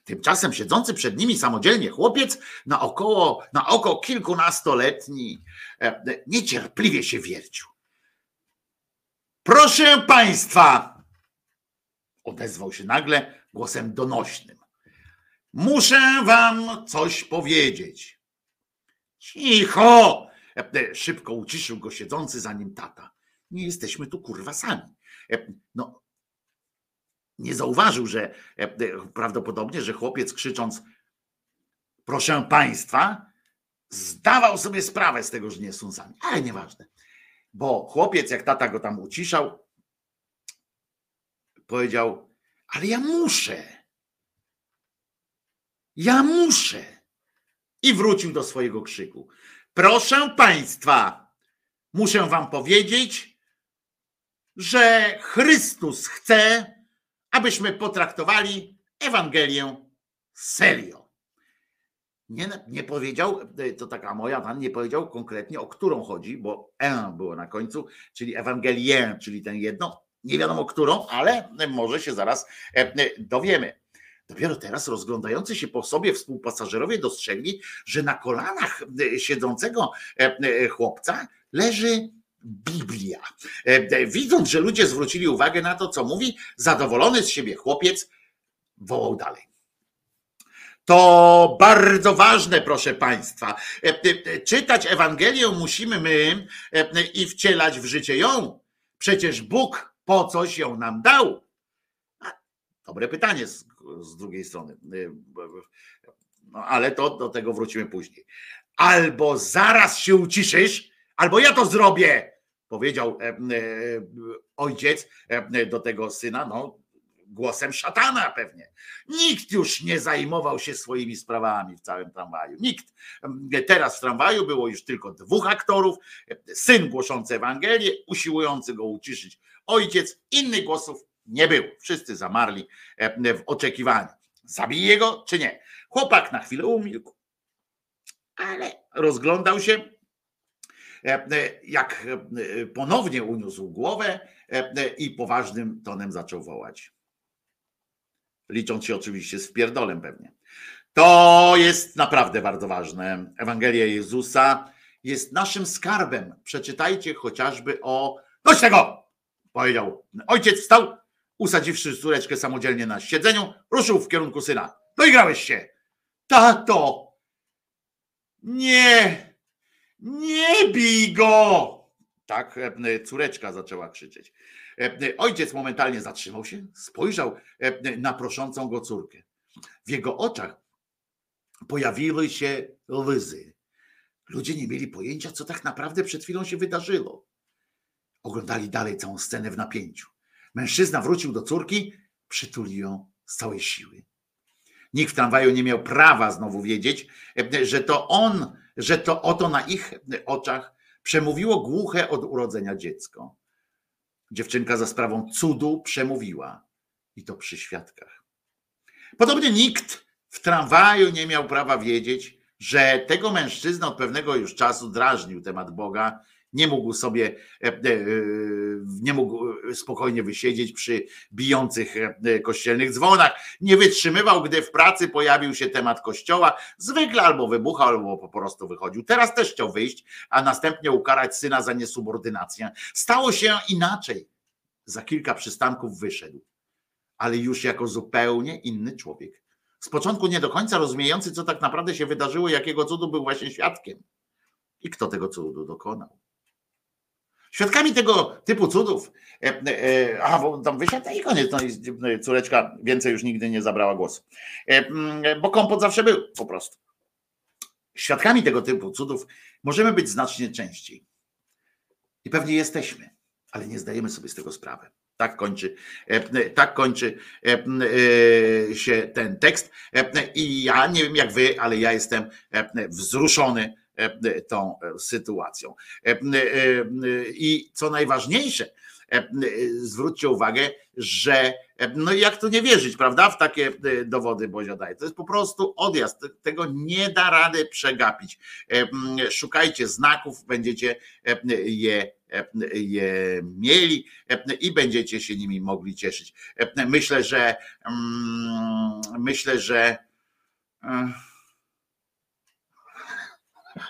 Tymczasem siedzący przed nimi samodzielnie chłopiec, na, około, na oko kilkunastoletni, e, niecierpliwie się wiercił. Proszę państwa, odezwał się nagle głosem donośnym. Muszę wam coś powiedzieć. Cicho! E, Szybko uciszył go siedzący za nim tata. Nie jesteśmy tu kurwa sami. E, No, nie zauważył, że e, prawdopodobnie, że chłopiec krzycząc proszę państwa, zdawał sobie sprawę z tego, że nie są sami. Ale nieważne. Bo chłopiec, jak tata go tam uciszał, powiedział, ale ja muszę. Ja muszę. I wrócił do swojego krzyku. Proszę Państwa, muszę Wam powiedzieć, że Chrystus chce, abyśmy potraktowali Ewangelię serio. Nie, nie powiedział, to taka moja, pan nie powiedział konkretnie o którą chodzi, bo E było na końcu, czyli Ewangelię, czyli ten jedno, nie wiadomo którą, ale może się zaraz e, dowiemy. Dopiero teraz rozglądający się po sobie współpasażerowie dostrzegli, że na kolanach e, siedzącego e, chłopca leży Biblia. Widząc, że ludzie zwrócili uwagę na to, co mówi, zadowolony z siebie chłopiec wołał dalej. To bardzo ważne, proszę Państwa. Czytać Ewangelię musimy my i wcielać w życie ją. Przecież Bóg po coś ją nam dał. Dobre pytanie z, z drugiej strony. No, ale to do tego wrócimy później. Albo zaraz się uciszysz, albo ja to zrobię, powiedział ojciec do tego syna. No, głosem szatana pewnie. Nikt już nie zajmował się swoimi sprawami w całym tramwaju. Nikt. Teraz w tramwaju było już tylko dwóch aktorów, syn głoszący Ewangelię, usiłujący go uciszyć ojciec, innych głosów nie było. Wszyscy zamarli w oczekiwaniu. Zabije go czy nie? Chłopak na chwilę umilkł, ale rozglądał się, jak ponownie uniósł głowę i poważnym tonem zaczął wołać licząc się oczywiście z wpierdolem pewnie. To jest naprawdę bardzo ważne. Ewangelia Jezusa jest naszym skarbem. Przeczytajcie chociażby o. Dość tego! Powiedział. Ojciec wstał, usadziwszy córeczkę samodzielnie na siedzeniu, ruszył w kierunku syna. Doigrałeś się! Tato! Nie! Nie bij go! Tak e, córeczka zaczęła krzyczeć. E, ojciec momentalnie zatrzymał się, spojrzał e, na proszącą go córkę. W jego oczach pojawiły się łzy. Ludzie nie mieli pojęcia, co tak naprawdę przed chwilą się wydarzyło. Oglądali dalej całą scenę w napięciu. Mężczyzna wrócił do córki, przytulił ją z całej siły. Nikt w tramwaju nie miał prawa znowu wiedzieć, e, że to on, że to oto na ich oczach przemówiło głuche od urodzenia dziecko. Dziewczynka za sprawą cudu przemówiła i to przy świadkach. Podobnie nikt w tramwaju nie miał prawa wiedzieć, że tego mężczyzna od pewnego już czasu drażnił temat Boga nie mógł sobie, e, e, nie mógł spokojnie wysiedzieć przy bijących e, kościelnych dzwonach. Nie wytrzymywał, gdy w pracy pojawił się temat kościoła. Zwykle albo wybuchał, albo po prostu wychodził. Teraz też chciał wyjść, a następnie ukarać syna za niesubordynację. Stało się inaczej. Za kilka przystanków wyszedł, ale już jako zupełnie inny człowiek. Z początku nie do końca rozumiejący, co tak naprawdę się wydarzyło, jakiego cudu był właśnie świadkiem i kto tego cudu dokonał. Świadkami tego typu cudów, e, e, a tam wysiadł i koniec, no i córeczka więcej już nigdy nie zabrała głosu, e, bo kompot zawsze był po prostu. Świadkami tego typu cudów możemy być znacznie częściej. I pewnie jesteśmy, ale nie zdajemy sobie z tego sprawy. Tak kończy, tak kończy się ten tekst. I ja nie wiem jak wy, ale ja jestem wzruszony tą e, sytuacją. E, I co najważniejsze, zwróćcie uwagę, że no jak tu nie wierzyć, prawda, w takie dowody Bozia daje. To jest po prostu odjazd. Tego nie da rady przegapić. Szukajcie znaków, będziecie je, je mieli i będziecie się nimi mogli cieszyć. Myślę, że myślę, że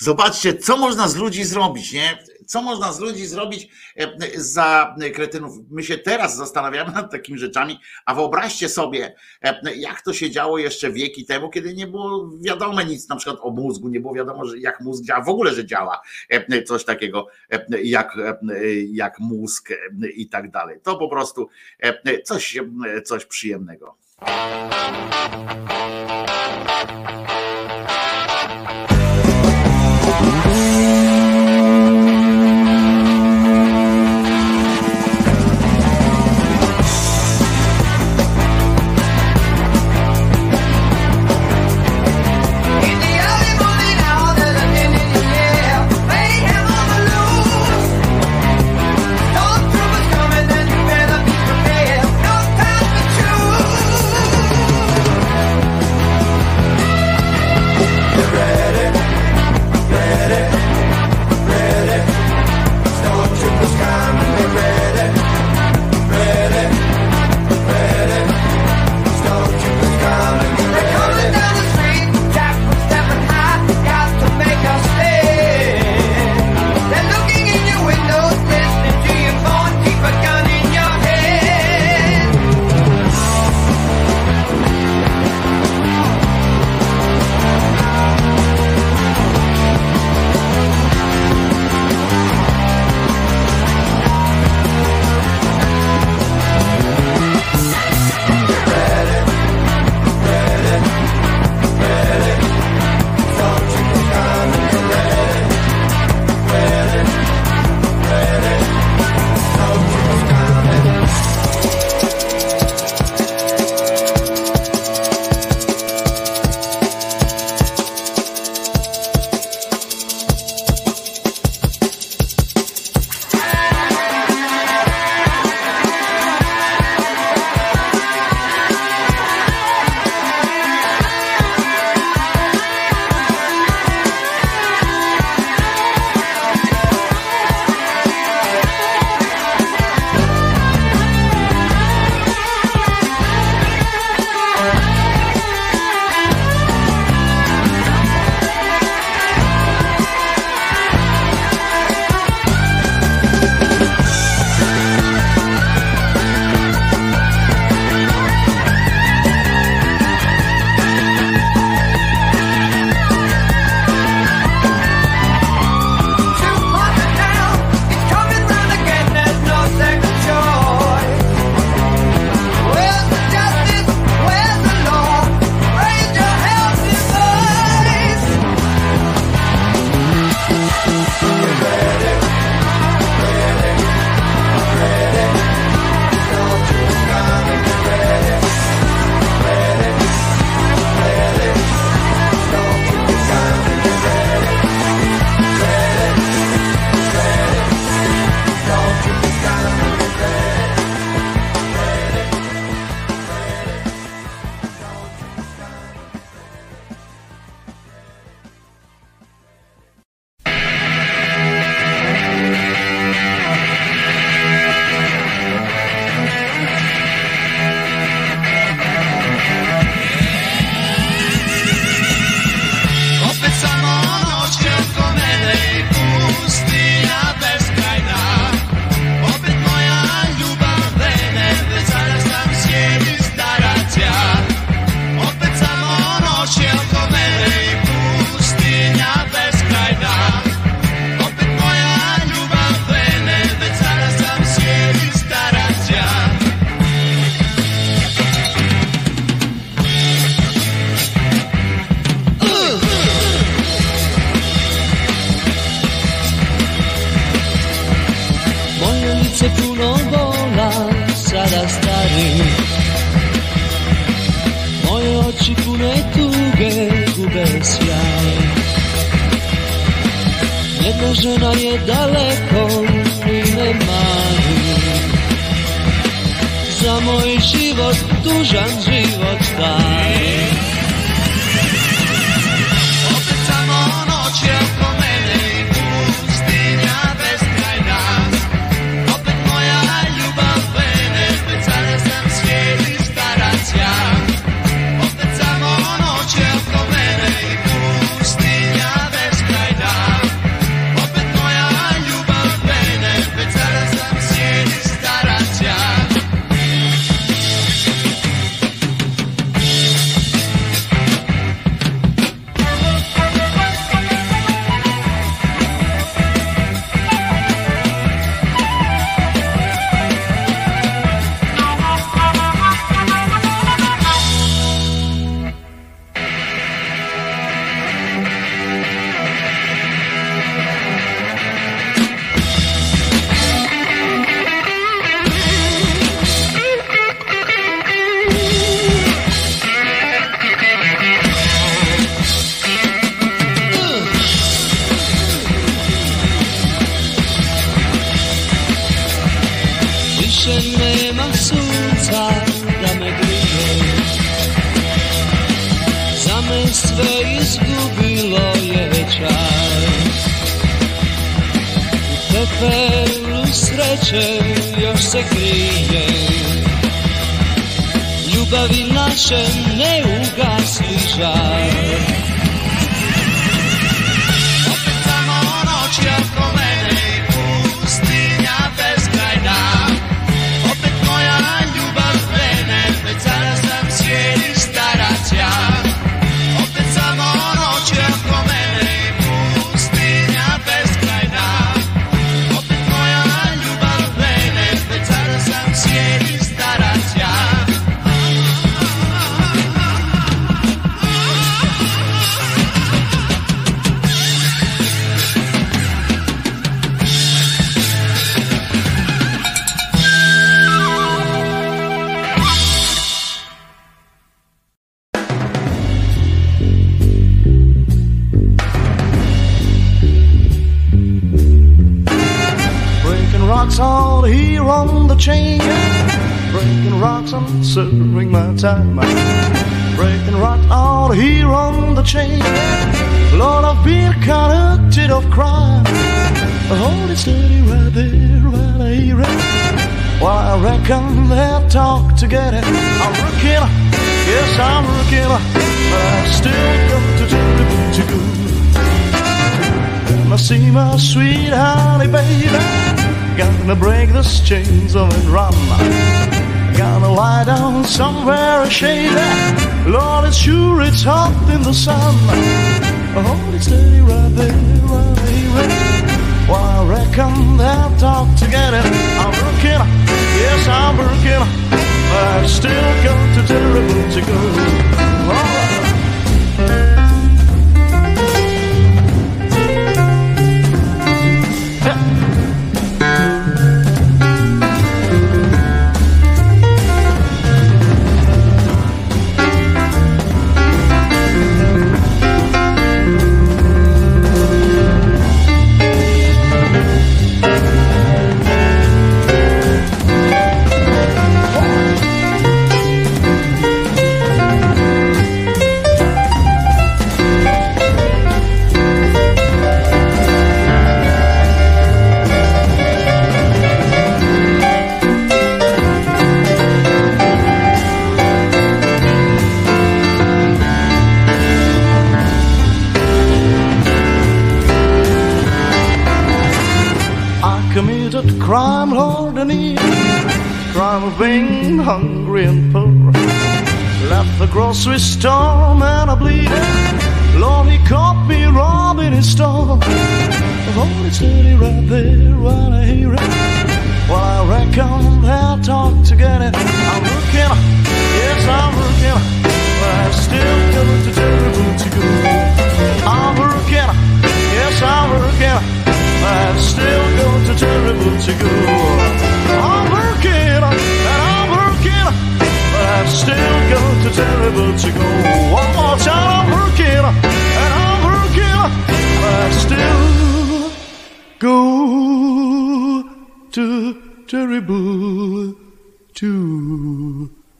Zobaczcie, co można z ludzi zrobić, nie? Co można z ludzi zrobić e, za kretynów? My się teraz zastanawiamy nad takimi rzeczami, a wyobraźcie sobie, e, jak to się działo jeszcze wieki temu, kiedy nie było wiadomo nic, na przykład o mózgu, nie było wiadomo, jak mózg działa, w ogóle, że działa e, coś takiego jak, jak mózg i tak dalej. To po prostu coś, coś przyjemnego.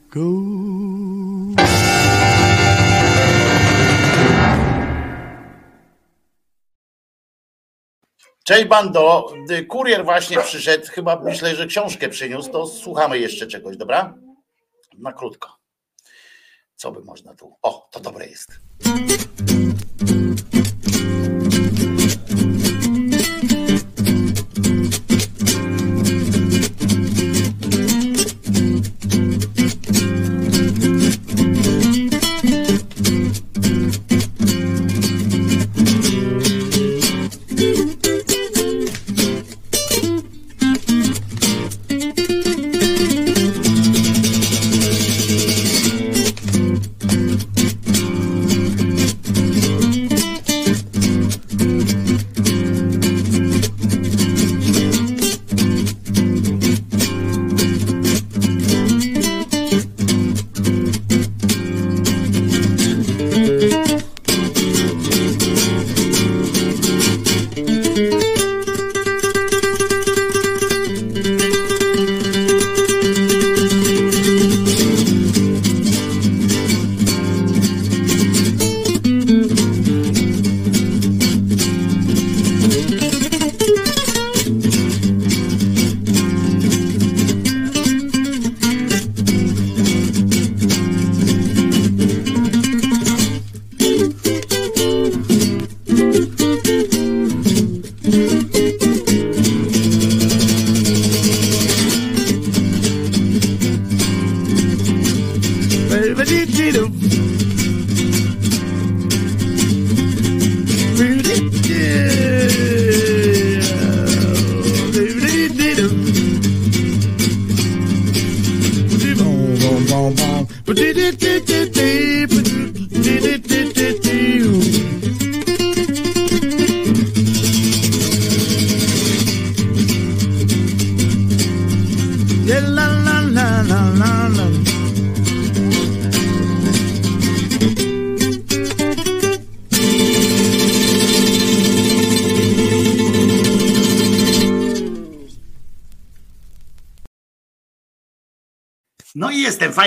Go. Cześć bando, Y, kurier właśnie przyszedł, chyba myślę, że książkę przyniósł, to słuchamy jeszcze czegoś, dobra? Na krótko. Co by można tu? O, to dobre jest.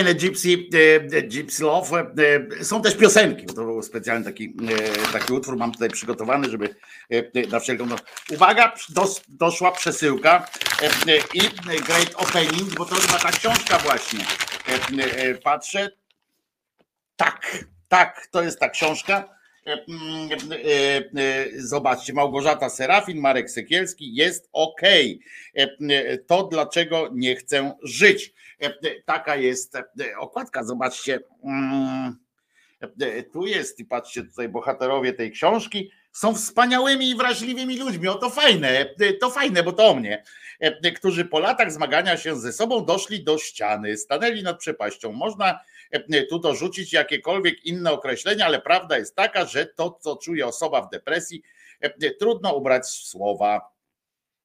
Fajne Gypsy, e, Gypsy Love. E, są też piosenki, to był specjalny taki, e, taki utwór, mam tutaj przygotowany, żeby na wszelką... No. Uwaga, dos, doszła przesyłka i Great Opening, bo to chyba ta książka właśnie. Patrzę, tak, tak, to jest ta książka. Mm, Zobaczcie, Małgorzata Serafin, Marek Sekielski, jest ok. To dlaczego nie chcę żyć. E, Taka jest e, okładka, zobaczcie. Mm, e, Tu jest i patrzcie tutaj, bohaterowie tej książki są wspaniałymi i wrażliwymi ludźmi. O to fajne, e, to fajne, bo to o mnie, e, którzy po latach zmagania się ze sobą doszli do ściany, stanęli nad przepaścią. Można e, tu dorzucić jakiekolwiek inne określenia, ale prawda jest taka, że to, co czuje osoba w depresji, e, trudno ubrać w słowa.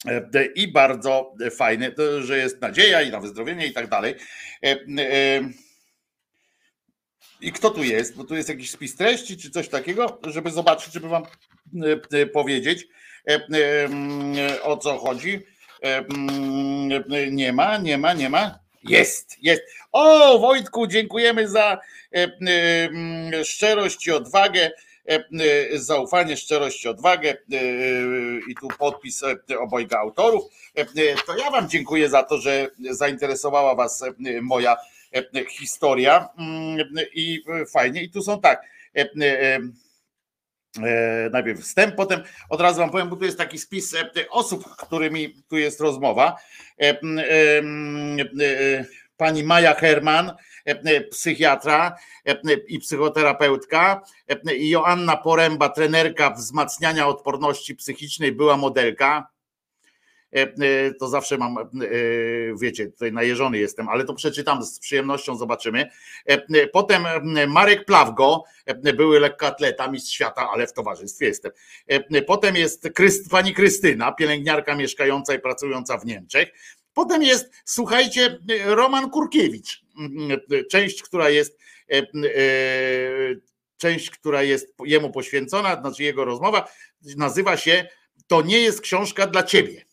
E, I bardzo fajne, że jest nadzieja i na wyzdrowienie i tak dalej. E, e, I kto tu jest? Bo tu jest jakiś spis treści czy coś takiego, żeby zobaczyć, żeby wam powiedzieć o co chodzi. Mm, Nie ma, nie ma, nie ma. Jest, jest. O, Wojtku, dziękujemy za mm, szczerość i odwagę zaufanie, szczerość odwagę e, i tu podpis e, obojga autorów. E, e, To ja Wam dziękuję za to, że zainteresowała Was e, moja e, historia Mm, i e, fajnie. I tu są tak. e, e, e, Najpierw wstęp, potem od razu wam powiem, bo tu jest taki spis e, osób, którymi tu jest rozmowa. E, e, e, Pani Maja Herman, e, e, psychiatra e, e, i psychoterapeutka, e, i Joanna Poręba, trenerka wzmacniania odporności psychicznej, była modelka. E, e, To zawsze mam, e, wiecie, tutaj najeżony jestem, ale to przeczytam z przyjemnością, zobaczymy. E, e, Potem e, Marek Plawgo, e, były lekkoatleta, mistrz świata, ale w towarzystwie jestem. E, Potem jest pani Krystyna, pielęgniarka mieszkająca i pracująca w Niemczech. Potem jest, słuchajcie, Roman Kurkiewicz, część, która jest e, e, część, która jest jemu poświęcona, znaczy jego rozmowa, nazywa się To nie jest książka dla ciebie.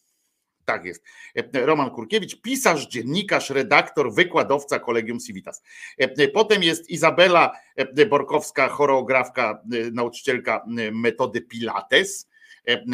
Tak jest. Roman Kurkiewicz, pisarz, dziennikarz, redaktor, wykładowca Kolegium Civitas. Potem jest Izabela Borkowska, choreografka, nauczycielka metody Pilates.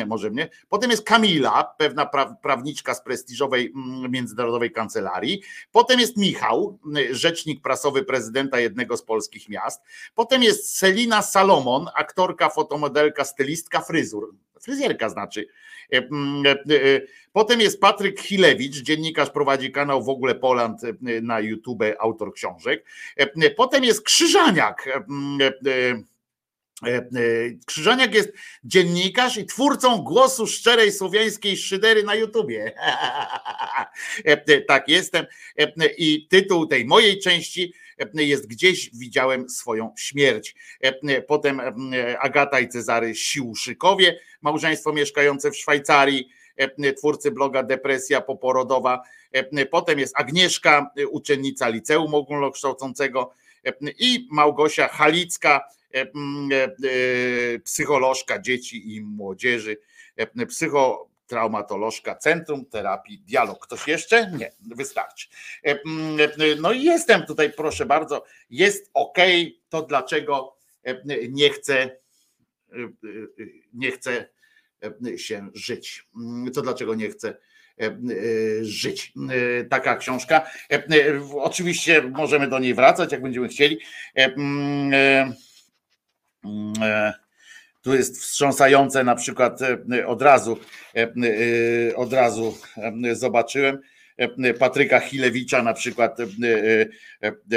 Może mnie. Potem jest Kamila, pewna pra- prawniczka z prestiżowej mm, międzynarodowej kancelarii. Potem jest Michał, rzecznik prasowy prezydenta jednego z polskich miast. Potem jest Selina Salomon, aktorka, fotomodelka, stylistka fryzur. Fryzjerka znaczy. E, e, e, Potem jest Patryk Chilewicz, dziennikarz, prowadzi kanał w ogóle Poland e, na YouTube, autor książek. E, Potem jest Krzyżaniak. E, e, Krzyżaniak jest dziennikarz i twórcą głosu szczerej słowiańskiej szydery na YouTubie. E, Tak jestem. I tytuł tej mojej części jest Gdzieś widziałem swoją śmierć. Potem Agata i Cezary Siłszykowie, małżeństwo mieszkające w Szwajcarii, twórcy bloga Depresja Poporodowa. Potem jest Agnieszka, uczennica liceum ogólnokształcącego i Małgosia Halicka, psycholożka dzieci i młodzieży, e, psychotraumatolożka Centrum Terapii Dialog. Ktoś jeszcze? Nie, wystarczy. E, e, No i jestem tutaj, proszę bardzo, jest ok, to dlaczego e, nie chcę e, e, nie chcę e, się żyć. Mm, To dlaczego nie chcę e, e, żyć. E, Taka książka. E, e, Oczywiście możemy do niej wracać, jak będziemy chcieli. Mm, e, Tu jest wstrząsające na przykład e, od razu, e, od razu zobaczyłem Patryka Chilewicza na przykład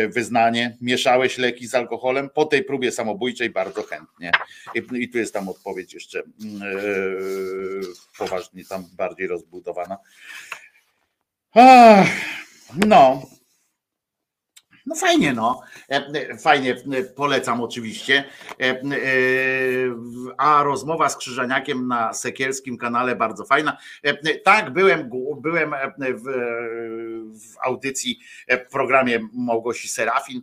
wyznanie, mieszałeś leki z alkoholem, po tej próbie samobójczej bardzo chętnie. I, tu jest tam odpowiedź jeszcze mm, poważnie, tam bardziej rozbudowana. No, no fajnie, no. E, e, Fajnie, e, polecam oczywiście. A rozmowa z Krzyżaniakiem na Sekielskim kanale bardzo fajna. Tak, byłem, byłem w, w audycji, w programie Małgosi Serafin,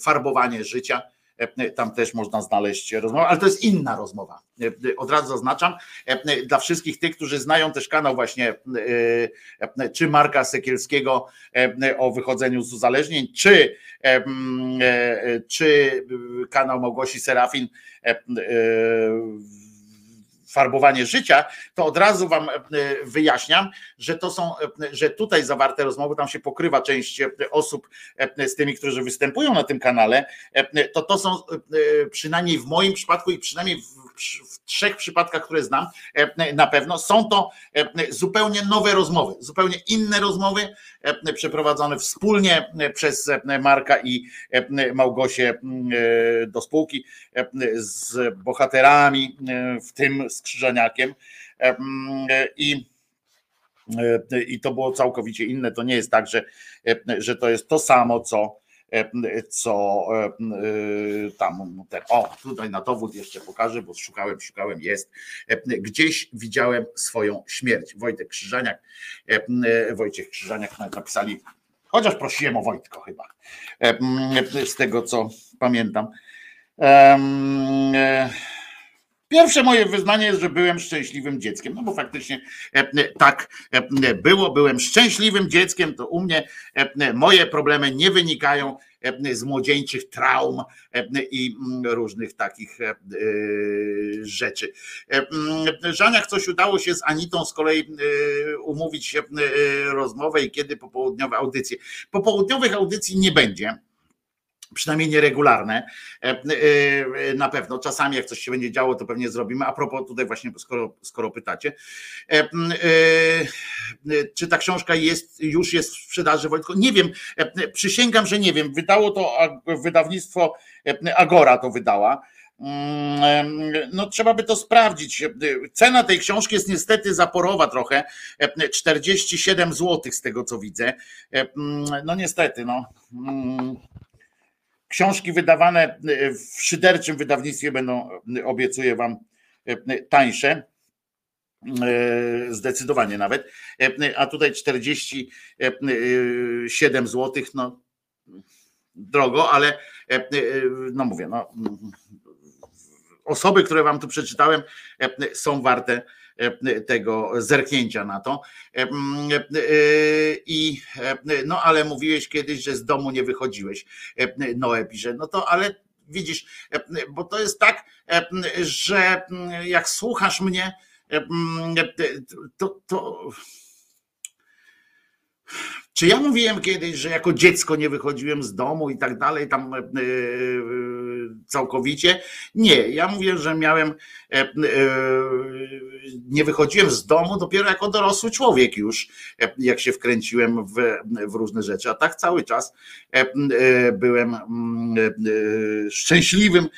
Farbowanie życia. E, Tam też można znaleźć rozmowę, ale to jest inna rozmowa. E, Od razu zaznaczam. E, Dla wszystkich tych, którzy znają też kanał właśnie e, e, czy Marka Sekielskiego e, o wychodzeniu z uzależnień, czy, e, e, czy kanał Małgosi Serafin e, e, farbowanie życia, to od razu wam e, wyjaśniam, że to są, e, że tutaj zawarte rozmowy, tam się pokrywa część e, osób e, z tymi, którzy występują na tym kanale, e, to to są e, przynajmniej w moim przypadku i przynajmniej w, trzech przypadkach, które znam, e, na pewno są to e, zupełnie nowe rozmowy, zupełnie inne rozmowy, e, przeprowadzone wspólnie przez Marka i Małgosię do spółki z bohaterami, w tym z I i to było całkowicie inne. To nie jest tak, że, że to jest to samo, co, co e, e, tam. Ten, o, tutaj na dowód jeszcze pokażę, bo szukałem, szukałem, jest. E, Gdzieś widziałem swoją śmierć. Wojtek Krzyżaniak, e, e, Wojciech Krzyżaniak napisali, chociaż prosiłem o Wojtko chyba, e, z tego co pamiętam. E, Pierwsze moje wyznanie jest, że byłem szczęśliwym dzieckiem, no bo faktycznie e, tak e, było, byłem szczęśliwym dzieckiem, to u mnie e, moje problemy nie wynikają e, z młodzieńczych traum e, i mm, różnych takich e, e, rzeczy. E, mm, Żaniach coś udało się z Anitą z kolei e, umówić się e, rozmowę i kiedy popołudniowe audycje. Popołudniowych audycji nie będzie przynajmniej nieregularne. E, e, Na pewno czasami, jak coś się będzie działo, to pewnie zrobimy. A propos, tutaj właśnie, skoro, skoro pytacie, e, e, czy ta książka jest, już jest w sprzedaży, Wojtko? Nie wiem, E, przysięgam, że nie wiem. Wydało to wydawnictwo e, Agora to wydała. Mm, No, trzeba by to sprawdzić. Cena tej książki jest niestety zaporowa trochę. 47 zł z tego co widzę. No niestety, no. Mm. Książki wydawane e, w szyderczym wydawnictwie będą, e, obiecuję Wam, e, tańsze. E, Zdecydowanie nawet. E, A tutaj 47 zł, no drogo, ale, no mówię, no osoby, które wam tu przeczytałem, są warte tego zerknięcia na to. I no ale mówiłeś kiedyś, że z domu nie wychodziłeś. Noe pisze, no to ale widzisz, bo to jest tak, że jak słuchasz mnie, to, to czy ja mówiłem kiedyś, że jako dziecko nie wychodziłem z domu i tak dalej, tam e, e, całkowicie? Nie, ja mówię, że miałem, e, nie wychodziłem z domu dopiero jako dorosły człowiek już, jak się wkręciłem w, w różne rzeczy, a tak cały czas byłem mm, szczęśliwym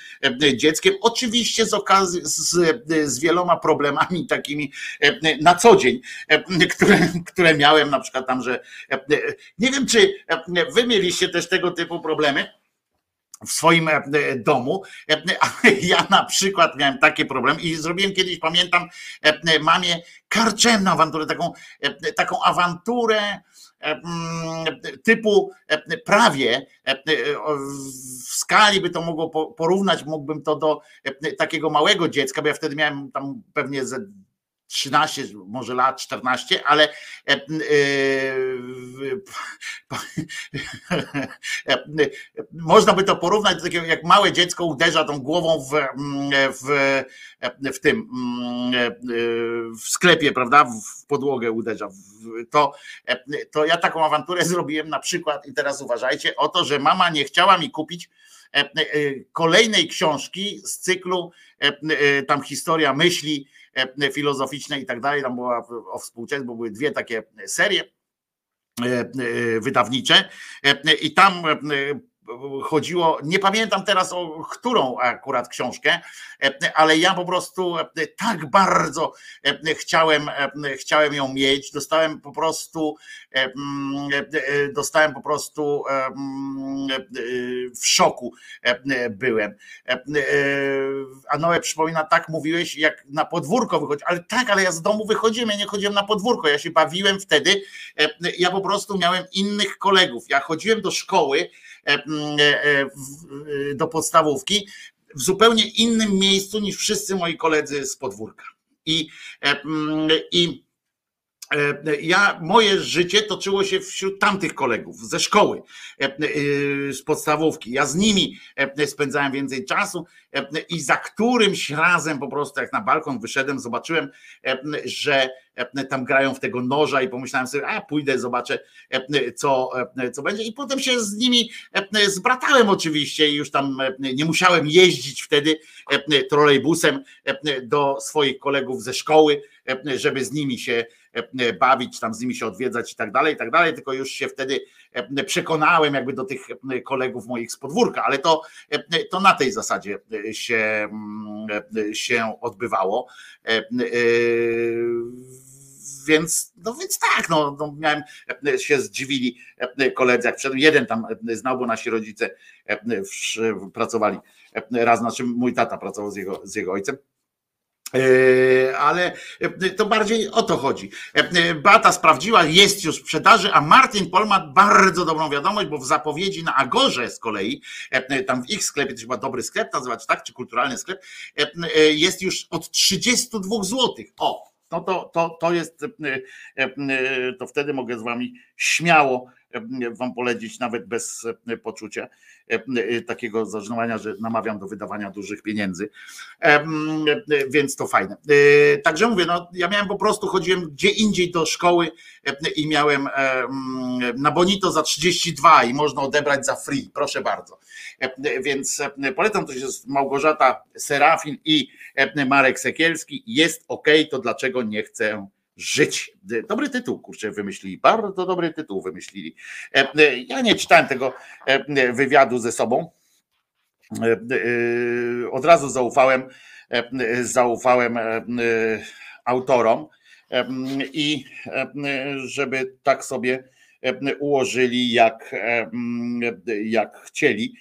dzieckiem, oczywiście z okazji, z, z wieloma problemami takimi na co dzień, które, które miałem, na przykład tam, że nie wiem, czy wy mieliście też tego typu problemy w swoim domu, ale ja na przykład miałem taki problem i zrobiłem kiedyś, pamiętam, mamie karczemną awanturę, taką, taką awanturę typu prawie w skali by to mogło porównać, mógłbym to do takiego małego dziecka, bo ja wtedy miałem tam pewnie ze 13, może lat 14, ale e, e, e, można by to porównać do takiego, jak małe dziecko uderza tą głową w, w, w tym w sklepie, prawda? W podłogę uderza. To, to ja taką awanturę zrobiłem na przykład, i teraz uważajcie, o to, że mama nie chciała mi kupić kolejnej książki z cyklu tam historia myśli filozoficzne i tak dalej. Tam była o współczesnym, bo były dwie takie serie e, e, wydawnicze i tam chodziło, nie pamiętam teraz o którą akurat książkę, ale ja po prostu tak bardzo chciałem, chciałem ją mieć, dostałem po prostu dostałem po prostu w szoku byłem. A Noe przypomina, tak mówiłeś, jak na podwórko wychodzi, ale tak, ale ja z domu wychodziłem, ja nie chodziłem na podwórko, ja się bawiłem wtedy, ja po prostu miałem innych kolegów, ja chodziłem do szkoły, do podstawówki w zupełnie innym miejscu niż wszyscy moi koledzy z podwórka. I, i ja, moje życie toczyło się wśród tamtych kolegów ze szkoły, z podstawówki. Ja z nimi spędzałem więcej czasu i za którymś razem po prostu jak na balkon wyszedłem, zobaczyłem, że tam grają w tego noża i pomyślałem sobie, a pójdę, zobaczę, co, co będzie. I potem się z nimi zbratałem oczywiście i już tam nie musiałem jeździć wtedy trolejbusem do swoich kolegów ze szkoły, żeby z nimi się bawić, tam z nimi się odwiedzać i tak dalej, i tak dalej, tylko już się wtedy przekonałem jakby do tych kolegów moich z podwórka, ale to, to na tej zasadzie się, się odbywało więc, no więc tak, no, no miałem się zdziwili koledzy, jak wszedł, jeden tam znał, bo nasi rodzice pracowali raz, znaczy mój tata pracował z jego, z jego ojcem. Ale to bardziej o to chodzi. Bata sprawdziła, jest już w sprzedaży, a Martin Pol ma bardzo dobrą wiadomość, bo w zapowiedzi na Agorze z kolei, tam w ich sklepie, to chyba dobry sklep nazywać, tak, czy kulturalny sklep, jest już od 32 zł. O, no to, to, to jest, e, e, to wtedy mogę z wami śmiało e, wam polecić, nawet bez poczucia takiego zażenowania, że namawiam do wydawania dużych pieniędzy. Więc to fajne. Także mówię, no ja miałem po prostu, chodziłem gdzie indziej do szkoły i miałem na Bonito za 32 i można odebrać za free, proszę bardzo. Więc polecam, to jest Małgorzata Serafin i Marek Sekielski. Jest ok, to dlaczego nie chcę żyć. Dobry tytuł, kurczę, wymyślili. Bardzo dobry tytuł wymyślili. Ja nie czytałem tego wywiadu ze sobą. Od razu zaufałem, zaufałem autorom i żeby tak sobie ułożyli jak, jak chcieli.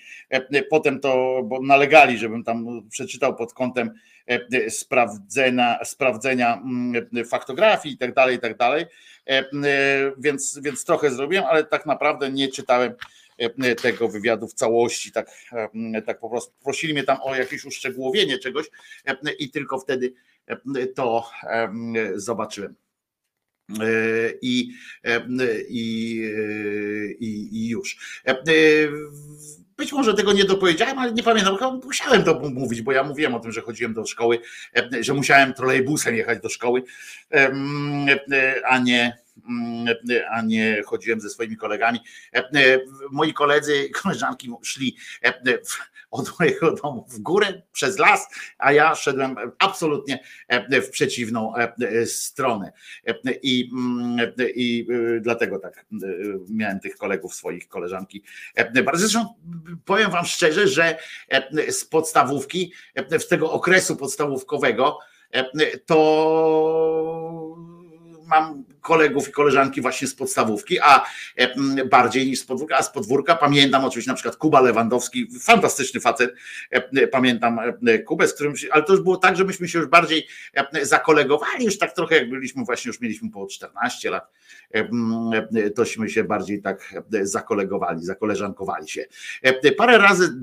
Potem to, bo nalegali, żebym tam przeczytał pod kątem sprawdzenia, sprawdzenia faktografii i tak dalej, i tak dalej. Więc, więc trochę zrobiłem, ale tak naprawdę nie czytałem e, tego wywiadu w całości, tak, e, tak po prostu prosili mnie tam o jakieś uszczegółowienie czegoś e, i tylko wtedy e, to e, zobaczyłem. I, e, i, e, i, i już. E, Być może tego nie dopowiedziałem, ale nie pamiętam, chyba musiałem to mówić, bo ja mówiłem o tym, że chodziłem do szkoły, że musiałem trolejbusem jechać do szkoły, a nie, a nie chodziłem ze swoimi kolegami. E, e, Moi koledzy i koleżanki szli e, od mojego domu w górę przez las, a ja szedłem absolutnie w przeciwną stronę. I, mm, i dlatego tak miałem tych kolegów swoich, koleżanki. Zresztą powiem wam szczerze, że z podstawówki, z tego okresu podstawówkowego, to mam kolegów i koleżanki właśnie z podstawówki, a e, bardziej niż z podwórka, a z podwórka pamiętam oczywiście na przykład Kuba Lewandowski, fantastyczny facet, e, pamiętam e, Kubę, z którym, ale to już było tak, że myśmy się już bardziej zakolegowali, już tak trochę jak byliśmy właśnie, już mieliśmy po 14 lat, tośmy się bardziej tak zakolegowali, zakoleżankowali się. Parę razy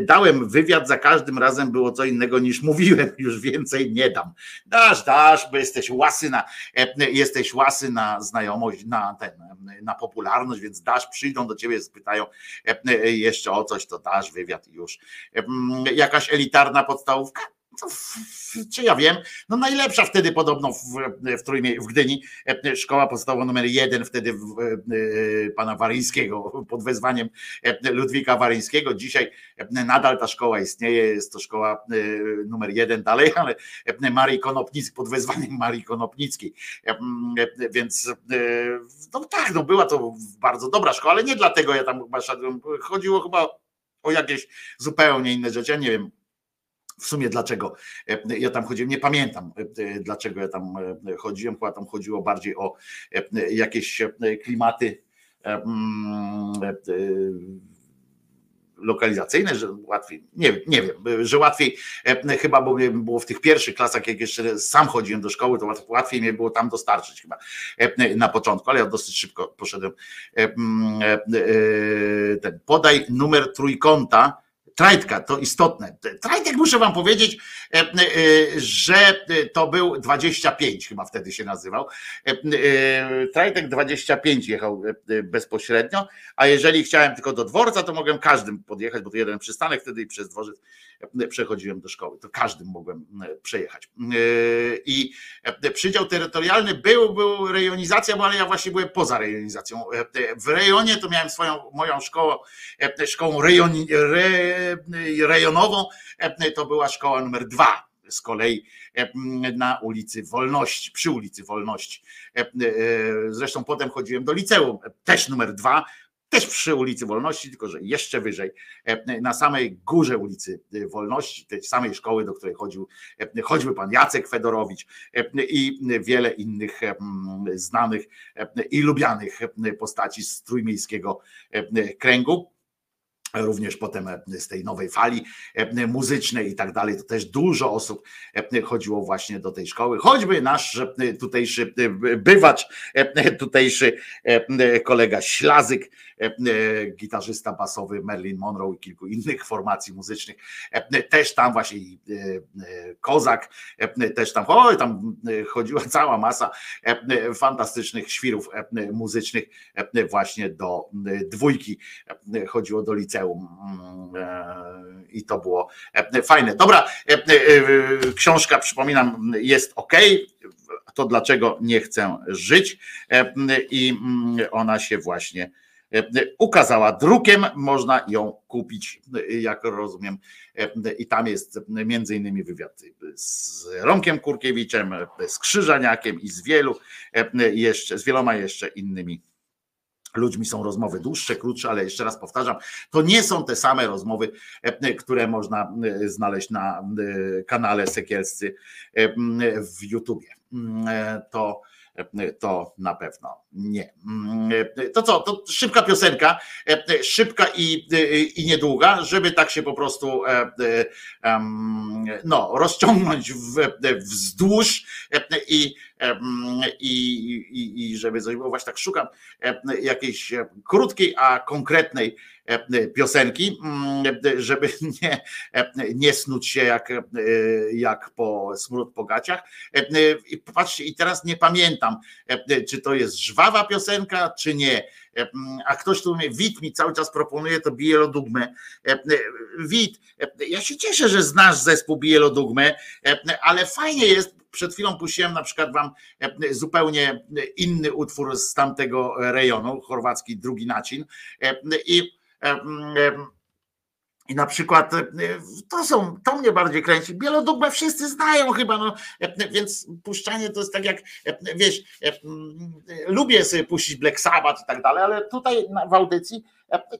dałem wywiad, za każdym razem było co innego niż mówiłem, już więcej nie dam. Dasz, dasz, bo jesteś łasy na, e, łasy na znajomość, na, ten, na popularność, więc dasz, przyjdą do ciebie, spytają e, e, jeszcze o coś, to dasz wywiad i już. E, Jakaś elitarna podstawówka? W- Czy ja wiem? No najlepsza wtedy podobno w, w, Trójmie, w Gdyni, e, szkoła podstawowa numer jeden wtedy w, e, pana Waryńskiego pod wezwaniem e, Ludwika Waryńskiego. Dzisiaj e, nadal ta szkoła istnieje, jest to szkoła e, numer jeden dalej, ale e, Marii Konopnickiej, pod wezwaniem Marii Konopnickiej. E, e, Więc e, no tak, no była to bardzo dobra szkoła, ale nie dlatego ja tam chyba szedłem. Chodziło chyba o jakieś zupełnie inne rzeczy. Ja nie wiem w sumie dlaczego e, ja tam chodziłem, nie pamiętam e, dlaczego ja tam e, chodziłem, chyba tam chodziło bardziej o jakieś klimaty mm, lokalizacyjne, że łatwiej, nie, nie wiem, że łatwiej chyba bo było w tych pierwszych klasach, jak jeszcze sam chodziłem do szkoły, to łat- łatwiej mnie było tam dostarczyć chyba na początku, ale ja dosyć szybko poszedłem. Mm, Ten, podaj numer trójkąta, Trajtka, to istotne. Trajtek muszę wam powiedzieć, e, e, że to był 25 chyba wtedy się nazywał. E, Trajtek 25 jechał bezpośrednio, a jeżeli chciałem tylko do dworca, to mogłem każdym podjechać, bo to jeden przystanek wtedy i przez dworzec przechodziłem do szkoły. To każdym mogłem e, przejechać. E, I e, przydział terytorialny był, był rejonizacja, bo ale ja właśnie byłem poza rejonizacją. W rejonie to miałem swoją, moją szkołę, szkołą rejoni, re, rejonową, to była szkoła numer dwa z kolei na ulicy Wolności, przy ulicy Wolności. Zresztą potem chodziłem do liceum, też numer dwa, też przy ulicy Wolności, tylko że jeszcze wyżej, e, na samej górze ulicy Wolności, tej samej szkoły, do której chodził e, choćby pan Jacek Fedorowicz e, i wiele innych e, znanych e, i lubianych e, postaci z trójmiejskiego e, kręgu również potem e, z tej nowej fali e, muzycznej i tak dalej, to też dużo osób e, chodziło właśnie do tej szkoły, choćby nasz e, tutejszy e, bywacz, e, tutejszy e, kolega Ślazyk, e, e, gitarzysta basowy Merlin Monroe i kilku innych formacji muzycznych, e, też tam właśnie e, e, Kozak, e, też tam, oj, tam e, chodziła cała masa e, e, fantastycznych świrów e, muzycznych e, właśnie do e, dwójki, e, chodziło do liceum mm, e, i to było e, fajne. Dobra, e, e, książka, przypominam, jest ok. To dlaczego nie chcę żyć E, i mm, ona się właśnie e, ukazała drukiem, można ją kupić, jak rozumiem. I tam jest między innymi wywiad z Romkiem Kurkiewiczem, z Krzyżaniakiem i z wielu jeszcze, z wieloma jeszcze innymi ludźmi są rozmowy dłuższe, krótsze, ale jeszcze raz powtarzam, to nie są te same rozmowy, które można znaleźć na kanale Sekielscy w YouTubie. To to na pewno nie. Mm, e, To co, to szybka piosenka, e, e, szybka i, e, i niedługa, żeby tak się po prostu e, e, no, rozciągnąć w, e, wzdłuż e, i, i, i, i żeby coś, bo właśnie tak szukam jakiejś krótkiej, a konkretnej piosenki, mm, żeby nie, nie snuć się jak, jak po smród po gaciach. I popatrzcie, i teraz nie pamiętam, czy to jest żwawa piosenka, czy nie. A ktoś tu mnie, Wit mi cały czas proponuje to Bielodugmę. Wit, ja się cieszę, że znasz zespół Bielodugmę, ale fajnie jest, przed chwilą puściłem na przykład wam e, zupełnie inny utwór z tamtego rejonu, chorwacki drugi nacin E, i e, i na przykład to są, to mnie bardziej kręci. Bielodugmę wszyscy znają chyba, no, więc puszczanie to jest tak jak, wiesz, lubię sobie puścić Black Sabbath i tak dalej, ale tutaj w audycji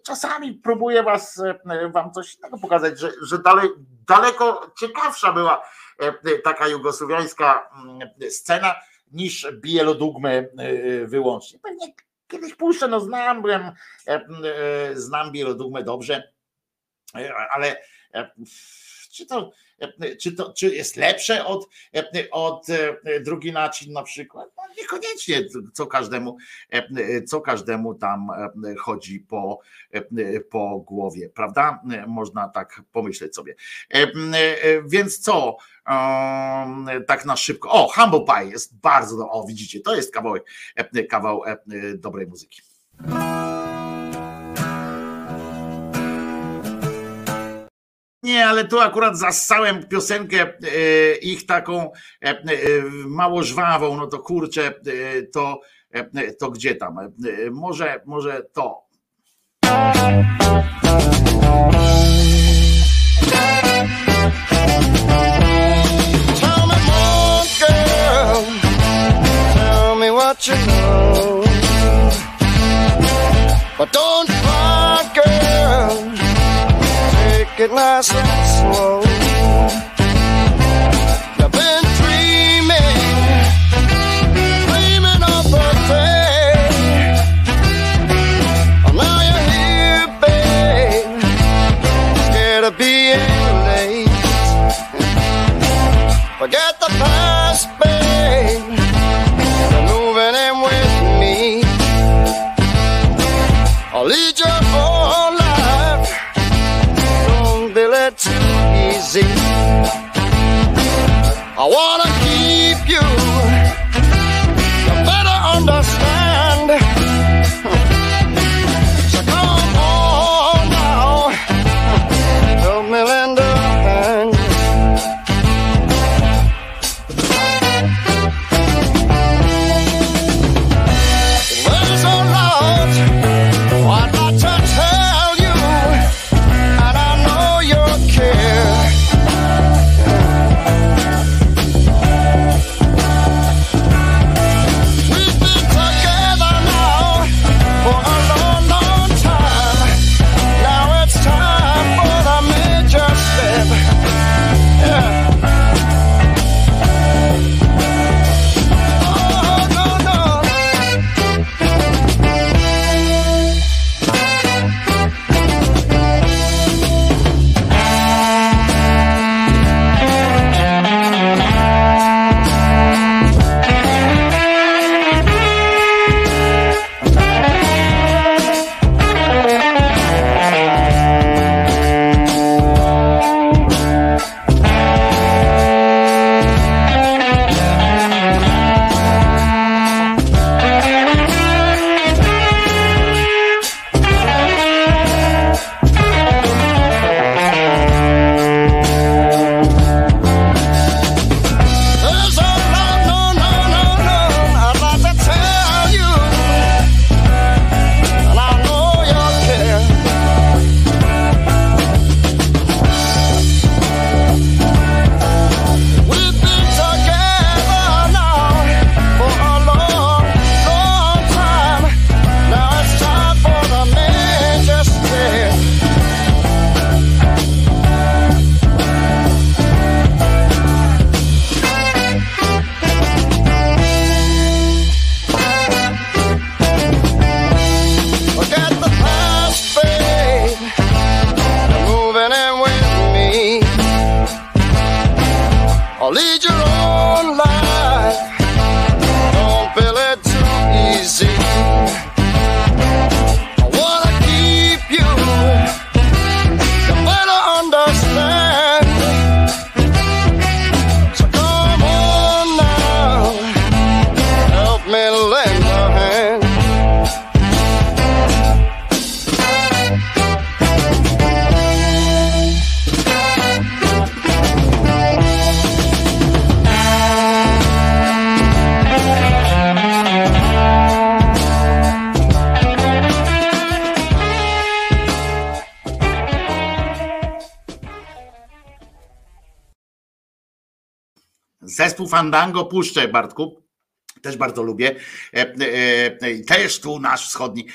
czasami próbuję was, wam coś innego pokazać, że, że dalej, daleko ciekawsza była taka jugosłowiańska mm, scena niż Bielodugmę e, wyłącznie. Pewnie kiedyś puszczę, no znam, byłem, e, e, znam Bielodugmę dobrze, E, ale e, czy to, czy to czy jest lepsze od, od e, drugi nacin na przykład? No niekoniecznie, co każdemu, e, co każdemu tam e, chodzi po, po głowie, prawda? Można tak pomyśleć sobie. Więc co? Tak na szybko. O, Humble Pie jest bardzo, o widzicie, to jest kawałek, kawał dobrej muzyki. Nie, ale tu akurat zassałem piosenkę e, ich taką e, e, mało żwawą, no to kurczę, to, to gdzie tam? Może, może to. But don't Take it nice and slow. I wanna Fandango puszczę, Bartku. Też bardzo lubię. E, e, e, Też tu nasz wschodni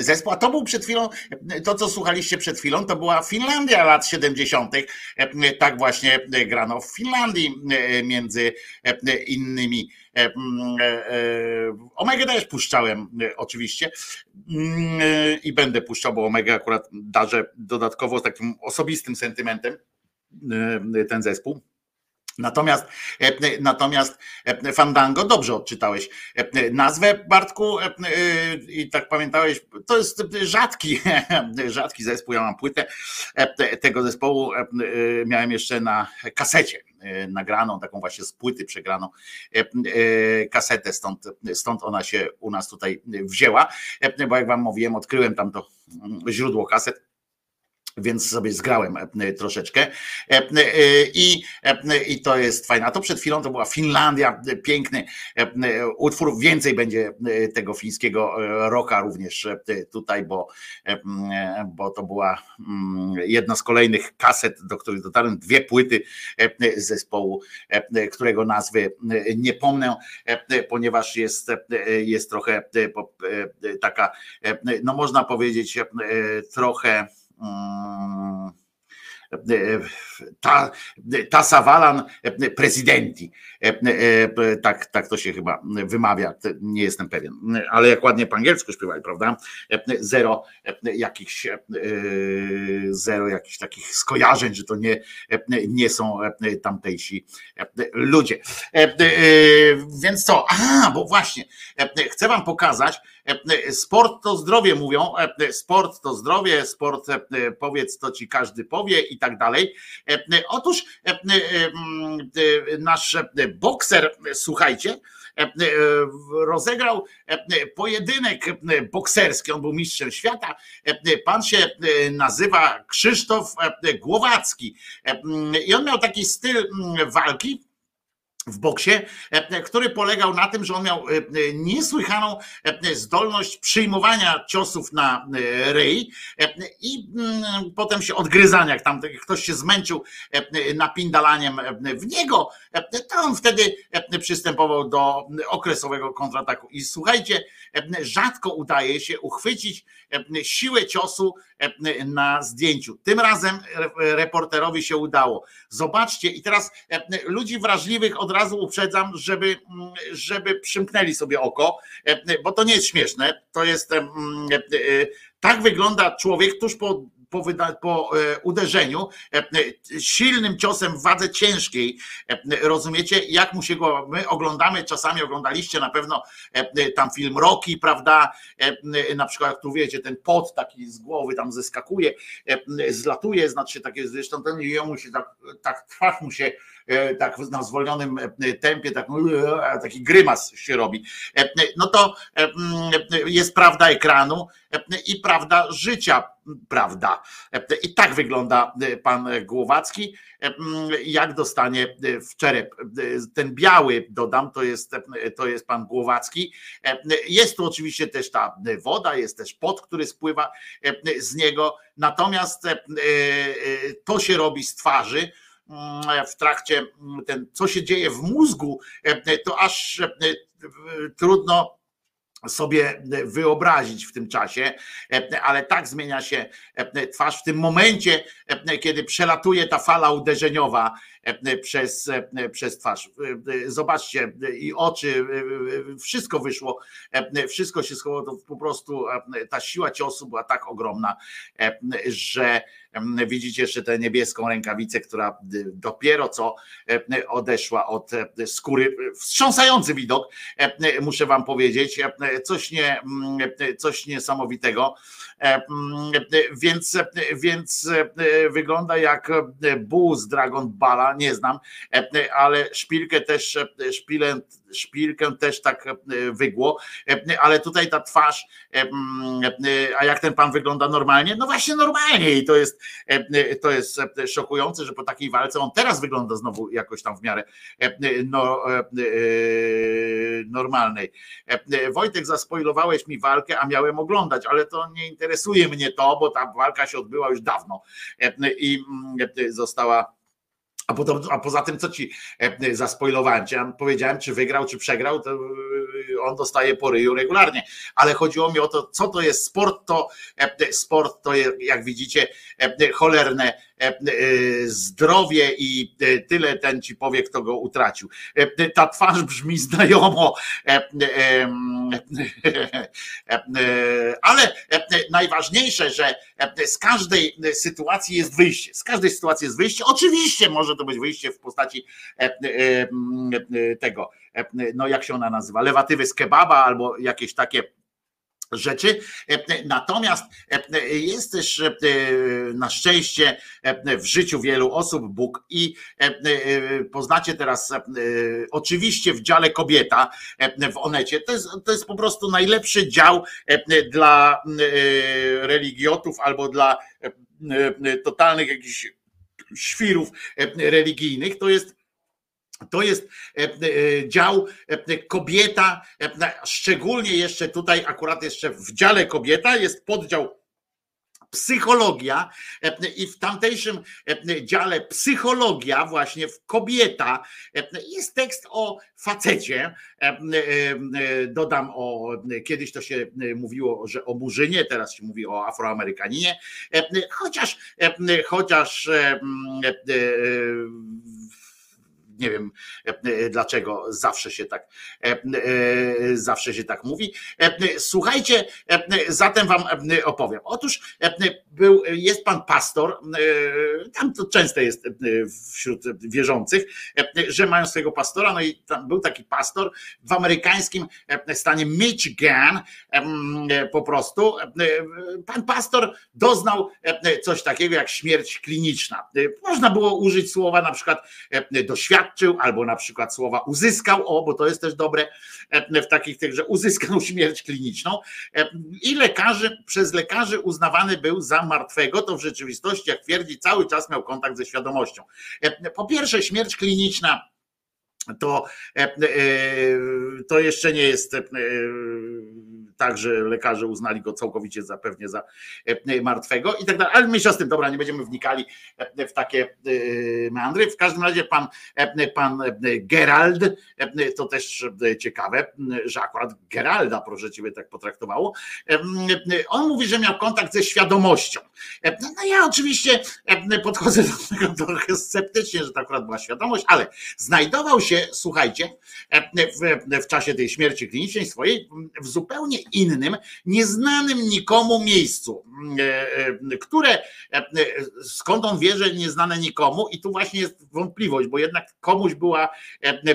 zespół. A to był przed chwilą, to co słuchaliście przed chwilą, to była Finlandia lat 70. E, Tak właśnie grano w Finlandii między innymi. Omegę też puszczałem oczywiście Mm, i będę puszczał, bo Omega akurat darzę dodatkowo takim osobistym sentymentem ten zespół. Natomiast, e, natomiast e, Fandango, dobrze odczytałeś. E, nazwę, Bartku, i tak pamiętałeś, to jest rzadki, rzadki zespół, ja mam płytę te- tego zespołu, miałem jeszcze na kasecie nagraną, taką właśnie z płyty przegraną kasetę, stąd, stąd ona się u nas tutaj wzięła, bo jak wam mówiłem, odkryłem tam to mm, źródło kaset, więc sobie zgrałem e, troszeczkę E, e, i, e, i to jest fajne. A to przed chwilą to była Finlandia, e, piękny e, e, utwór. Więcej będzie e, tego fińskiego e, rocka również e, tutaj, bo, e, e, bo to była mm, jedna z kolejnych kaset, do których dotarłem, dwie płyty e, zespołu, e, którego nazwy e, nie pomnę, e, ponieważ jest, e, jest trochę e, e, taka, e, no można powiedzieć, e, trochę mm, ta, ta Savalan prezydenti. Tak, tak to się chyba wymawia, nie jestem pewien, ale jak ładnie po angielsku śpiewali, prawda? Zero jakichś, zero jakichś takich skojarzeń, że to nie, nie są tamtejsi ludzie. Więc co? A, bo właśnie, chcę wam pokazać, sport to zdrowie mówią, sport to zdrowie, sport powiedz to ci każdy powie i tak dalej. Otóż nasz bokser, słuchajcie, rozegrał pojedynek bokserski, on był mistrzem świata. Pan się nazywa Krzysztof Głowacki i on miał taki styl walki, w boksie, e, który polegał na tym, że on miał e, e, niesłychaną e, zdolność przyjmowania ciosów na e, ryj e, i mm, potem się odgryzania, jak tam ktoś się zmęczył e, napindalaniem e, w niego, e, to on wtedy e, przystępował do okresowego kontrataku. I słuchajcie, e, rzadko udaje się uchwycić e, siłę ciosu e, na zdjęciu. Tym razem re- reporterowi się udało. Zobaczcie, i teraz e, ludzi wrażliwych od razu uprzedzam, żeby, mm, żeby przymknęli sobie oko, e, bo to nie jest śmieszne. To jest e, e, tak wygląda człowiek tuż po. Po, wyda- po uderzeniu, silnym ciosem w wadze ciężkiej, rozumiecie, jak mu się go, my oglądamy, czasami oglądaliście na pewno tam film Rocky, prawda, na przykład, tu wiecie, ten pot taki z głowy tam zeskakuje, zlatuje, znaczy takie, zresztą ten jemu się tak, tak twarz mu się tak na zwolnionym e, tempie, tak, e, taki grymas się robi. E, No to e, jest prawda ekranu e, i prawda życia, prawda. E, I tak wygląda e, pan Głowacki, e, jak dostanie e, w czerep. E, Ten biały, dodam, to jest, e, to jest pan Głowacki. E, Jest tu oczywiście też ta woda, jest też pot, który spływa e, z niego, natomiast e, e, to się robi z twarzy, w trakcie mm, ten, co się dzieje w mózgu, e, to aż e, trudno sobie wyobrazić w tym czasie, ale tak zmienia się twarz w tym momencie, kiedy przelatuje ta fala uderzeniowa przez, przez twarz. Zobaczcie, i oczy, wszystko wyszło, wszystko się schowało, to po prostu ta siła ciosu była tak ogromna, że widzicie jeszcze tę niebieską rękawicę, która dopiero co odeszła od skóry. Wstrząsający widok, muszę wam powiedzieć, coś, nie, coś niesamowitego. Więc, więc wygląda jak buł z Dragon Balla, nie znam, ale szpilkę też, szpilę, szpilkę też tak wygło, ale tutaj ta twarz, a jak ten pan wygląda normalnie? No właśnie normalnie i to jest, to jest szokujące, że po takiej walce on teraz wygląda znowu jakoś tam w miarę no, normalnej. Wojtek, zaspoilowałeś mi walkę, a miałem oglądać, ale to nie interesuje mnie to, bo ta walka się odbyła już dawno i została a, a poza tym, co ci zaspoilowałem? Ja powiedziałem, czy wygrał, czy przegrał, to on dostaje po ryju regularnie. Ale chodziło mi o to, co to jest sport, to sport to jak widzicie cholerne zdrowie i tyle ten ci powie, kto go utracił. Ta twarz brzmi znajomo, ale najważniejsze, że z każdej sytuacji jest wyjście. Z każdej sytuacji jest wyjście. Oczywiście może to być wyjście w postaci tego, no jak się ona nazywa, lewatywy z kebaba albo jakieś takie rzeczy. Natomiast jest też na szczęście w życiu wielu osób Bóg i poznacie teraz oczywiście w dziale kobieta w Onecie. To jest, to jest po prostu najlepszy dział dla religiotów albo dla totalnych jakichś świrów religijnych. To jest to jest dział kobieta, szczególnie jeszcze tutaj, akurat jeszcze w dziale kobieta jest poddział psychologia i w tamtejszym dziale psychologia, właśnie w kobieta, jest tekst o facecie. Dodam o, kiedyś to się mówiło, że o murzynie, teraz się mówi o afroamerykaninie, chociaż, chociaż nie wiem dlaczego zawsze się tak zawsze się tak mówi. Słuchajcie, zatem wam opowiem. Otóż był, jest pan pastor, tam to często jest wśród wierzących, że mają swojego pastora, no i tam był taki pastor w amerykańskim stanie Michigan po prostu. Pan pastor doznał coś takiego jak śmierć kliniczna. Można było użyć słowa na przykład doświadczeń, albo na przykład słowa uzyskał, o, bo to jest też dobre w takich tych, że uzyskał śmierć kliniczną i lekarzy, przez lekarzy uznawany był za martwego, to w rzeczywistości, jak twierdzi, cały czas miał kontakt ze świadomością. Po pierwsze, śmierć kliniczna to, to jeszcze nie jest tak, że lekarze uznali go całkowicie zapewnie za martwego i tak dalej. Ale mniejsza z tym, dobra, nie będziemy wnikali w takie meandry. W każdym razie pan, pan Gerald, to też ciekawe, że akurat Geralda, proszę ciebie, tak potraktowało. On mówi, że miał kontakt ze świadomością. No ja oczywiście podchodzę do tego trochę sceptycznie, że to akurat była świadomość, ale znajdował się, słuchajcie, w, w czasie tej śmierci klinicznej swojej w zupełnie innym, nieznanym nikomu miejscu, które skąd on wie, że nieznane nikomu i tu właśnie jest wątpliwość, bo jednak komuś była,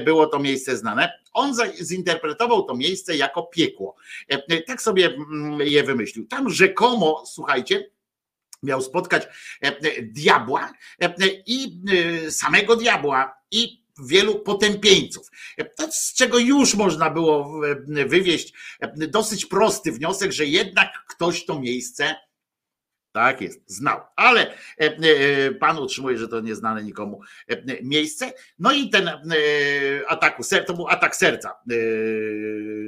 było to miejsce znane. On zinterpretował to miejsce jako piekło. Tak sobie je wymyślił. Tam rzekomo, słuchajcie, miał spotkać diabła i samego diabła i wielu potępieńców. Z czego już można było wywieść dosyć prosty wniosek, że jednak ktoś to miejsce Tak jest, znał. Ale e, e, pan utrzymuje, że to nieznane nikomu e, miejsce. No i ten e, ataku serca, to był atak serca, e,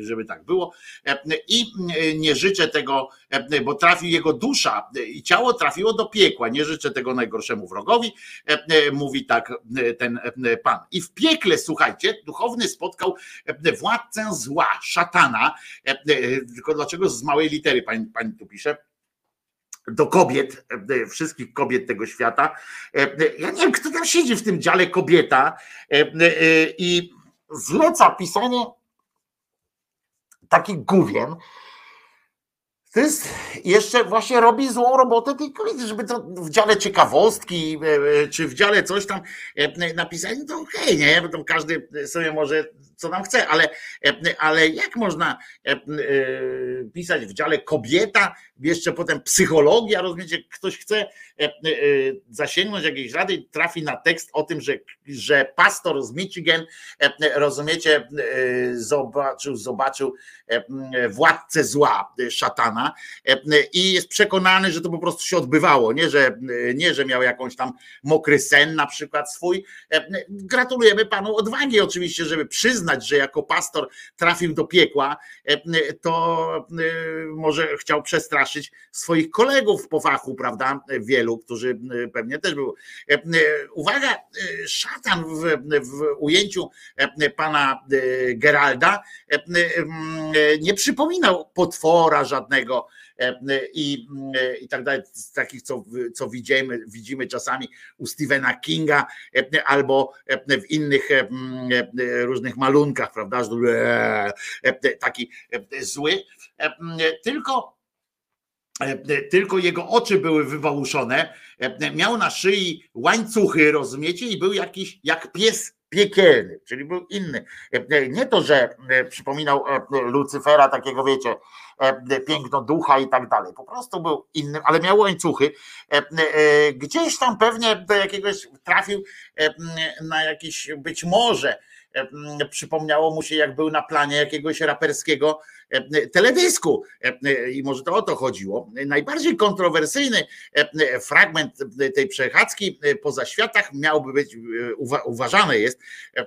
żeby tak było. E, I e, nie życzę tego, e, bo trafił jego dusza e, i ciało trafiło do piekła. Nie życzę tego najgorszemu wrogowi, e, e, mówi tak e, ten e, pan. I w piekle, słuchajcie, duchowny spotkał e, władcę zła, szatana. E, e, Tylko dlaczego z małej litery pani, pani tu pisze? Do kobiet, e, wszystkich kobiet tego świata. E, Ja nie wiem, kto tam siedzi w tym dziale kobieta e, e, i zleca pisanie takich gówien. To jest jeszcze właśnie robi złą robotę tej kobiety, żeby to w dziale ciekawostki, e, e, czy w dziale coś tam e, napisać, no to okej, nie? Bo tam każdy sobie może co tam chce, ale, ale jak można e, e, pisać w dziale kobieta, jeszcze potem psychologia, rozumiecie, ktoś chce e, zasięgnąć jakiejś rady i trafi na tekst o tym, że, że pastor z Michigan, rozumiecie, zobaczył, zobaczył władcę zła, szatana i jest przekonany, że to po prostu się odbywało, nie że, nie, że miał jakąś tam mokry sen na przykład swój. Gratulujemy panu odwagi oczywiście, żeby przyznać, że jako pastor trafił do piekła, e, to e, może chciał przestraszyć swoich kolegów po fachu, prawda? Wielu, którzy e, pewnie też był. E, e, Uwaga, e, szatan w, w ujęciu e, pana e, Geralda e, e, nie przypominał potwora żadnego e, i, e, i tak dalej, z takich, co, co widzimy, widzimy czasami u Stephena Kinga e, albo e, w innych różnych malunkach, prawda? Taki zły. Tylko tylko jego oczy były wywałuszone, miał na szyi łańcuchy, rozumiecie, i był jakiś jak pies piekielny, czyli był inny. E, Nie to, że e, przypominał e, Lucyfera, takiego wiecie, e, piękno ducha i tak dalej. Po prostu był innym, ale miał łańcuchy. E, e, Gdzieś tam pewnie do jakiegoś trafił e, na jakiś, być może e, przypomniało mu się, jak był na planie jakiegoś raperskiego e, teledysku E, i może to o to chodziło. Najbardziej kontrowersyjny e, fragment tej przechadzki e, po zaświatach miałby być, e, uwa- uważane jest, e,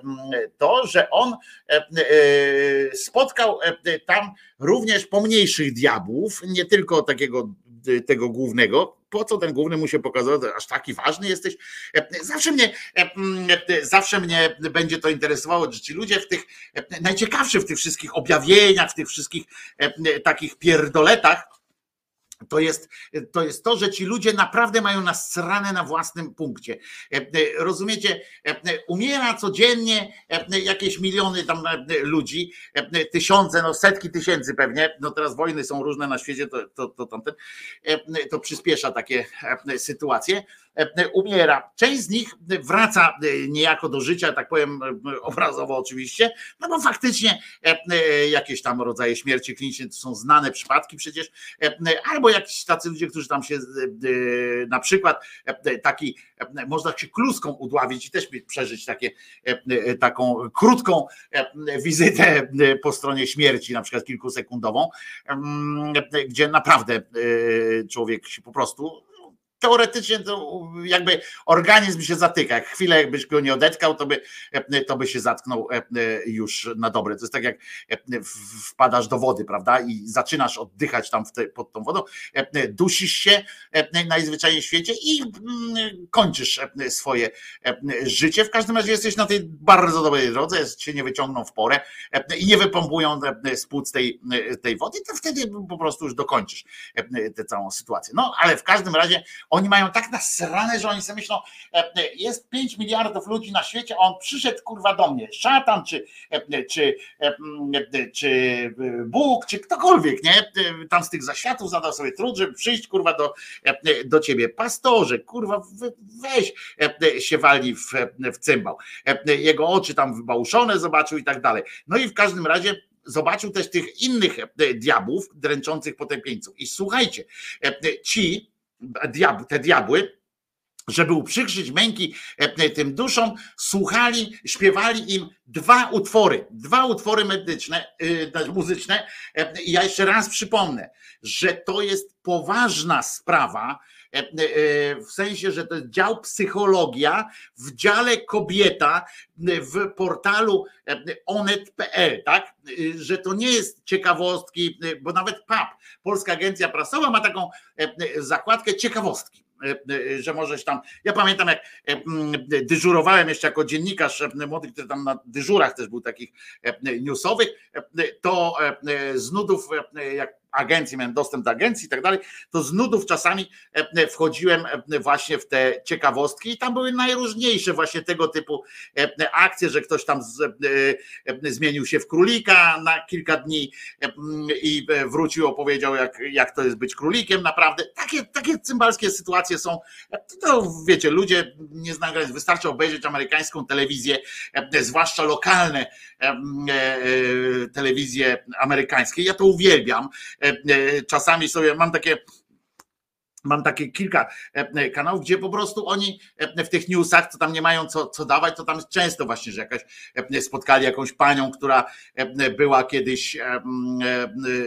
to, że on e, e, spotkał e, tam również pomniejszych diabłów, nie tylko takiego e, tego głównego. Po co ten główny mu się pokazał, aż taki ważny jesteś? E, Zawsze mnie, e, e, zawsze mnie będzie to interesowało, że ci ludzie w tych, najciekawszy w tych wszystkich objawieniach, w tych wszystkich takich pierdoletach, to jest, to jest to, że ci ludzie naprawdę mają nasrane na własnym punkcie. E, e, Rozumiecie? E, Umiera codziennie jakieś miliony tam ludzi, tysiące, no setki tysięcy pewnie. No teraz wojny są różne na świecie, to, to, to, to przyspiesza takie sytuacje. E, Umiera. Część z nich wraca e, niejako do życia, tak powiem e, obrazowo oczywiście, no bo faktycznie jakieś tam rodzaje śmierci klinicznej to są znane przypadki przecież, albo jakiś tacy ludzie, którzy tam się na przykład taki, można się kluską udławić i też przeżyć takie, taką krótką wizytę po stronie śmierci, na przykład kilkusekundową, gdzie naprawdę człowiek się po prostu teoretycznie to jakby organizm się zatyka. Jak chwilę jakbyś go nie odetkał, to by, to by się zatknął e, już na dobre. To jest tak jak e, wpadasz do wody, prawda? I zaczynasz oddychać tam te, pod tą wodą, e, dusisz się e, najzwyczajniej w świecie i mm, kończysz e, swoje e, życie. W każdym razie jesteś na tej bardzo dobrej drodze, cię nie wyciągną w porę e, i nie wypompują e, płuc tej, e, tej wody, to wtedy po prostu już dokończysz e, tę całą sytuację. No ale w każdym razie oni mają tak nasrane, że oni sobie myślą, e, e, jest 5 miliardów ludzi na świecie, a on przyszedł kurwa do mnie, szatan, czy, e, czy, czy Bóg, czy ktokolwiek, nie? Tam z tych zaświatów zadał sobie trud, żeby przyjść kurwa do, do ciebie. Pastorze, kurwa, we- weź się wali w, w cymbał. Jego oczy tam wybałuszone zobaczył i tak dalej. No i w każdym razie zobaczył też tych innych diabłów dręczących potępieńców. I słuchajcie, ci te diabły żeby uprzykrzyć męki e, tym duszom, słuchali, śpiewali im dwa utwory, dwa utwory medyczne, y, muzyczne. E, I ja jeszcze raz przypomnę, że to jest poważna sprawa, e, e, w sensie, że to jest dział psychologia w dziale kobieta w portalu e, onet.pl, tak? Że to nie jest ciekawostki, bo nawet PAP, Polska Agencja Prasowa ma taką e, zakładkę ciekawostki e, e, że możesz tam. Ja pamiętam, jak e, dyżurowałem jeszcze jako dziennikarz e, młody, który tam na dyżurach też był takich e, newsowych, e, to e, z nudów, e, jak agencji, miałem dostęp do agencji i tak dalej, to z nudów czasami e, wchodziłem e, właśnie w te ciekawostki i tam były najróżniejsze właśnie tego typu e, akcje, że ktoś tam e, e, zmienił się w królika na kilka dni e, i e, wrócił, opowiedział jak, jak to jest być królikiem naprawdę. Takie, takie cymbalskie sytuacje są, E, to wiecie, ludzie nie znają granic, wystarczy obejrzeć amerykańską telewizję, e, zwłaszcza lokalne e, e, e, telewizje amerykańskie. Ja to uwielbiam. E, e, Czasami sobie mam takie Mam takie kilka e, kanałów, gdzie po prostu oni w tych newsach, co tam nie mają co, co dawać, to tam często właśnie, że jakaś spotkali jakąś panią, która była kiedyś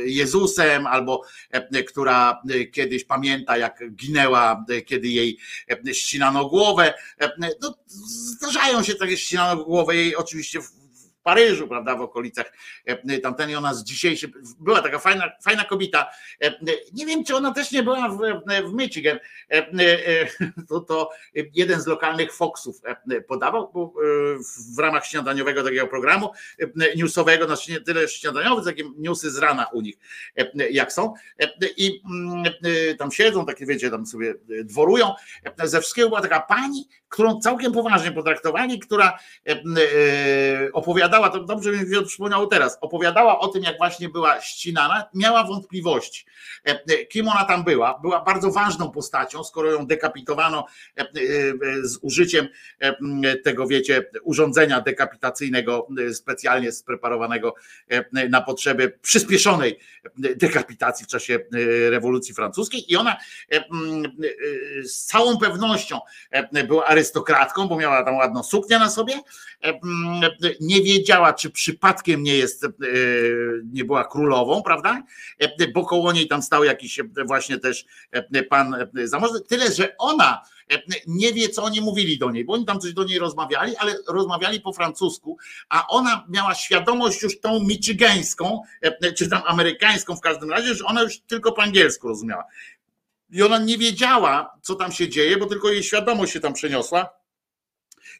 Jezusem, albo która kiedyś pamięta, jak ginęła, kiedy jej ścinano głowę. No, zdarzają się takie ścinano głowę jej oczywiście w Paryżu, prawda, w okolicach e, tamten i ona z dzisiejszej, była taka fajna, fajna kobieta, E, nie wiem, czy ona też nie była w, w Michigan, E, e, to, to jeden z lokalnych Foxów e, podawał e, w ramach śniadaniowego takiego programu e, newsowego, znaczy nie tyle śniadaniowy, takie newsy z rana u nich, e, jak są. E, i mm, e, tam siedzą, takie wiecie, tam sobie dworują, E, ze wszystkiego była taka pani, którą całkiem poważnie potraktowali, która e, e, opowiadała, to dobrze mi przypomniało teraz, opowiadała o tym, jak właśnie była ścinana, miała wątpliwości, e, kim ona tam była. Była bardzo ważną postacią, skoro ją dekapitowano z użyciem tego, wiecie, urządzenia dekapitacyjnego, specjalnie spreparowanego na potrzeby przyspieszonej dekapitacji w czasie rewolucji francuskiej. I ona z całą pewnością była arystokratką, bo miała tam ładną suknię na sobie. E, Nie wiedziała, czy przypadkiem nie jest, e, nie była królową, prawda? E, Bo koło niej tam stał jakiś właśnie też pan zamożny. Tyle, że ona nie wie, co oni mówili do niej, bo oni tam coś do niej rozmawiali, ale rozmawiali po francusku, a ona miała świadomość już tą michigańską, czy tam amerykańską w każdym razie, że ona już tylko po angielsku rozumiała. I ona nie wiedziała, co tam się dzieje, bo tylko jej świadomość się tam przeniosła.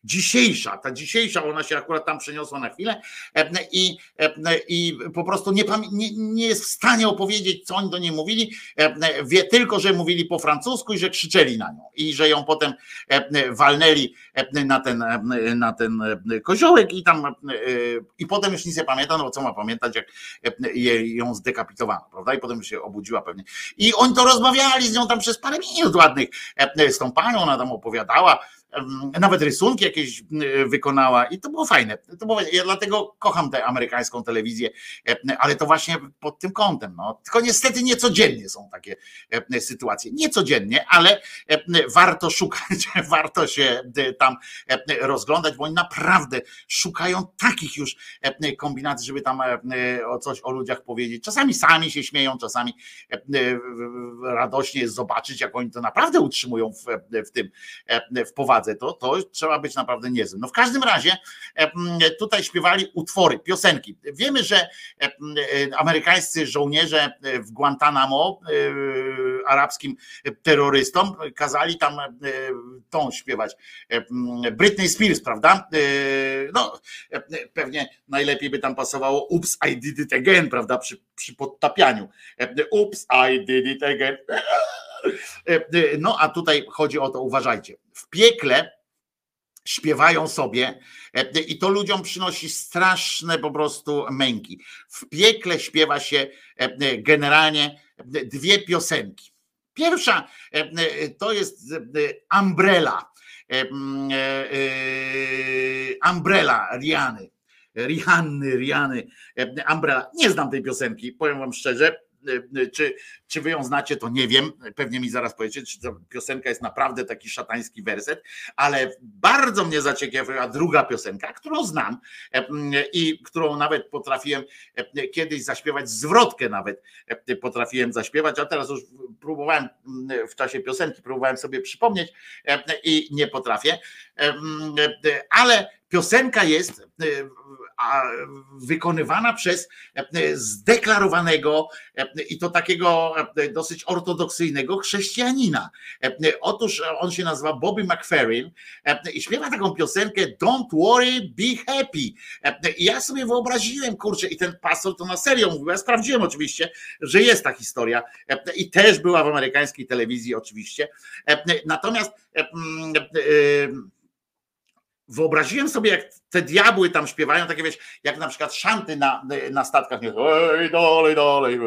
Dzisiejsza, ta dzisiejsza, ona się akurat tam przeniosła na chwilę e, i, e, i po prostu nie, nie, nie jest w stanie opowiedzieć, co oni do niej mówili. E, Wie tylko, że mówili po francusku i że krzyczeli na nią i że ją potem walnęli na ten, na ten koziołek i tam i potem już nic nie pamięta, no bo co ma pamiętać, jak ją zdekapitowano, prawda? I potem się obudziła pewnie. I oni to rozmawiali z nią tam przez parę minut ładnych z tą panią, ona tam opowiadała, nawet rysunki jakieś e, wykonała i to było fajne. To było, ja dlatego kocham tę amerykańską telewizję, e, ale to właśnie pod tym kątem. No. Tylko niestety niecodziennie są takie e, sytuacje. Niecodziennie, ale e, warto szukać, warto się tam rozglądać, bo oni naprawdę szukają takich już kombinacji, żeby tam o coś o ludziach powiedzieć. Czasami sami się śmieją, czasami radośnie jest zobaczyć, jak oni to naprawdę utrzymują w, w tym, w powadze. To, to trzeba być naprawdę niezłym. No w każdym razie e, tutaj śpiewali utwory, piosenki. Wiemy, że e, e, amerykańscy żołnierze w Guantanamo e, arabskim terrorystom kazali tam e, tą śpiewać. E, Britney Spears, prawda? E, No, e, pewnie najlepiej by tam pasowało Oops, I did it again, prawda? Przy, przy podtapianiu. E, Oops, I did it again. E, No, a tutaj chodzi o to, uważajcie. W piekle śpiewają sobie e, i to ludziom przynosi straszne po prostu męki. W piekle śpiewa się e, generalnie dwie piosenki. Pierwsza e, e, to jest e, Umbrella. E, e, e, Umbrella Riany. Rihanny, Riany, e, Umbrella. Nie znam tej piosenki, powiem wam szczerze. Czy, czy wy ją znacie, to nie wiem. Pewnie mi zaraz powiecie, czy to piosenka jest naprawdę taki szatański werset, ale bardzo mnie zaciekawiła druga piosenka, którą znam i którą nawet potrafiłem kiedyś zaśpiewać, zwrotkę nawet potrafiłem zaśpiewać, a teraz już próbowałem w czasie piosenki, próbowałem sobie przypomnieć i nie potrafię, ale piosenka jest wykonywana przez zdeklarowanego i to takiego dosyć ortodoksyjnego chrześcijanina. Otóż on się nazywa Bobby McFerrin i śpiewa taką piosenkę Don't worry, be happy. I ja sobie wyobraziłem, kurczę, i ten pastor to na serio mówił, ja sprawdziłem oczywiście, że jest ta historia i też była w amerykańskiej telewizji oczywiście. Natomiast wyobraziłem sobie, jak te diabły tam śpiewają, takie wiesz, jak na przykład szanty na, na statkach, nie, ej, dalej, dalej,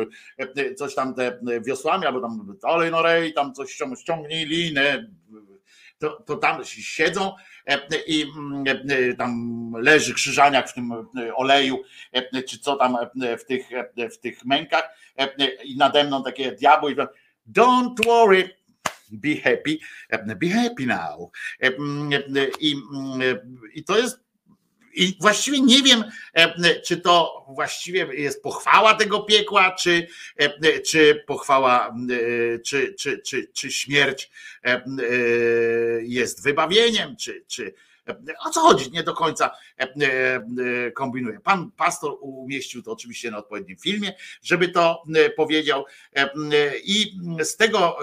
coś tam te wiosłami, albo tam dalej, no rej, tam coś ściągnij linę, to, to tam siedzą i tam leży krzyżaniak w tym oleju, czy co tam w tych, w tych mękach i nade mną takie diabły i don't worry, be happy, be happy now. I, i to jest i właściwie nie wiem, czy to właściwie jest pochwała tego piekła, czy, czy pochwała, czy, czy, czy, czy śmierć jest wybawieniem, czy, czy, o co chodzi? Nie do końca kombinuję. Pan pastor umieścił to oczywiście na odpowiednim filmie, żeby to powiedział. I z tego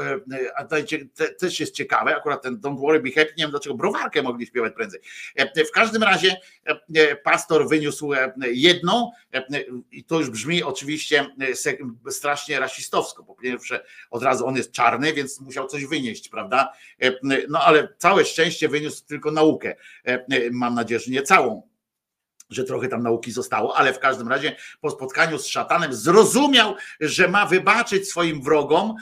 też jest ciekawe, akurat ten Don't Worry Be Happy, nie wiem dlaczego browarkę mogli śpiewać prędzej. W każdym razie pastor wyniósł jedną i to już brzmi oczywiście strasznie rasistowsko. Po pierwsze, od razu on jest czarny, więc musiał coś wynieść, prawda? No ale całe szczęście wyniósł tylko naukę. Mam nadzieję, że nie całą że trochę tam nauki zostało, ale w każdym razie po spotkaniu z szatanem zrozumiał, że ma wybaczyć swoim wrogom,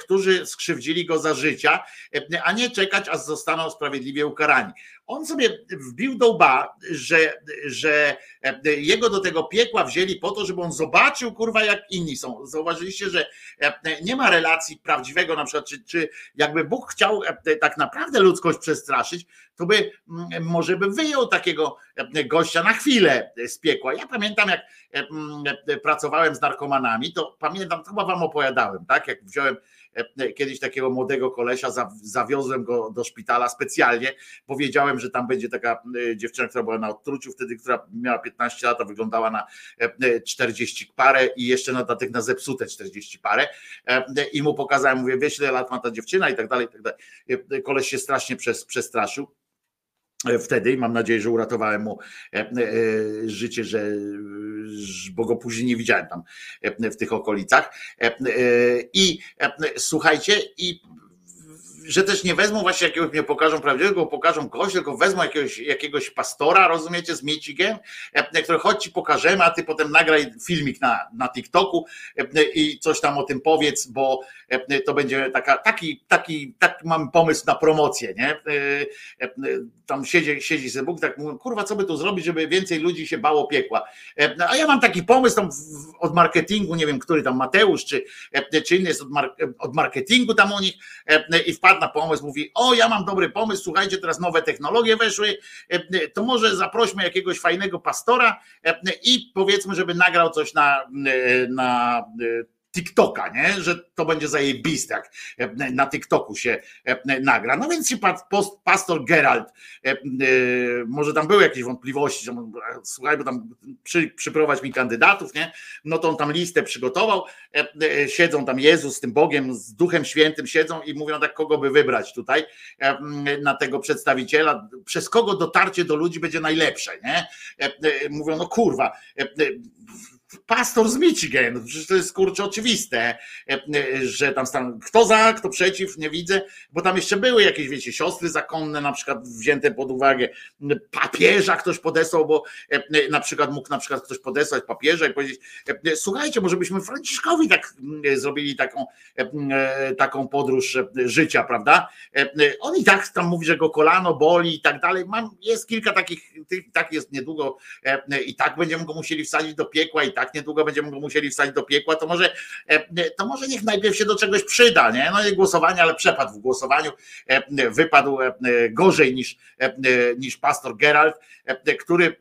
którzy skrzywdzili go za życia, a nie czekać, aż zostaną sprawiedliwie ukarani. On sobie wbił do łba, że, że jego do tego piekła wzięli po to, żeby on zobaczył, kurwa, jak inni są. Zauważyliście, że nie ma relacji prawdziwego, na przykład, czy, czy jakby Bóg chciał tak naprawdę ludzkość przestraszyć, to by może by wyjął takiego gościa na chwilę z piekła. Ja pamiętam, jak pracowałem z narkomanami, to pamiętam, to chyba wam opowiadałem, tak? Jak wziąłem kiedyś takiego młodego kolesia, zawiozłem go do szpitala specjalnie, powiedziałem, że tam będzie taka dziewczyna, która była na odtruciu wtedy, która miała 15 lat, a wyglądała na 40 parę i jeszcze na dodatek na zepsute 40 parę. I mu pokazałem, mówię, wiesz ile lat ma ta dziewczyna i tak dalej, i tak dalej. Koleś się strasznie przestraszył wtedy i mam nadzieję, że uratowałem mu życie, że, bo go później nie widziałem tam w tych okolicach. I słuchajcie, i że też nie wezmą właśnie jakiegoś, nie pokażą prawdziwego, pokażą kogoś, tylko wezmą jakiegoś, jakiegoś pastora, rozumiecie, z miecigiem, który chodź ci pokażemy, a ty potem nagraj filmik na, na TikToku i coś tam o tym powiedz, bo to będzie taka, taki, taki, taki mam pomysł na promocję, nie? Tam siedzi, siedzi sobie Bóg, tak mówią, kurwa, co by tu zrobić, żeby więcej ludzi się bało piekła. A ja mam taki pomysł tam od marketingu, nie wiem, który tam Mateusz, czy, czy inny jest od, od marketingu tam u nich i wpadł na pomysł, mówi, o ja mam dobry pomysł, słuchajcie, teraz nowe technologie weszły, to może zaprośmy jakiegoś fajnego pastora i powiedzmy, żeby nagrał coś na, na TikToka, nie? że to będzie zajebiste, jak na TikToku się nagra. No więc się pastor Gerald, może tam były jakieś wątpliwości, słuchaj, bo tam przy, przyprowadź mi kandydatów, nie? no to on tam listę przygotował, siedzą tam Jezus z tym Bogiem, z Duchem Świętym siedzą i mówią tak, kogo by wybrać tutaj na tego przedstawiciela, przez kogo dotarcie do ludzi będzie najlepsze, nie? Mówią, no kurwa, pastor z Michigan, przecież to jest kurczę oczywiste, że tam stan, kto za, kto przeciw, nie widzę, bo tam jeszcze były jakieś, wiecie, siostry zakonne na przykład wzięte pod uwagę, papieża ktoś podesłał, bo na przykład mógł na przykład ktoś podesłać papieża i powiedzieć, słuchajcie, może byśmy Franciszkowi tak zrobili taką, taką podróż życia, prawda? On i tak tam mówi, że go kolano boli i tak dalej, mam, jest kilka takich, tak jest niedługo i tak będziemy go musieli wsadzić do piekła i tak niedługo będziemy musieli wstać do piekła, to może, to może niech najpierw się do czegoś przyda, nie? No i głosowanie, ale przepadł w głosowaniu, wypadł gorzej niż, niż pastor Gerald, który,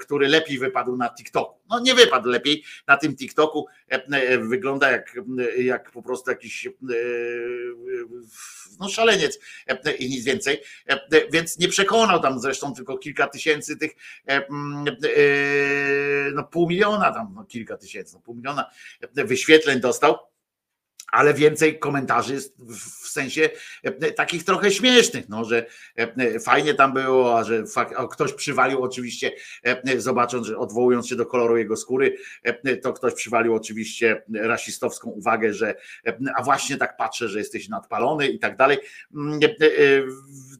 który lepiej wypadł na TikToku. No nie wypadł lepiej na tym TikToku, wygląda jak, jak po prostu jakiś no szaleniec. I nic więcej, więc nie przekonał tam zresztą tylko kilka tysięcy tych, no pół miliona tam, no kilka tysięcy, no pół miliona wyświetleń dostał ale więcej komentarzy jest w sensie takich trochę śmiesznych, no, że fajnie tam było, a że ktoś przywalił oczywiście, zobacząc, że odwołując się do koloru jego skóry, to ktoś przywalił oczywiście rasistowską uwagę, że a właśnie tak patrzę, że jesteś nadpalony i tak dalej.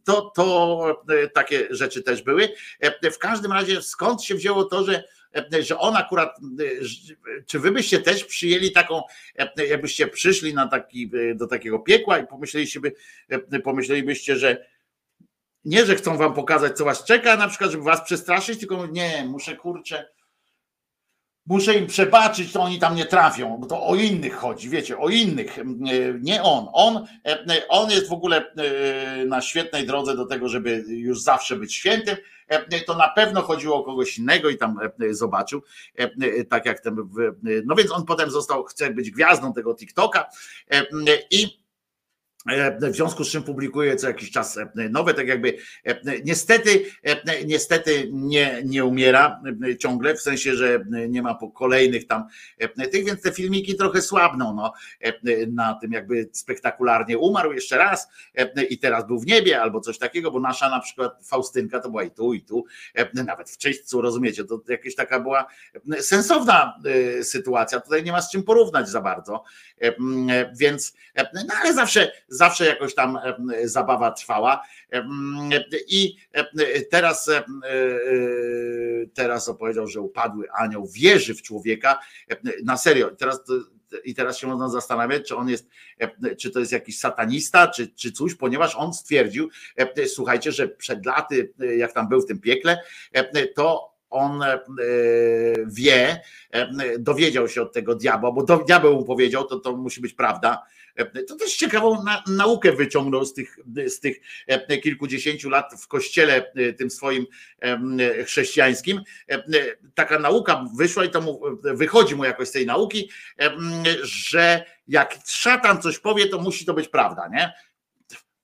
To, to takie rzeczy też były. W każdym razie skąd się wzięło to, że że on akurat, czy wy byście też przyjęli taką, jakbyście przyszli na taki, do takiego piekła i pomyśleliście, pomyślelibyście, że nie, że chcą wam pokazać, co was czeka, na przykład, żeby was przestraszyć, tylko nie, muszę kurczę, muszę im przebaczyć, to oni tam nie trafią, bo to o innych chodzi, wiecie, o innych, nie on. On, on jest w ogóle na świetnej drodze do tego, żeby już zawsze być świętym. To na pewno chodziło o kogoś innego i tam zobaczył, tak jak ten, no więc on potem został, chce być gwiazdą tego TikToka i w związku z czym publikuje co jakiś czas nowe, tak jakby niestety, niestety nie, nie umiera ciągle, w sensie, że nie ma kolejnych tam tych, więc te filmiki trochę słabną no, na tym jakby spektakularnie umarł jeszcze raz i teraz był w niebie albo coś takiego, bo nasza na przykład Faustynka to była i tu i tu, nawet w czyśćcu, rozumiecie, to jakaś taka była sensowna sytuacja, tutaj nie ma z czym porównać za bardzo, więc, no ale zawsze zawsze jakoś tam zabawa trwała. I teraz, teraz opowiedział, że upadły anioł wierzy w człowieka. Na serio, teraz i teraz się można zastanawiać, czy on jest, czy to jest jakiś satanista, czy, czy coś, ponieważ on stwierdził, słuchajcie, że przed laty, jak tam był w tym piekle, to on wie, dowiedział się od tego diabła, bo diabeł mu powiedział, to, to musi być prawda, to też ciekawą na, naukę wyciągnął z tych, z tych kilkudziesięciu lat w kościele tym swoim chrześcijańskim. Taka nauka wyszła i to mu, wychodzi mu jakoś z tej nauki, że jak szatan coś powie, to musi to być prawda, nie?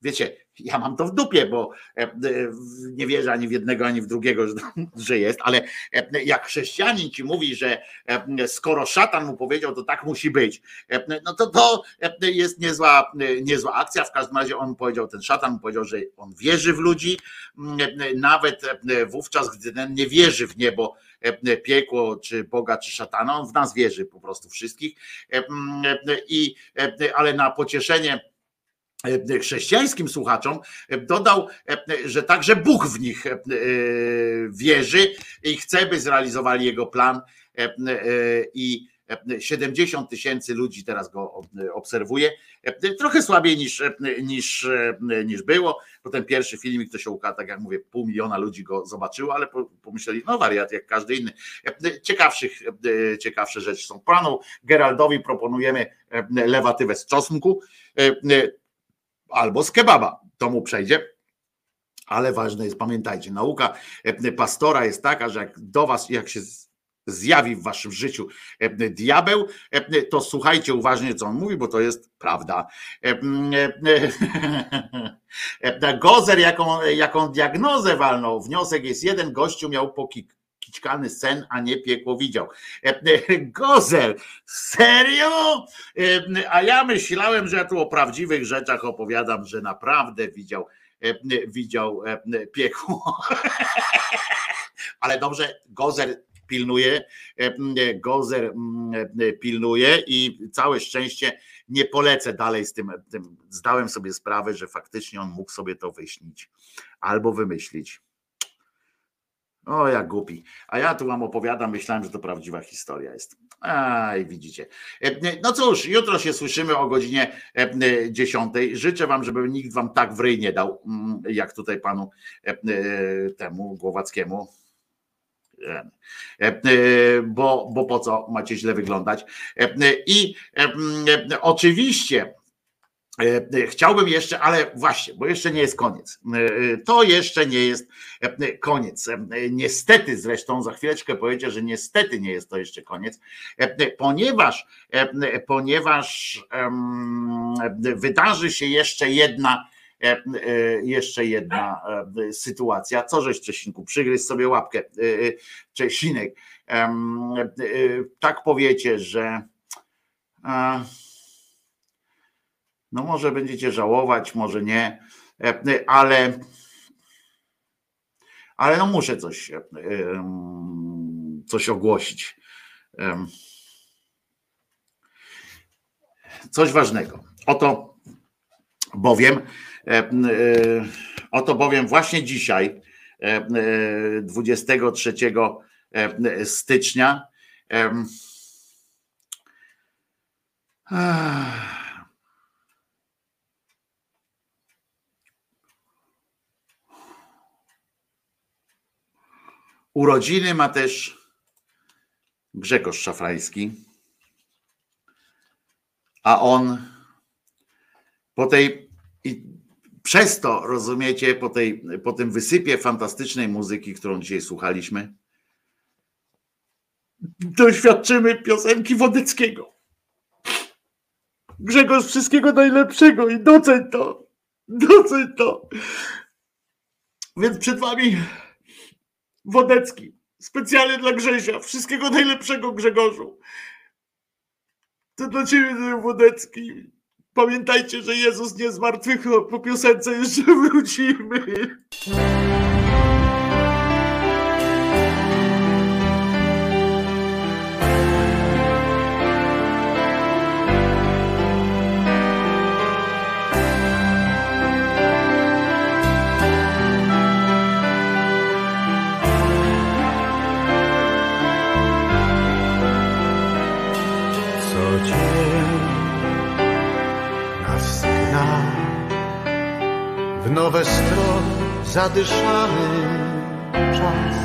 Wiecie, ja mam to w dupie, bo nie wierzę ani w jednego, ani w drugiego, że jest, ale jak chrześcijanin ci mówi, że skoro szatan mu powiedział, to tak musi być, no to to jest niezła, niezła akcja. W każdym razie on powiedział, ten szatan mu powiedział, że on wierzy w ludzi, nawet wówczas, gdy ten nie wierzy w niebo, piekło, czy Boga, czy szatana, on w nas wierzy po prostu wszystkich. I, ale na pocieszenie chrześcijańskim słuchaczom dodał, że także Bóg w nich wierzy i chce, by zrealizowali jego plan i 70 tysięcy ludzi teraz go obserwuje. Trochę słabiej niż, niż, niż było, bo ten pierwszy filmik to się ukazał, tak jak mówię, pół miliona ludzi go zobaczyło, ale pomyśleli, no wariat jak każdy inny. Ciekawszych, ciekawsze rzeczy są. Panu Geraldowi proponujemy lewatywę z czosnku albo z kebaba. To mu przejdzie. Ale ważne jest, pamiętajcie, nauka pastora jest taka, że jak do was, jak się zjawi w waszym życiu diabeł, to słuchajcie uważnie, co on mówi, bo to jest prawda. Gozer, jaką, jaką diagnozę walnął, wniosek jest jeden, gościu miał pokik sen, a nie piekło widział. Gozel, serio? A ja myślałem, że ja tu o prawdziwych rzeczach opowiadam, że naprawdę widział, widział piekło. Ale dobrze, Gozer pilnuje, Gozer pilnuje i całe szczęście nie polecę dalej z tym. Zdałem sobie sprawę, że faktycznie on mógł sobie to wyśnić albo wymyślić. O, jak głupi. A ja tu wam opowiadam, myślałem, że to prawdziwa historia jest. Aj, widzicie. No cóż, jutro się słyszymy o godzinie 10. Życzę wam, żeby nikt wam tak w ryj nie dał, jak tutaj panu temu Głowackiemu E, e, Bo, bo po co macie źle wyglądać? E, I e, e, oczywiście E, Chciałbym jeszcze, ale właśnie, bo jeszcze nie jest koniec. E, To jeszcze nie jest e, koniec. E, Niestety zresztą, za chwileczkę powiedzieć, że niestety nie jest to jeszcze koniec, e, ponieważ, e, ponieważ wydarzy się jeszcze jedna, e, e, jeszcze jedna e, sytuacja. Co żeś Czesinku, przygryź sobie łapkę, e, e, Czesinek. E, Tak powiecie, że e, no może będziecie żałować, może nie, e, ale ale no muszę coś e, coś ogłosić. Coś ważnego. Oto bowiem e, oto bowiem właśnie dzisiaj e, e, 23 e, stycznia Urodziny ma też Grzegorz Szafrański, a on po tej i przez to rozumiecie, po, tej, po tym wysypie fantastycznej muzyki, którą dzisiaj słuchaliśmy, doświadczymy piosenki Wodeckiego. Grzegorz, wszystkiego najlepszego i doceń to. Doceń to. Więc przed wami Wodecki. Specjalnie dla Grzezia. Wszystkiego najlepszego Grzegorzu. To dla ciebie Wodecki. Pamiętajcie, że Jezus nie zmartwychwstał. Po piosence jeszcze wrócimy. W nowe strony zadyszany czas.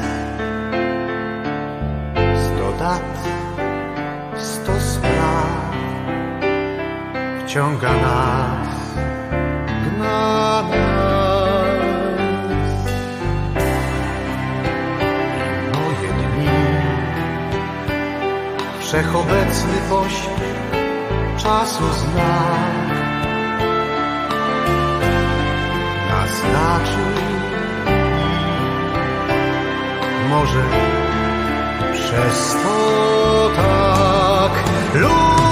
Sto dat, sto spraw wciąga nas, gna nas. Moje dni wszechobecny pośpiech czasu znak naznaczy i może przez to tak lubię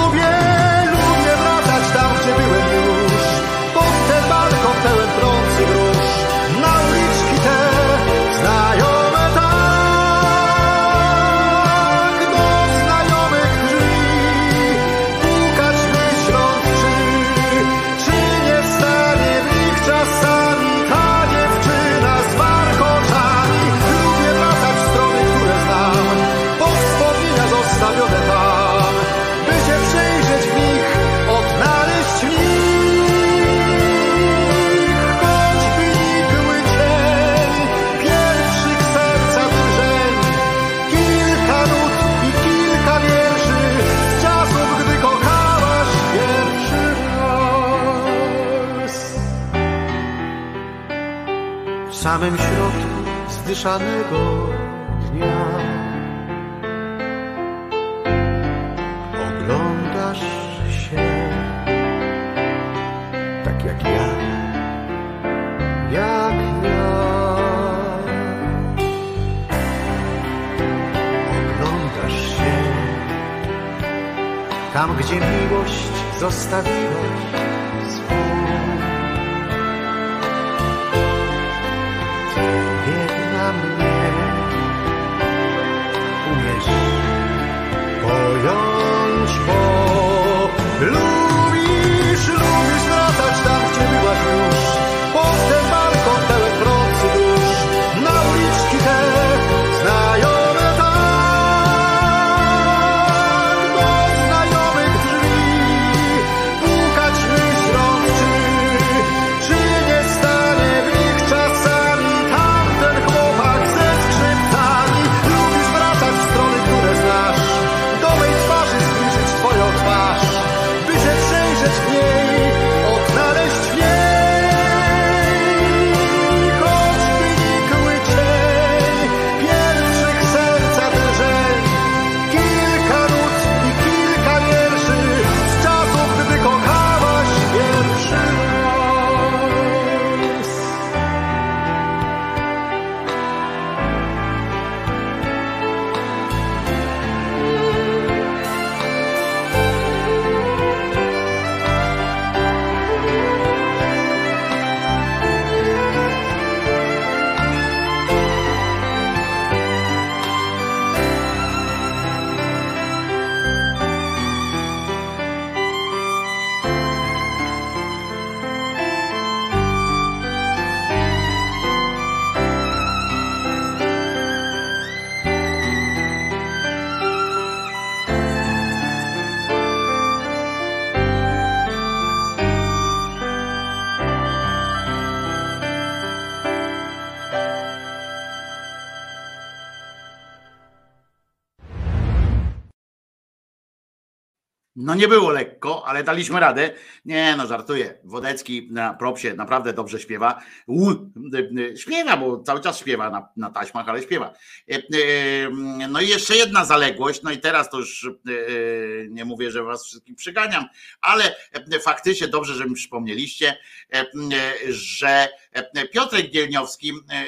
samym środku zdyszanego dnia oglądasz się tak jak ja, jak ja. Oglądasz się tam, gdzie miłość zostawiłaś Lubisz, lubisz wracać tam, gdzie byłaś już. Nie było lekko, ale daliśmy radę. Nie, no żartuję. Wodecki na propsie naprawdę dobrze śpiewa. U, śpiewa, bo cały czas śpiewa na, na taśmach, ale śpiewa. E, e, No i jeszcze jedna zaległość, no i teraz to już nie mówię, że was wszystkich przyganiam, ale faktycznie dobrze, że mi przypomnieliście, że e, Piotrek Gielniowski e, e,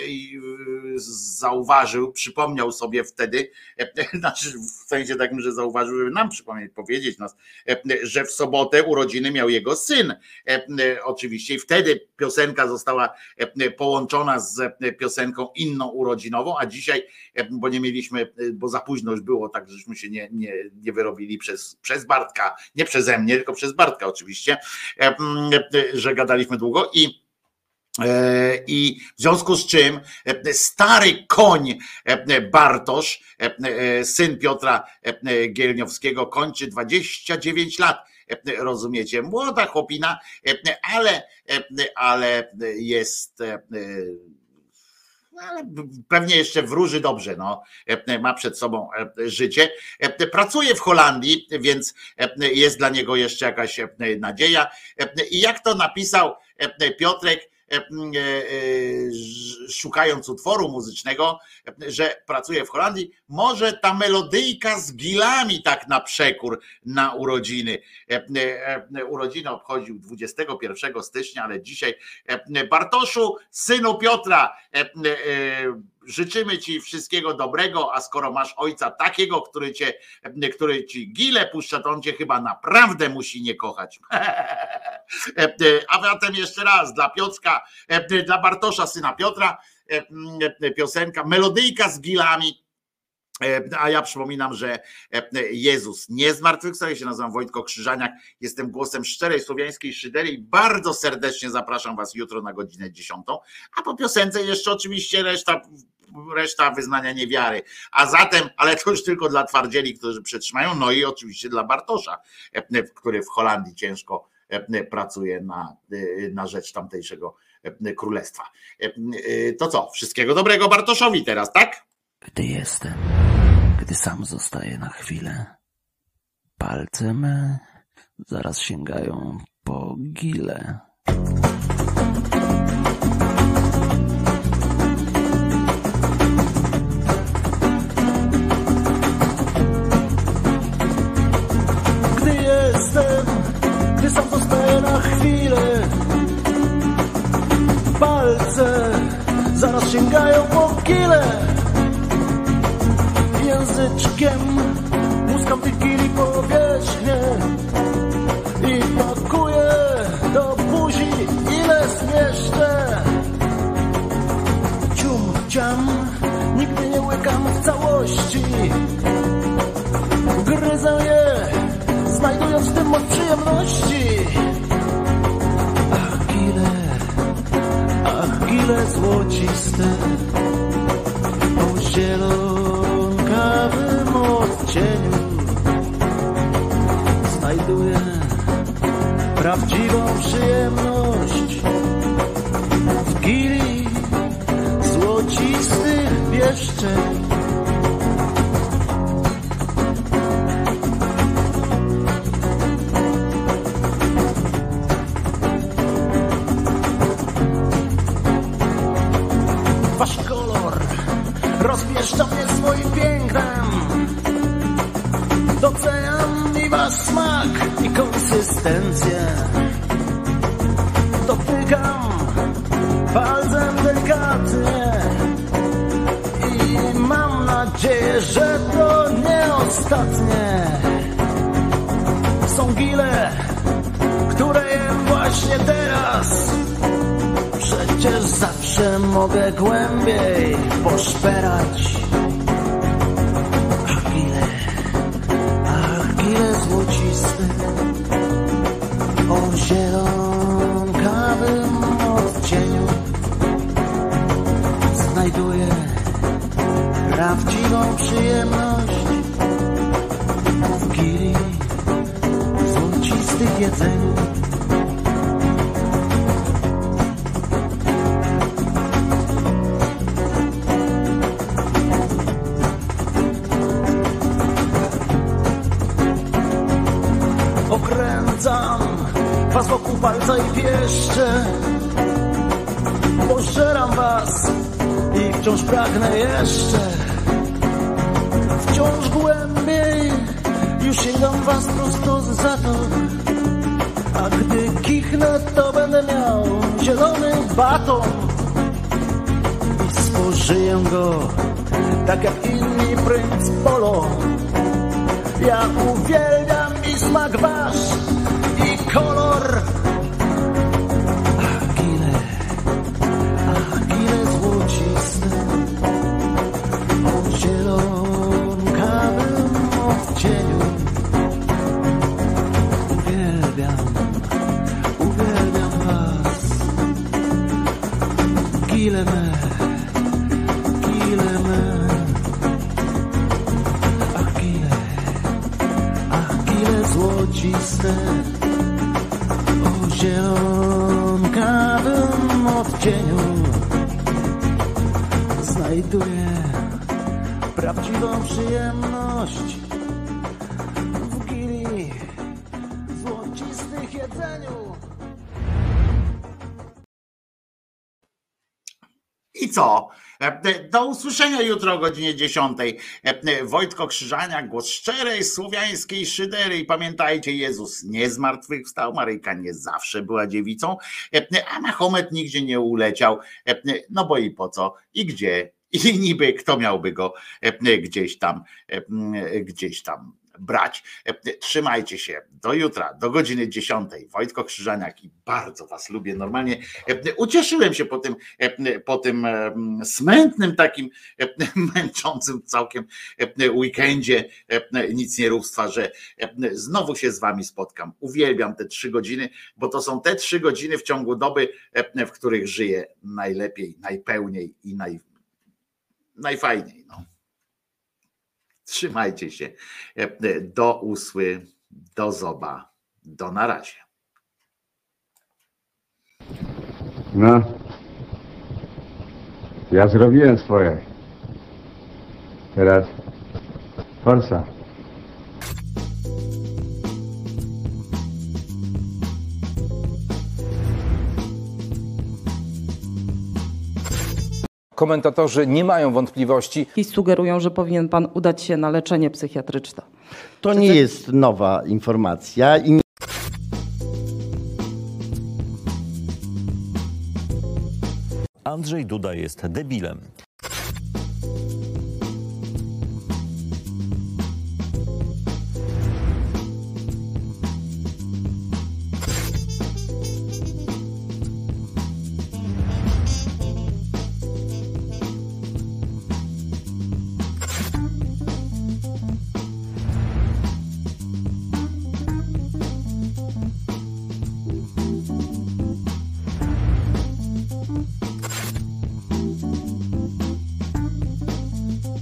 zauważył, przypomniał sobie wtedy, znaczy w sensie takim, że zauważył, żeby nam przypomnieć, powiedzieć nas, że w sobotę urodziny miał jego syn. Oczywiście i wtedy piosenka została połączona z piosenką inną urodzinową, a dzisiaj, bo nie mieliśmy, bo za późno już było, tak żeśmy się nie, nie, nie wyrobili przez, przez Bartka, nie przeze mnie, tylko przez Bartka oczywiście, że gadaliśmy długo i E, I w związku z czym e, stary koń e, Bartosz, syn Piotra Gielniowskiego, kończy 29 lat. Rozumiecie? Młoda chłopina, ale, ale jest. E, no, ale pewnie jeszcze wróży dobrze, no, E, ma przed sobą e, życie. E, Pracuje w Holandii, więc e, jest dla niego jeszcze jakaś e, nadzieja. E, I jak to napisał e, Piotrek, e, e, szukając utworu muzycznego, e, że pracuje w Holandii, może ta melodyjka z gilami tak na przekór na urodziny. E, e, e, Urodziny obchodził 21 stycznia, ale dzisiaj e, Bartoszu, synu Piotra, e, e, życzymy ci wszystkiego dobrego, a skoro masz ojca takiego, który cię, który ci gile puszcza, to on cię chyba naprawdę musi nie kochać. A zatem jeszcze raz dla Piotrka, dla Bartosza, syna Piotra, piosenka, melodyjka z gilami. A ja przypominam, że Jezus nie zmartwychwstał. Się nazywam Wojtko Krzyżaniak. Jestem głosem szczerej słowiańskiej szydery i bardzo serdecznie zapraszam Was jutro na godzinę 10. A po piosence jeszcze oczywiście reszta, reszta wyznania niewiary. A zatem, ale to już tylko dla twardzieli, którzy przetrzymają, no i oczywiście dla Bartosza, e, który w Holandii ciężko e, pracuje na, e, na rzecz tamtejszego królestwa. To co? Wszystkiego dobrego Bartoszowi teraz, tak? Gdy jestem, gdy sam zostaję na chwilę, palce me zaraz sięgają po gile. Sam zostaję na chwilę. Palce zaraz sięgają po kile. Języczkiem muskam tych kili powierzchnię I pakuję do buzi ile zmieszczę. Cium, ciam, nigdy nie łykam w całości. Gryzę je, znajdując w tym moc przyjemności. Ach, gile, ach, gile złociste, o zielonkawym odcieniu. Znajduję prawdziwą przyjemność w gili złocistych pieszczeń. Konsystencję. Dotykam palcem delikatnie i mam nadzieję, że to nie ostatnie. Są gile, które jem właśnie teraz. Przecież zawsze mogę głębiej poszperać. Jedzeniu. was wokół palca i pieszcze. Pożeram was i wciąż pragnę jeszcze. Wciąż głębiej już sięgam was i spożyję go tak jak inni princ polo. Ja uwielbiam i smak wasz i kolor. Usłyszenia jutro o godzinie 10. E, Wojtko Krzyżaniak, głos szczerej słowiańskiej szydery. I pamiętajcie, Jezus nie zmartwychwstał, Maryjka nie zawsze była dziewicą, e, a Mahomet nigdzie nie uleciał. E, No bo i po co? I gdzie? I niby kto miałby go gdzieś tam, gdzieś tam brać. E, Trzymajcie się. Do jutra, do godziny 10. Wojtko Krzyżaniak i bardzo was lubię. Normalnie e, ucieszyłem się po tym, e, po tym e, smętnym, takim e, męczącym całkiem e, weekendzie e, nic nie rówstwa, że e, znowu się z wami spotkam. Uwielbiam te trzy godziny, bo to są te trzy godziny w ciągu doby, e, w których żyję najlepiej, najpełniej i naj, najfajniej. No. Trzymajcie się. E, Do usły, do zoba, do na razie. No. Ja zrobiłem swoje. Teraz forsa. Komentatorzy nie mają wątpliwości. I sugerują, że powinien pan udać się na leczenie psychiatryczne. To nie jest nowa informacja i Andrzej Duda jest debilem.